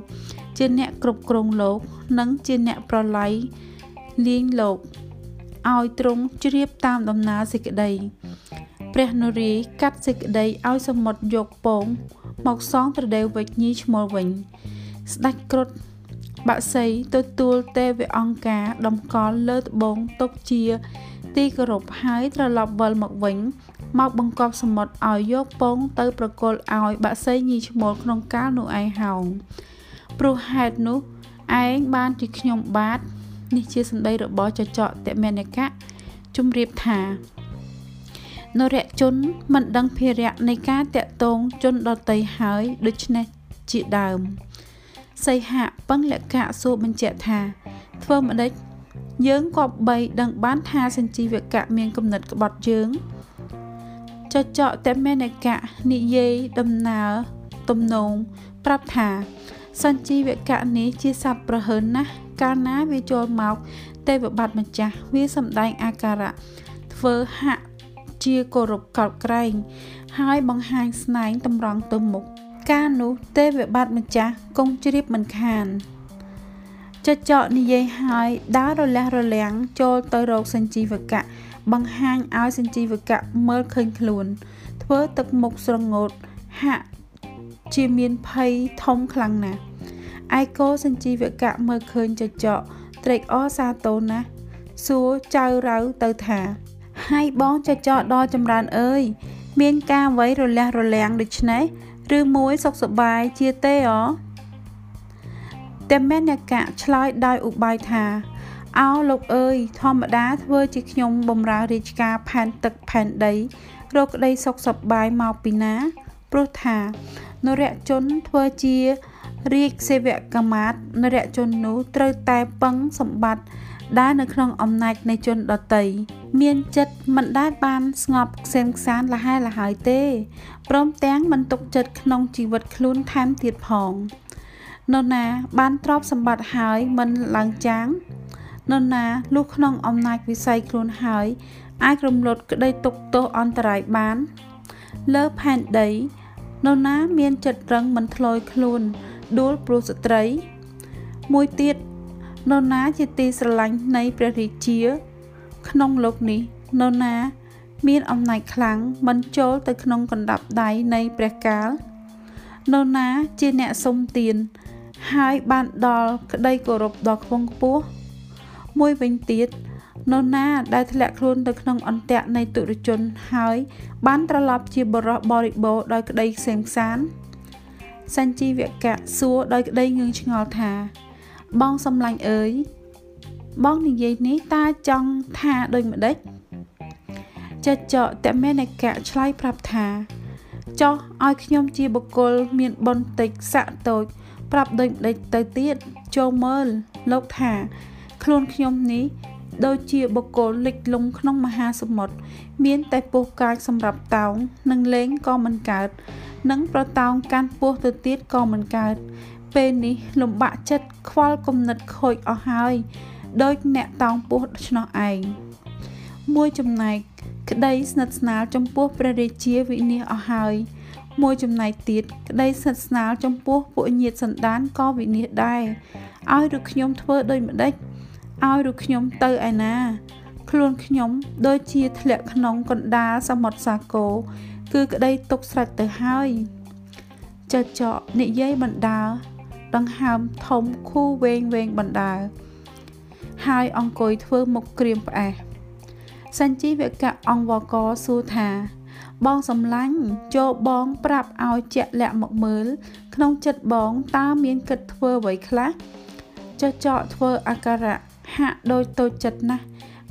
ជាអ្នកគ្រប់គ្រងលោក និងជាអ្នកប្រឡ័យលៀងលោកឲ្យទ្រង់ជ្រាបតាមដំណើរសេចក្តីព្រះនរាយកាត់សេចក្តីឲ្យសមុទ្រយកពង មកសងត្រដេវវិជ្ញីឈ្មោលវិញ ស្ដេចគ្រុឌ បាក់សីទទួលទេវអង្គការតម្កល់លើត្បូងទុកជា ទីគោរពហើយត្រឡប់វិលមកវិញ មកបង្កប់សមុទ្រឲ្យយកពងទៅប្រគល់ឲ្យបាក់សីញីឈ្មោលក្នុងកាលនោះឯងហោងព្រោះហេតុនោះឯងបានជាខ្ញុំបាទនេះជាសម្ដីរបស់ចចកតមេនិកៈជំរាបថានរជនមិនដឹងភារៈនៃការតាក់ទងជនដតីហើយដូច្នេះជាដើម សីហៈពឹងលក្ខៈសួរបញ្ជាក់ថា ធ្វើម្ដេចយើងក៏បីដឹងបានថាសញ្ជីវកៈមានគំនិតក្បត់យើងចចកតមេនិកៈនិយាយដំណើរទំនងប្រាប់ថា សញ្ជីវកៈនេះជាសត្វប្រហើនណាស់កាលណាវាចូលមកទេវបាតម្ចាស់វាសម្ដែងអាការៈធ្វើហាក់ជាគោរពកោតក្រែង ហើយបង្ហាញស្នែងតម្រង់ទៅមុខ កាលនោះទេវបាតម្ចាស់គង់ជ្រាបមិនខានចចកនិយាយហើយដើររលះរលាំង ចូលទៅរកសញ្ជីវកៈបង្ហាញឲ្យសញ្ជីវកៈមើលឃើញខ្លួន ធ្វើទឹកមុខស្រងោតហាក់ជាមានភ័យធំខ្លាំងណាស់ឯកោសញ្ជីវកៈមើលឃើញចចកត្រេកអរសាទរណាស់សួរចៅរៅទៅថាហើយបងចចកដល់ចម្រើនអើយ មានការអ្វីរលះរលាំងដូច្នេះ ឬមួយសុខសប្បាយជាទេអតែមេនកៈឆ្លើយដោយឧបាយថាអោលោកអើយធម្មតាធ្វើជាខ្ញុំបំរើរាជការផែនទឹកផែនដីរកក្តីសុខសប្បាយមកពីណាព្រោះថានរជនធ្វើជារាជសេវកមាតនរជននោះត្រូវតែពឹងសម្បត្តិដែលនៅក្នុងអំណាចនៃជនដតី មានចិត្តមិនដែលបានស្ងប់ខ្សែមខ្សានលហែលហើយទេព្រមទាំងមិនទុកចិត្តក្នុងជីវិតខ្លួនថែមទៀតផងនរណាបានទ្រព្យសម្បត្តិហើយមិនឡើងចាំងនរណាលុះក្នុងអំណាចវិស័យខ្លួនហើយអាចរំលត់ក្តីទុកទោសអន្តរាយបាន លើផែនដីនរណាមានចិត្តរឹងមិនធ្លោយខ្លួនដួលព្រោះស្ត្រី មួយទៀតនរណាជាទីស្រឡាញ់នៃព្រះរាជា ក្នុងលោកនេះនរណាមានអំណាចខ្លាំងមិនចូលទៅក្នុងកណ្ដាប់ដៃនៃព្រះកាលនរណាជាអ្នកសុំទានហើយបានដល់ក្តីគោរពដ៏ខ្ពង់ខ្ពស់មួយវិញទៀតនរណាដែលធ្លាក់ខ្លួនទៅក្នុងអន្ទាក់នៃទុរជនហើយបានត្រឡប់ជាបរោះបរិបូរដោយក្តីខ្សែមខ្សានសញ្ជីវកៈសួរដោយក្តីងឿងឆ្ងល់ថា បងសំឡាញ់អើយ បងនិយាយនេះតាចង់ថាដូចម្ដេចចចកតមេនិកៈឆ្លើយប្រាប់ថាចោះឲ្យខ្ញុំជាបុគ្គលមានបុណ្យតិចសាក់តូច ប្រាប់ដូចម្ដេចទៅទៀតចូលមើលលោកថា ខ្លួនខ្ញុំនេះដូចជាបុគ្គលលិចលង់ក្នុងមហាសមុទ្រមានតែពោះកាចសម្រាប់តោងនិងលេងក៏មិនកើត និងប្រតោងកាន់ពោះទៅទៀតក៏មិនកើត ពេលនេះលំបាកចិត្តខ្វល់គំនិតខូចអស់ហើយ ដោយអ្នកតោងពោះដូច្នោះឯងមួយចំណែកក្តីស្និទ្ធស្នាលចំពោះព្រះរាជាវិនិច្ឆ័យអស់ហើយ មួយចំណែកទៀតក្តីសិទ្ធស្នាលចំពោះពួកញាតិសន្តានក៏វិនិច្ឆ័យដែរឲ្យឬខ្ញុំធ្វើដូចម្ដេចឲ្យឬខ្ញុំទៅឯណាខ្លួនខ្ញុំដូចជាធ្លាក់ក្នុងកណ្ដាលសមុទ្រសាគរគឺក្តីទុកស្រេចទៅហើយចចកនិយាយបណ្ដាដង្ហើមធំខូវែងវែងបណ្ដា ហើយអង្គុយធ្វើមុខក្រៀមផ្អែសសញ្ជីវកៈអង្គវកសួរថា បងសំឡាញ់ចូលបងប្រាប់ឲ្យជាក់លាក់មកមើល ក្នុងចិត្តបងតើមានគិតធ្វើអ្វីខ្លះចចកធ្វើអាការៈហាក់ដូចតូចចិត្តណាស់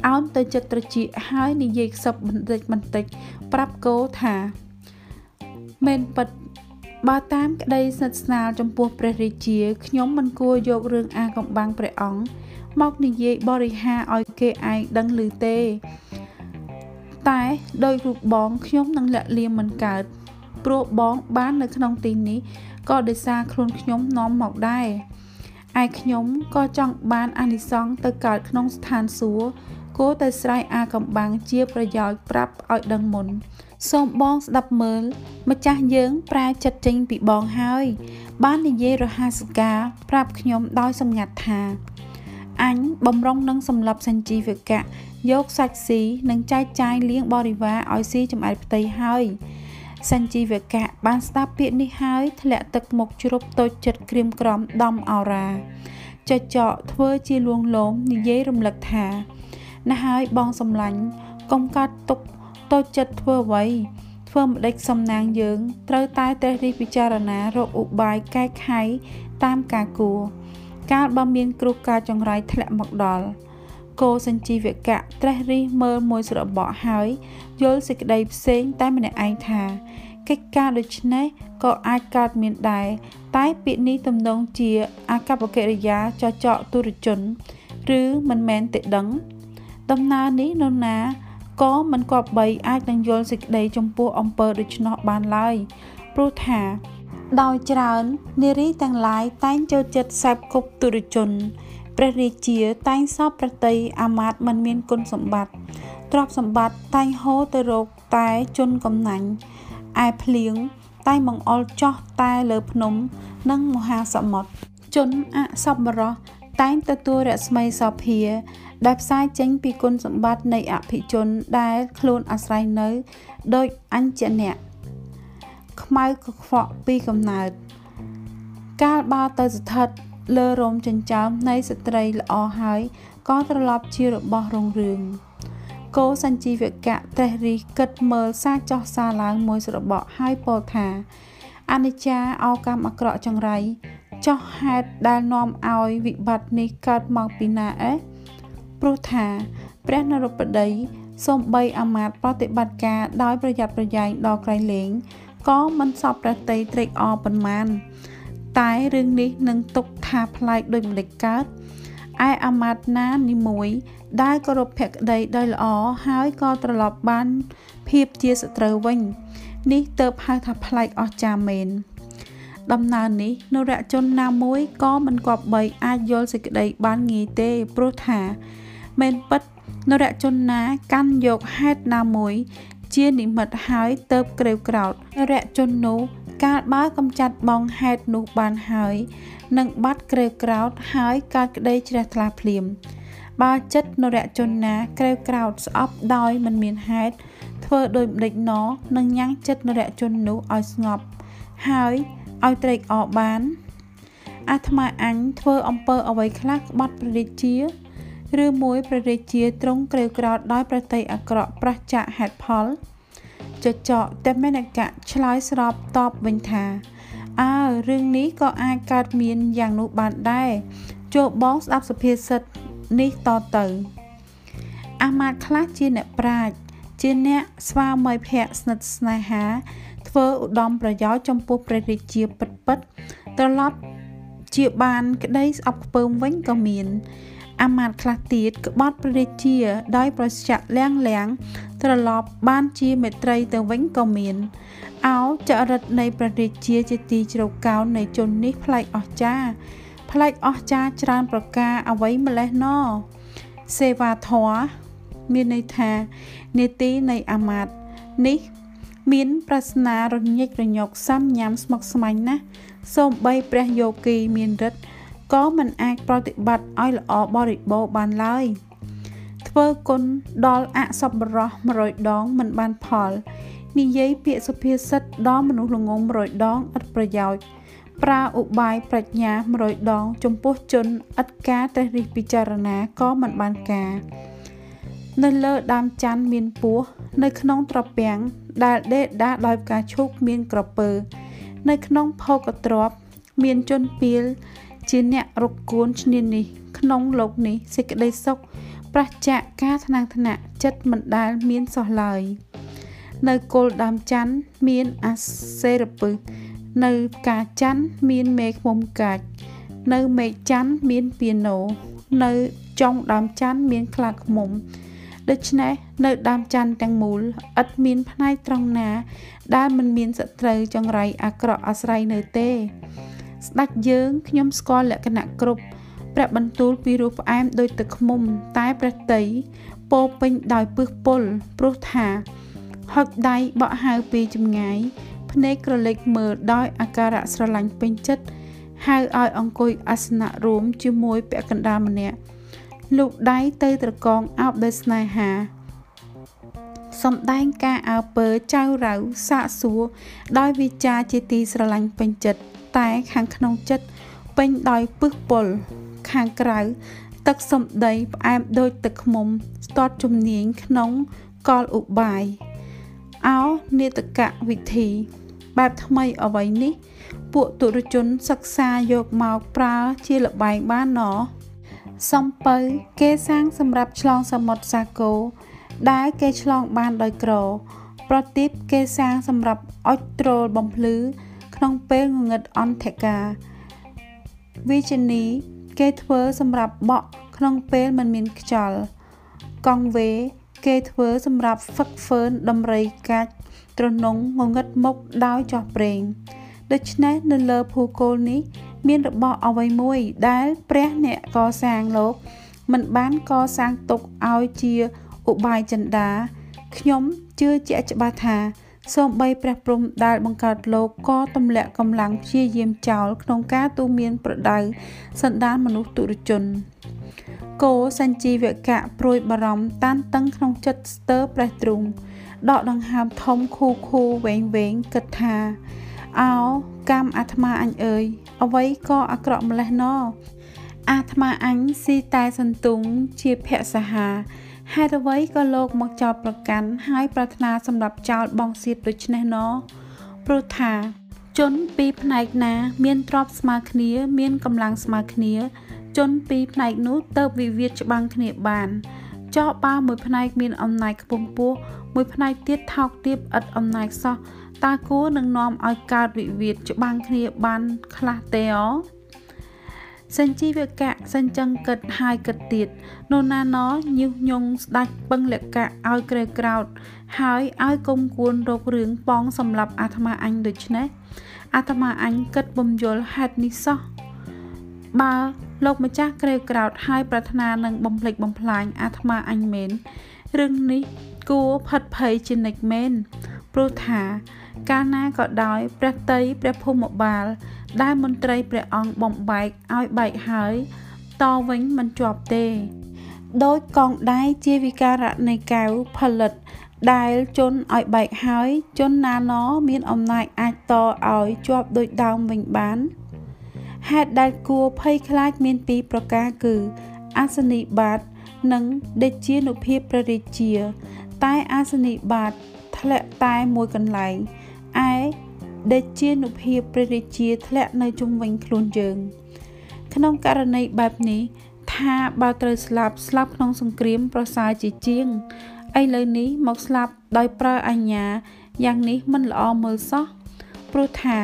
អោនទៅចិត្តត្រជាហើយនិយាយខ្សឹបបន្តិចបន្តិច ប្រាប់គោថាមែនពិតបើតាមក្តីស្និទ្ធស្នាលចំពោះព្រះរាជាខ្ញុំមិនគួរយករឿងអាកំបាំងព្រះអង្គ មកនិយាយបរិហាឲ្យគេឯងដឹងឮទេ តែដោយរូបបងខ្ញុំនឹងលាក់លៀមមិនកើតព្រោះបងបាននៅក្នុងទីនេះក៏ដោយសារខ្លួនខ្ញុំនាំមកដែរឯខ្ញុំក៏ចង់បានអានិសង្សទៅកើតក្នុងស្ថានសួគ៌គួរតែស្រ័យអាកំបាំងជាប្រយោជន៍ប្រាប់ឲ្យដឹងមុនសូមបងស្ដាប់មើល ម្ចាស់យើងប្រែចិត្តចេញពីបងហើយ បាននិយាយរហ័សការប្រាប់ខ្ញុំដោយសម្ងាត់ថា អញបំរុងនឹងសម្លាប់សញ្ជីវកៈយកសាច់ស៊ីនិងចែកចាយលៀងបរិវារឲ្យស៊ីចំអែតផ្ទៃហើយសញ្ជីវកៈបានស្ដាប់ពាក្យនេះហើយធ្លាក់ទឹកមុខជ្រប់តូចចិត្តក្រៀមក្រំដំអរ៉ាចចកធ្វើជាលួងលោមនិយាយរំលឹកថាណាហើយបងសំឡាញ់កុំកាត់ទុកតូចចិត្តធ្វើអ្វីធ្វើម្ដេចសំណាងយើងត្រូវតែត្រេះរិះពិចារណារកឧបាយកែខៃតាមការគួរ កាលបើមានគ្រោះកាចចង្រៃធ្លាក់មកដល់គោសញ្ជីវកៈត្រេះរិះមើលមួយស្របក់ហើយយល់សេចក្តីផ្សេងតែម្នាក់ឯងថាកិច្ចការដូចនេះក៏អាចកើតមានដែរតែពាក្យនេះទំនងជាអាកប្បកិរិយាចចកទុរជន ឬមិនមែនទេដឹង ដំណើរនេះនរណាក៏មិនគប្បីអាចនឹងយល់សេចក្តីចំពោះអំពើដូច្នោះបានឡើយព្រោះថា ដោយច្រើននារីទាំងឡាយតែងចូលចិត្តសែបគប់ទុរជនព្រះរាជាតែងសពប្រតិអាមាត្យមិនមានគុណសម្បត្តិទ្រព្យសម្បត្តិតែងហូរទៅរកតែជនកំណាញ់ឯភ្លៀងតែងបង្អុលចោះតែលើភ្នំ និងមហាសមុទ្រជនអសប្បុរសតែងទទួលរស្មីសោភា ដែលផ្សាយចេញពីគុណសម្បត្តិនៃអភិជនដែលខ្លួនអាស្រ័យនៅ ដោយអញ្ញអ្នក ខ្មៅកខ្វក់ពីកំណើតកាលបើទៅស្ថិតលើរោមចិញ្ចើមនៃស្ត្រីល្អហើយក៏ត្រឡប់ជារបស់រុងរឿងគោសញ្ជីវកៈត្រេះរិះគិតមើលសាចោះសាឡើងមួយស្របក់ហើយពោលថាអនិច្ចាអោកម្មអក្រក់ចង្រៃចោះហេតុដែលនាំឲ្យវិបត្តិនេះកើតមកពីណាអេព្រោះថា ព្រះនរបតីសូមបីអាមាត្យប្រតិបត្តិការដោយប្រយ័ត្នប្រយែងដល់ក្រៃលែង ក៏មិនសពប្រតិត្រេកអរប៉ុន្មាន តែរឿងនេះនឹងទុកថាប្លែកដោយម្ដេចកើតឯអាមាត្យណានីមួយ ដែលគោរពភក្តីដោយល្អហើយក៏ត្រឡប់បាន ភាពជាសត្រូវវិញ នេះទៅហៅថាប្លែកអស្ចារ្យមែនដំណើរនេះនរជនណាមួយក៏មិនគប្បីអាចយល់សេចក្តីបានងាយទេព្រោះថាមែនពិតនរជនណាកាន់យកហេតុណាមួយ ជានិមិត្តហើយទៅក្រេវក្រោតនរជននោះកាលបើកំចាត់បងហេតុនោះបានហើយនឹងបាត់ក្រេវក្រោតហើយកើតក្តីជ្រះថ្លាភ្លាមបើចិត្តនរជនណាក្រេវក្រោតស្អប់ដោយមិនមានហេតុធ្វើដោយម្ដេចណនឹងញ៉ាំងចិត្តនរជននោះឲ្យស្ងប់ ហើយឲ្យត្រេកអរបានអាត្មាអញធ្វើអំពើអ្វីខ្លះក្បត់ព្រះរាជា ឬមួយព្រះរាជាទ្រង់ក្រេវក្រោតដោយប្រតិអក្រក់ប្រះចាកហេតុផលចចកតែមេនកៈឆ្លើយស្របតបវិញថាអើរឿងនេះក៏អាចកើតមានយ៉ាងនោះបានដែរចូលបងស្ដាប់សុភាសិតនេះតទៅអាមាត្យខ្លះជាអ្នកប្រាជ្ញជាអ្នកស្វាមីភក្តិស្និទ្ធស្នេហា ធ្វើឧត្តមប្រយោជន៍ចំពោះព្រះរាជាពិតពិតត្រឡប់ជាបានក្តីស្អប់ខ្ពើមវិញក៏មាន អាមាត្យខ្លះទៀតក្បត់ព្រះរាជា ដោយប្រឆាក់លៀងលៀងត្រឡប់បានជាមេត្រីទៅវិញក៏មានអោចរិតនៃព្រះរាជាជាទីជ្រៅកោននៃជននេះប្លែកអស្ចារ្យប្លែកអស្ចារ្យច្រើនប្រការអ្វីម្លេះណសេវាធរមានន័យថានេតិនៃអាមាត្យនេះ មាន ប្រាថ្នារញេករញកសាំញ៉ាំស្មុគស្មាញណាស់សូម្បីព្រះយោគីមានរិទ្ធ ក៏មិនអាចប្រតិបត្តិឲ្យល្អបរិបូរបានឡើយធ្វើគុណដល់អសប្បុរស100ដងមិនបានផលនិយាយពាក្យសុភាសិតដល់មនុស្សល្ងង100ដងឥតប្រយោជន៍ប្រើឧបាយប្រាជ្ញា100ដង ចំពោះជនឥតការត្រេះរិះពិចារណាក៏មិនបានការនៅលើដើមច័ន្ទមានពស់នៅក្នុងត្រពាំងដែលដេកដាដោយផ្កាឈូកមានក្រពើ នៅក្នុងភោគទ្របមានជនពៀល ជាអ្នករកគួនឈ្នានេះ ក្នុងលោកនេះសេចក្តីសុខប្រះចាកការថ្នាំងថ្នាក់ចិត្តមិនដែលមានសោះឡើយនៅគល់ដើមច័ន្ទមានអាសេរពឹសនៅផ្កាច័ន្ទមានមេឃុំកាច់នៅមេឃច័ន្ទមានពីណូនៅចុងដើមច័ន្ទមានខ្លាឃ្មុំដូច្នេះនៅដើមច័ន្ទទាំងមូលឥតមានផ្នែកត្រង់ណា ដែលមិនមានសត្រូវចង្រៃអាក្រក់អាស្រ័យនៅទេ ស្ដេចយើងខ្ញុំស្គាល់លក្ខណៈគ្រប់ព្រះបន្ទូលពីរសផ្អែមដោយទឹកឃ្មុំតែព្រះតីពោពេញដោយពឹសពុលព្រោះថាហុចដៃបក់ហៅពីចម្ងាយភ្នែកក្រឡេកមើលដោយអាការៈស្រឡាញ់ពេញចិត្តហៅឲ្យអង្គុយអាសនៈរួមជាមួយពាក់កណ្ដាលម្នាក់លោកដៃទៅត្រកងអោបដោយស្នេហាសំដែងការអើពើចៅរៅសាកសួរដោយវិចារជាទីស្រឡាញ់ពេញចិត្ត តែខាងក្នុងចិត្តពេញដោយពឹសពុលខាងក្រៅ ទឹកសំដីផ្អែមដូចទឹកឃ្មុំស្ទាត់ជំនាញក្នុងកលឧបាយអោនេតកវិធី បែបថ្មីអ្វីនេះ ពួកទុរជនសិក្សាយកមកប្រើជាលបែងបានណោះសំពៅគេសាងសម្រាប់ឆ្លងសមុទ្រសាគរដែលគេឆ្លងបានដោយក្រ ប្រទីបគេសាងសម្រាប់អុចត្រូលបំភ្លឺ ក្នុងពេលងងឹតអន្តរការវិជនីគេធ្វើសម្រាប់បក់ក្នុងពេលមិនមានខ្យល់កង់វេ គេធ្វើសម្រាប់ហ្វឹកហ្វឺនដំរីកាច់ត្រនងងងឹតមុខដោយចោះប្រេងដូច្នេះនៅលើភូកូលនេះ មានរបស់អ្វីមួយដែលព្រះអ្នកកសាងលោក មិនបានកសាងទុកឲ្យជាឧបាយចិន្តាខ្ញុំជឿជាក់ច្បាស់ថា សូម្បីព្រះព្រំដែលបង្កើតលោកក៏ទម្លាក់កម្លាំងព្យាយាមចោលក្នុងការទូមានប្រដៅសន្តានមនុស្សទុរជនគោសញ្ជីវកៈព្រួយបារម្ភតានតឹងក្នុងចិត្តស្ទើរព្រះទ្រង់ដកដង្ហើមធំខូខូវែងវែងគិតថាអោកម្មអាត្មាអញអើយអ្វីក៏អាក្រក់ម្លេះណោអាត្មាអញស៊ីតែសន្ទុងជាភក្សាហា ហេតុអ្វីក៏លោកមកចោតប្រកាន់ហើយប្រាថ្នាសម្រាប់ចោលបងសៀតដូច្នេះណោព្រោះថា ជនពីរផ្នែកណា មានទ្រព្យស្មើគ្នា មានកម្លាំងស្មើគ្នា ជនពីរផ្នែកនោះទៅវិវាទច្បាំងគ្នាបានចោះបើមួយផ្នែកមានអំណាចខ្ពង់ពោះមួយផ្នែកទៀតថោកទាបឥតអំណាចសោះតើគួរនឹងនាំឲ្យកើតវិវាទច្បាំងគ្នាបានខ្លះទេអ សញ្ជីវកៈសញ្ចឹងគិតហើយគិតទៀតនរណាណញុះញង់ស្ដាច់ពឹងលក្ខៈឲ្យក្រេក្រោតហើយឲ្យគុំគួនរករឿងប៉ងសម្រាប់អាត្មាអញដូច្នេះអាត្មាអញគិតបំយល់ហេតុនេះសោះបើលោកម្ចាស់ក្រេក្រោតហើយប្រាថ្នានឹងបំភ្លេចបំផ្លាញអាត្មាអញមែនរឿងនេះគួរផិតភ័យជានិច្ចមែនព្រោះថា កាលណាក៏ដោយព្រះតីព្រះភូមិបាល ដែលមន្ត្រីព្រះអង្គបំបែកឲ្យបែកហើយតវិញមិនជាប់ទេដោយកងដៃជាវិការៈនៃកែវផលិត ដែលជន់ឲ្យបែកហើយជន់ណាណមានអំណាចអាចតឲ្យជាប់ដូចដើមវិញបានហេតុដែលគួរភ័យខ្លាចមានពីរប្រការគឺ អាសនីបាត និងដេជានុភាពព្រះរាជា តែអាសនីបាតធ្លាក់តែមួយកន្លែងឯ ដេជានុភាពព្រះរាជាធ្លាក់នៅជុំវិញខ្លួនយើង ក្នុងករណីបែបនេះ ថាបើត្រូវស្លាប់ស្លាប់ក្នុងសង្គ្រាមប្រសើរជាជាងឥឡូវនេះមកស្លាប់ដោយប្រើអញ្ញាយ៉ាងនេះមិនល្អមើលសោះព្រោះថា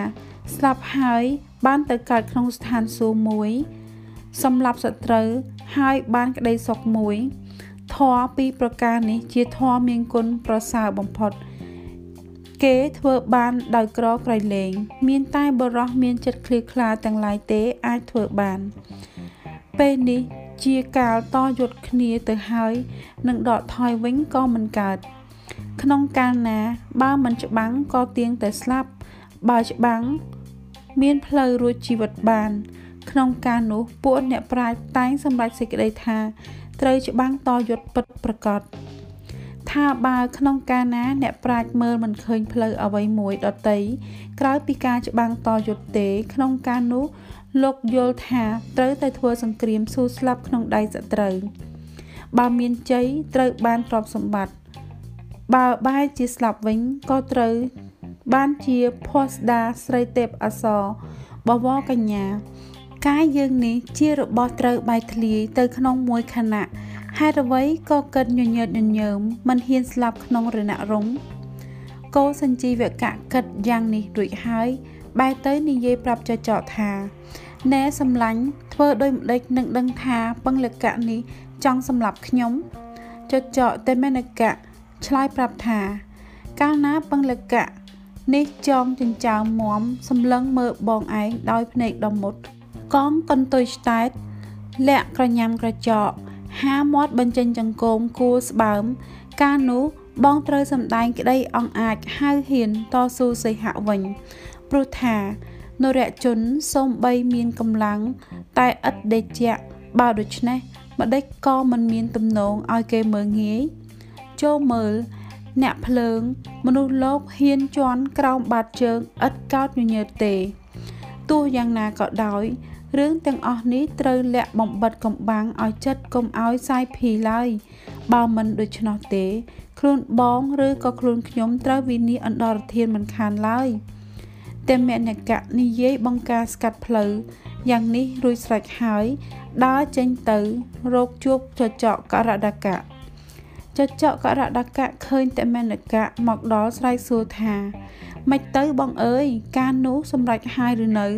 ស្លាប់ហើយបានទៅកើតក្នុងស្ថានសួគ៌មួយ សម្រាប់សត្រូវហើយបានក្តីសុខមួយធម៌ពីរប្រការនេះជាធម៌មានគុណប្រសើរបំផុត គេធ្វើបានដោយក្រក្រៃលែងមានតែបរោះមានចិត្តឃ្លៀខ្លាទាំងឡាយទេអាចធ្វើបានពេលនេះជាកាលតយុទ្ធគ្នាទៅហើយនឹងដកថយវិញក៏មិនកើតខក្នុងកាលណាបើមិនច្បាំងក៏ទៀងតែស្លាប់បើច្បាំងមានផ្លូវរួចជីវិតបាន ក្នុងការនោះពួកអ្នកប្រាជ្ញតែងសម្រេចសេចក្តីថា ត្រូវច្បាំងតយុទ្ធពិតប្រកប ថាបើក្នុងកាលណាអ្នកប្រាជ្ញមើលមិនឃើញផ្លូវអ្វីមួយដតីក្រៅពីការច្បាំងតយុទ្ធទេ ក្នុងការនោះលោកយល់ថាត្រូវតែធ្វើសង្គ្រាមស៊ូស្លាប់ក្នុងដៃសត្រូវបើមានជ័យត្រូវបានទ្រព្យសម្បត្តិបើបែរជាស្លាប់វិញក៏ត្រូវបានជាភស្តាស្រីទេពអសរបវរកញ្ញា កាយយើងនេះជារបស់ត្រូវបែកធ្លាយទៅក្នុងមួយខណៈ ហេតុអ្វីក៏កិតញញើតញញើមមិនហ៊ានស្លាប់ក្នុងរណរំកោសញ្ជីវកៈកិតយ៉ាងនេះរួចហើយបែរទៅនិយាយប្រាប់ចចកថាណែសម្លាញ់ធ្វើដោយម្ដេចនឹងដឹងថាពឹងលកៈនេះចង់សម្លាប់ខ្ញុំចចកតែមេនកៈឆ្លើយប្រាប់ថា កាលណាពឹងលកៈនេះចងចិញ្ចើមមមសម្លឹងមើលបងឯងដោយភ្នែកដ៏មុតកងកន្ទុយស្តែតលាក់ក្រញាំក្រចក ហាមាត់បញ្ចេញចង្កូមគួរស្បើម កាលនោះបងត្រូវសម្ដែងក្តីអង្អាចហៅហ៊ានតស៊ូសីហៈវិញព្រោះថានរជនសូមបីមានកម្លាំងតែឥតដេជៈបើដូច្នេះម្ដេចក៏មិនមានទំនងឲ្យគេមើងងាយចូលមើលអ្នកភ្លើង មនុស្សលោកហ៊ានជន់ក្រោមបាតជើងឥតកោតញញើតទេទោះយ៉ាងណាក៏ដោយ រឿងទាំងអស់នេះត្រូវលាក់បំបិតកំបាំងឲ្យចិត្តកុំឲ្យសាយភីឡើយបើមិនដូច្នោះទេ ខ្លួនបងឬក៏ខ្លួនខ្ញុំត្រូវវិនិច្ឆ័យអន្តរធានមិនខានឡើយតែមនកៈនិយាយបង្ការស្កាត់ផ្លូវយ៉ាងនេះរួចស្រេចហើយ ដើរចេញទៅរកជួបចចកករដកៈចចកករដកៈឃើញតែមនកៈមកដល់ស្រែកសួរថាម៉េចទៅបងអើយ ការនោះសម្រេចហើយឬនៅ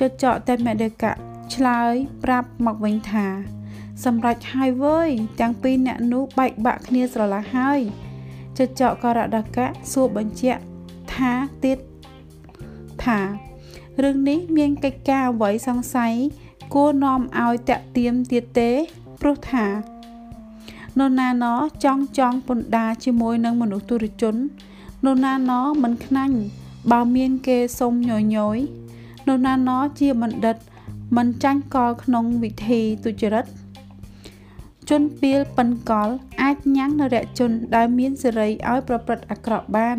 ចចកតែមនកៈឆ្លើយប្រាប់មកវិញថាសម្រេចហើយវើយទាំងពីរអ្នកនោះបែកបាក់គ្នាស្រឡះហើយចចកករដកៈសួរបញ្ជាក់ថាទៀតថារឿងនេះមានកិច្ចការអ្វីសង្ស័យគួរនាំឲ្យតាក់ទៀមទៀតទេព្រោះថានរណាណចង់ចង់ពន្ធដារជាមួយនឹងមនុស្សទុរជននរណាណមិនខ្នាញ់បើមានគេសុំញយយ នរណាណជាបណ្ឌិត មិនចាញ់កលក្នុងវិធីទុច្ចរិតជនពៀលប៉ិនកល អាចញ៉ាំងនរជន ដែលមានសេរីឲ្យប្រព្រឹត្តអាក្រក់បាន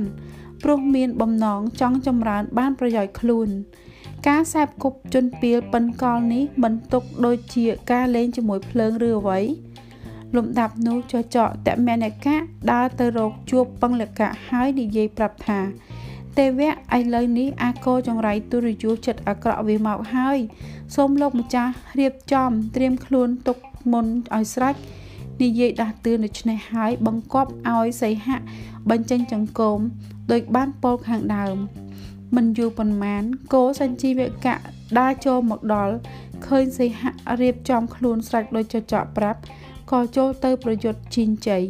ព្រោះមានបំណងចង់ចម្រើនបានប្រយោជន៍ខ្លួន ការសែបគប់ជនពៀលប៉ិនកលនេះមិនទុកដូចជាការលេងជាមួយភ្លើងឬអ្វីលំដាប់នោះចចកតមនកៈដើរទៅរកជួបបង្លកៈហើយនិយាយប្រាប់ថា ទេវៈឥឡូវនេះអាកោចង្រៃទុរយុចិត្តអាក្រក់វាមកហើយ សូមលោកម្ចាស់រៀបចំត្រៀមខ្លួនទុកមុនឲ្យស្រេចនិយាយដាស់តឿនដូច្នេះហើយបង្កប់ឲ្យសីហៈបញ្ចេញចង្កូមដោយបានពោលខាងដើមមិនយូរប៉ុន្មានគោសញ្ជីវកៈដើរចូលមកដល់ឃើញសីហៈរៀបចំខ្លួនស្រេចដោយចចកប្រាប់ក៏ចូលទៅប្រយុទ្ធជីងជ័យ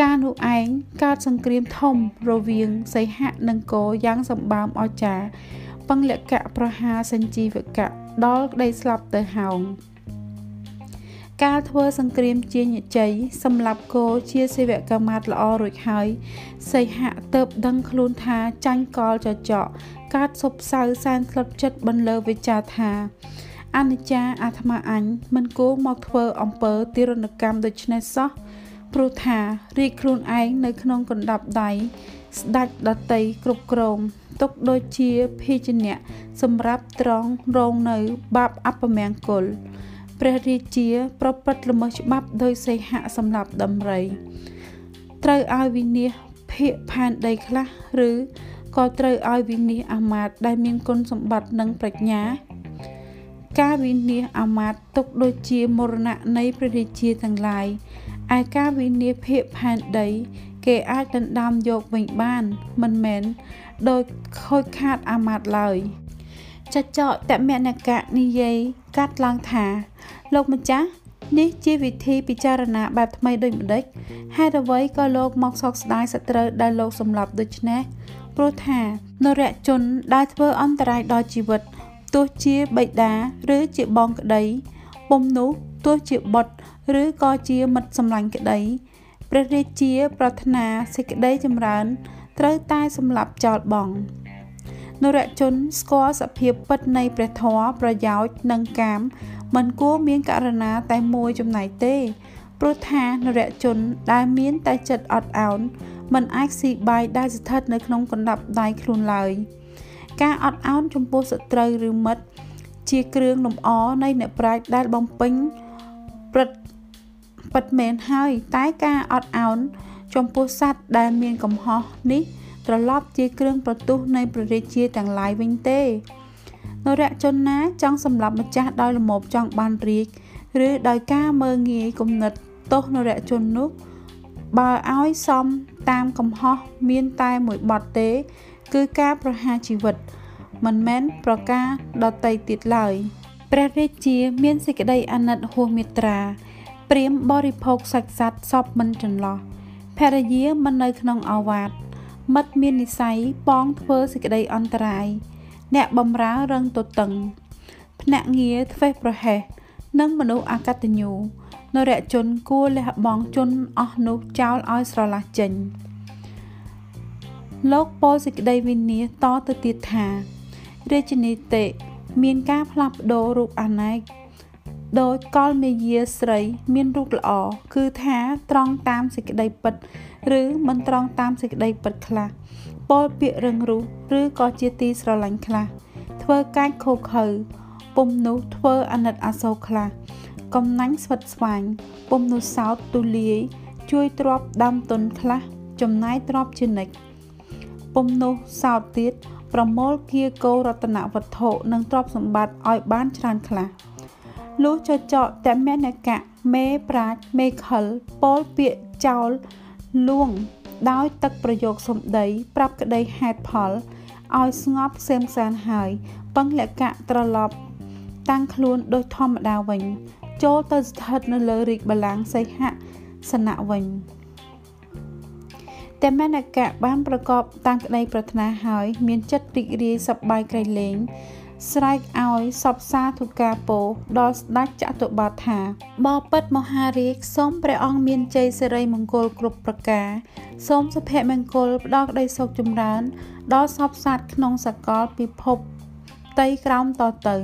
ការនោះឯងកើតសង្គ្រាមធំរវាងសីហៈនិងគោយ៉ាងសម្បើមអស្ចារ្យបង្លកៈប្រហាសញ្ជីវកៈដល់ក្តីស្លាប់ទៅហោងការធ្វើសង្គ្រាមជាញជ័យសម្រាប់គោជាសេវកមាតល្អរួចហើយសីហៈទៅបដឹងខ្លួនថាចាញ់កលចចកកើតសុបសៅសែនស្លុតចិត្តបន្លឺវិចារថាអនិច្ចាអាត្មាអញមិនគួរមកធ្វើអំពើទារុណកម្មដូចនេះសោះ ព្រោះថារីកខ្លួនឯងនៅក្នុងកណ្ដាប់ដៃស្ដាច់ដតីគ្រប់គ្រងទុកដូចជាភេជ្ជៈសម្រាប់ត្រង់រងនៅបាបអពមង្គលព្រះរាជា ប្រព្រឹត្តល្មើសច្បាប់ដោយសេហៈសម្រាប់ដំរី ត្រូវឲ្យវិនិច្ឆ័យភាកផែនដីខ្លះឬក៏ត្រូវឲ្យវិនិច្ឆ័យអាមាត្យដែលមានគុណសម្បត្តិនិងប្រាជ្ញា ការវិនិច្ឆ័យអាមាត្យទុកដូចជាមរណៈនៃព្រះរាជាទាំងឡាយ ឯការវិនិច្ឆ័យភាកផែនដី គេអាចដណ្ដើមយកវិញបាន មិនមែនដោយខូចខាតអាមាត្យឡើយចចកតមនកៈនិយាយកាត់ឡើងថា លោកម្ចាស់នេះជាវិធីពិចារណាបែបថ្មីដូចម្ដេចហេតុអ្វីក៏លោកមកសោកស្ដាយសត្រូវដែលលោកសម្លាប់ដូច្នេះព្រោះថានរជន ដែលធ្វើអន្តរាយដល់ជីវិតទោះជាបិតាឬជាបងក្តីពុំនោះ ទោះជាបុត្រឬក៏ជាមិត្តសម្លាញ់ក្តីព្រះរាជា ប្រាថ្នាសេចក្តីចម្រើន ត្រូវតែសម្លាប់ចោលបងនរជនស្គាល់សភាពពិតនៃព្រះធម៌ប្រយោជន៍និងកាម មិនគួរមានករណីតែមួយចំណែកទេព្រោះថានរជនដែលមានតែចិត្តអត់ឱនមិនអាចស៊ីបាយដែលស្ថិតនៅក្នុងកណ្ដាប់ដៃខ្លួនឡើយការអត់ឱនចំពោះសត្រូវឬមិត្តជាគ្រឿងលម្អនៃអ្នកប្រាជ្ញដែលបំពេញ ព្រឹត្តពិតមែនហើយ តែការអត់ឱនចំពោះសត្វដែលមានកំហុសនេះត្រឡប់ជាគ្រឿងប្រទុះនៃព្រះរាជាទាំងឡាយវិញទេនរជនណាចង់សម្លាប់ម្ចាស់ដោយលមោបចង់បានរាជឬដោយការមើងងាយគំនិតទោសនរជននោះ បើឲ្យសមតាមកំហុសមានតែមួយបទទេ គឺការប្រហារជីវិត មិនមែនប្រការដតីទៀតឡើយ ព្រះរាជាមានសេចក្តីអាណិតហួសមេត្រាព្រាមបរិភោគសាច់សត្វសពមិនចន្លោះភរិយាមិននៅក្នុងអាវាតមិត្តមាននិស័យបងធ្វើសេចក្តីអន្តរាយអ្នកបំរើរឹងទទឹងភ្នាក់ងារធ្វេសប្រហែសនិងមនុស្សអកតញ្ញូនរជនគួរលះបង់ជនអស់នោះចោលឲ្យស្រឡះចេញលោកពោលសេចក្តីវិនិច្ឆ័យតទៅទៀតថារាជនីតិ មានការផ្លាស់ប្ដូររូបអនេកដោយកលមេយាស្រី មានរូបល្អគឺថាត្រង់តាមសេចក្តីពិត ឬមិនត្រង់តាមសេចក្តីពិតខ្លះពោលពាក្យរឹងរូសឬក៏ជាទីស្រឡាញ់ខ្លះធ្វើកាច់ខូខើពុំនោះធ្វើអាណិតអាសូរខ្លះកំណាញ់ស្វិតស្វាញពុំនោះសោតទូលាយជួយទ្របដាំទុនខ្លះចំណាយទ្របជានិច្ចពុំនោះសោតទៀត ប្រមូលគៀកោរតនវត្ថុនិងទ្រព្យសម្បត្តិឲ្យបានច្រើនខ្លះលុះចចកតមនកៈមេប្រាជ្ញមេខលពោលពាកចោលលួងដោយទឹកប្រយោគសំដី ប្រាប់ក្តីហេតុផលឲ្យស្ងប់ខ្សែមខ្សានហើយពឹងលក្ខៈត្រឡប់ តាំងខ្លួនដូចធម្មតាវិញ ចូលទៅស្ថិតនៅលើរាជបល្ល័ង្កសីហសនៈវិញ តែមនកៈបានប្រកបតាមក្តីប្រាថ្នាហើយ មានចិត្តរីករាយសប្បាយក្រៃលែងស្រែកឲ្យសពសាធុការពោដល់ស្ដេចចតុបាទថាបបិទ្ធមហារាជសូមព្រះអង្គមានជ័យសិរីមង្គលគ្រប់ប្រការសូមសុភមង្គលផ្ដល់ក្តីសុខចម្រើន ដល់សពសាស្ត្រក្នុងសកលពិភពតីក្រោមតទៅ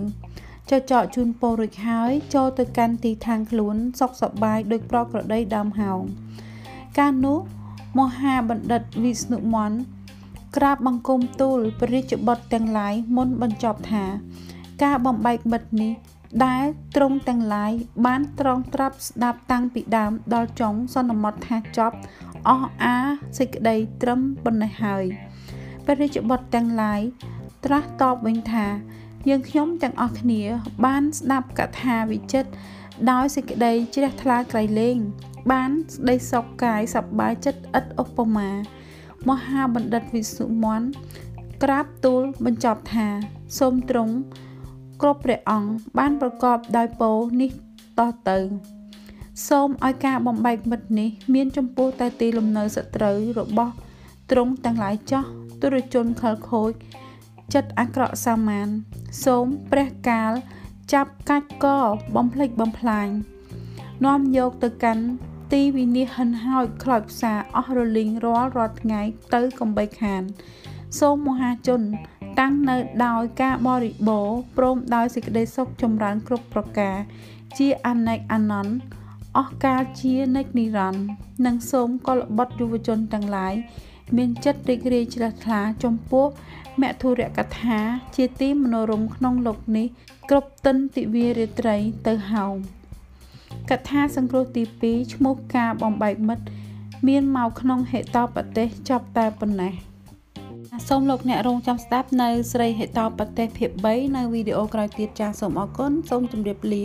ចចកជូនពោរួចហើយចូលទៅកាន់ទីឋានខ្លួនសុខសប្បាយដោយប្រក្រតីដើមហោងកាលនោះ មហាបណ្ឌិតវិស្ណុមន្តក្រាបបង្គំទូលព្រះរាជបុត្រទាំងឡាយមុនបញ្ចប់ថា ការបំបែកមិត្តនេះដែលទ្រង់ទាំងឡាយបានត្រង់ត្រាប់ស្ដាប់តាំងពីដើមដល់ចុងសន្មត់ថាចប់អស់អាសេចក្តីត្រឹមប៉ុណ្ណេះហើយព្រះរាជបុត្រទាំងឡាយត្រាស់តបវិញថាយើងខ្ញុំទាំងអស់គ្នា បានស្ដាប់កថាវិចិត្រដោយសេចក្តីជ្រះថ្លាក្រៃលែង បានស្ដីសុខកាយសប្បាយចិត្តឥតឧបមា មហាបណ្ឌិតវិសុមន្តក្រាបទូលបញ្ចប់ថា សូមទ្រង់គ្រប់ព្រះអង្គបានប្រកបដោយពោនេះតទៅ សូមឲ្យការបំបែកមិត្តនេះ មានចំពោះតែទីលំនៅសត្រូវរបស់ទ្រង់ទាំងឡាយចោះទុរជនខលខូចចិត្តអាក្រក់សាមាន សូមព្រះកាលចាប់កាច់កបំភ្លេចបំផ្លាញនាំយកទៅកាន់ ទីវិនិច្ឆ័យហិនហោចខ្លោចផ្សាអស់រលីងរាល់រាល់ថ្ងៃទៅកំបីខាន សូមមហាជន តាំងនៅដោយការបរិបូរព្រមដោយសេចក្តីសុខចម្រើនគ្រប់ប្រការ ជាអនេកអនន្តអស់កាលជានិច្ចនិរន្តរ៍និងសូមកុលបុត្រយុវជនទាំងឡាយមានចិត្តរីករាយជ្រះថ្លាចំពោះមធុរកថា ជាទីមនោរម្យក្នុងលោកនេះគ្រប់ទិនទិវារាត្រីទៅហោង កថាសង្គ្រោះទី2ឈ្មោះការបំបែកមិត្តមានមកក្នុងហេតបទេសចប់តែប៉ុណ្ណេះសូមលោកអ្នករងចាំស្ដាប់នៅស្រីហេតបទេសភាគ3នៅវីដេអូក្រោយទៀតចាសសូមអរគុណសូមជម្រាបលា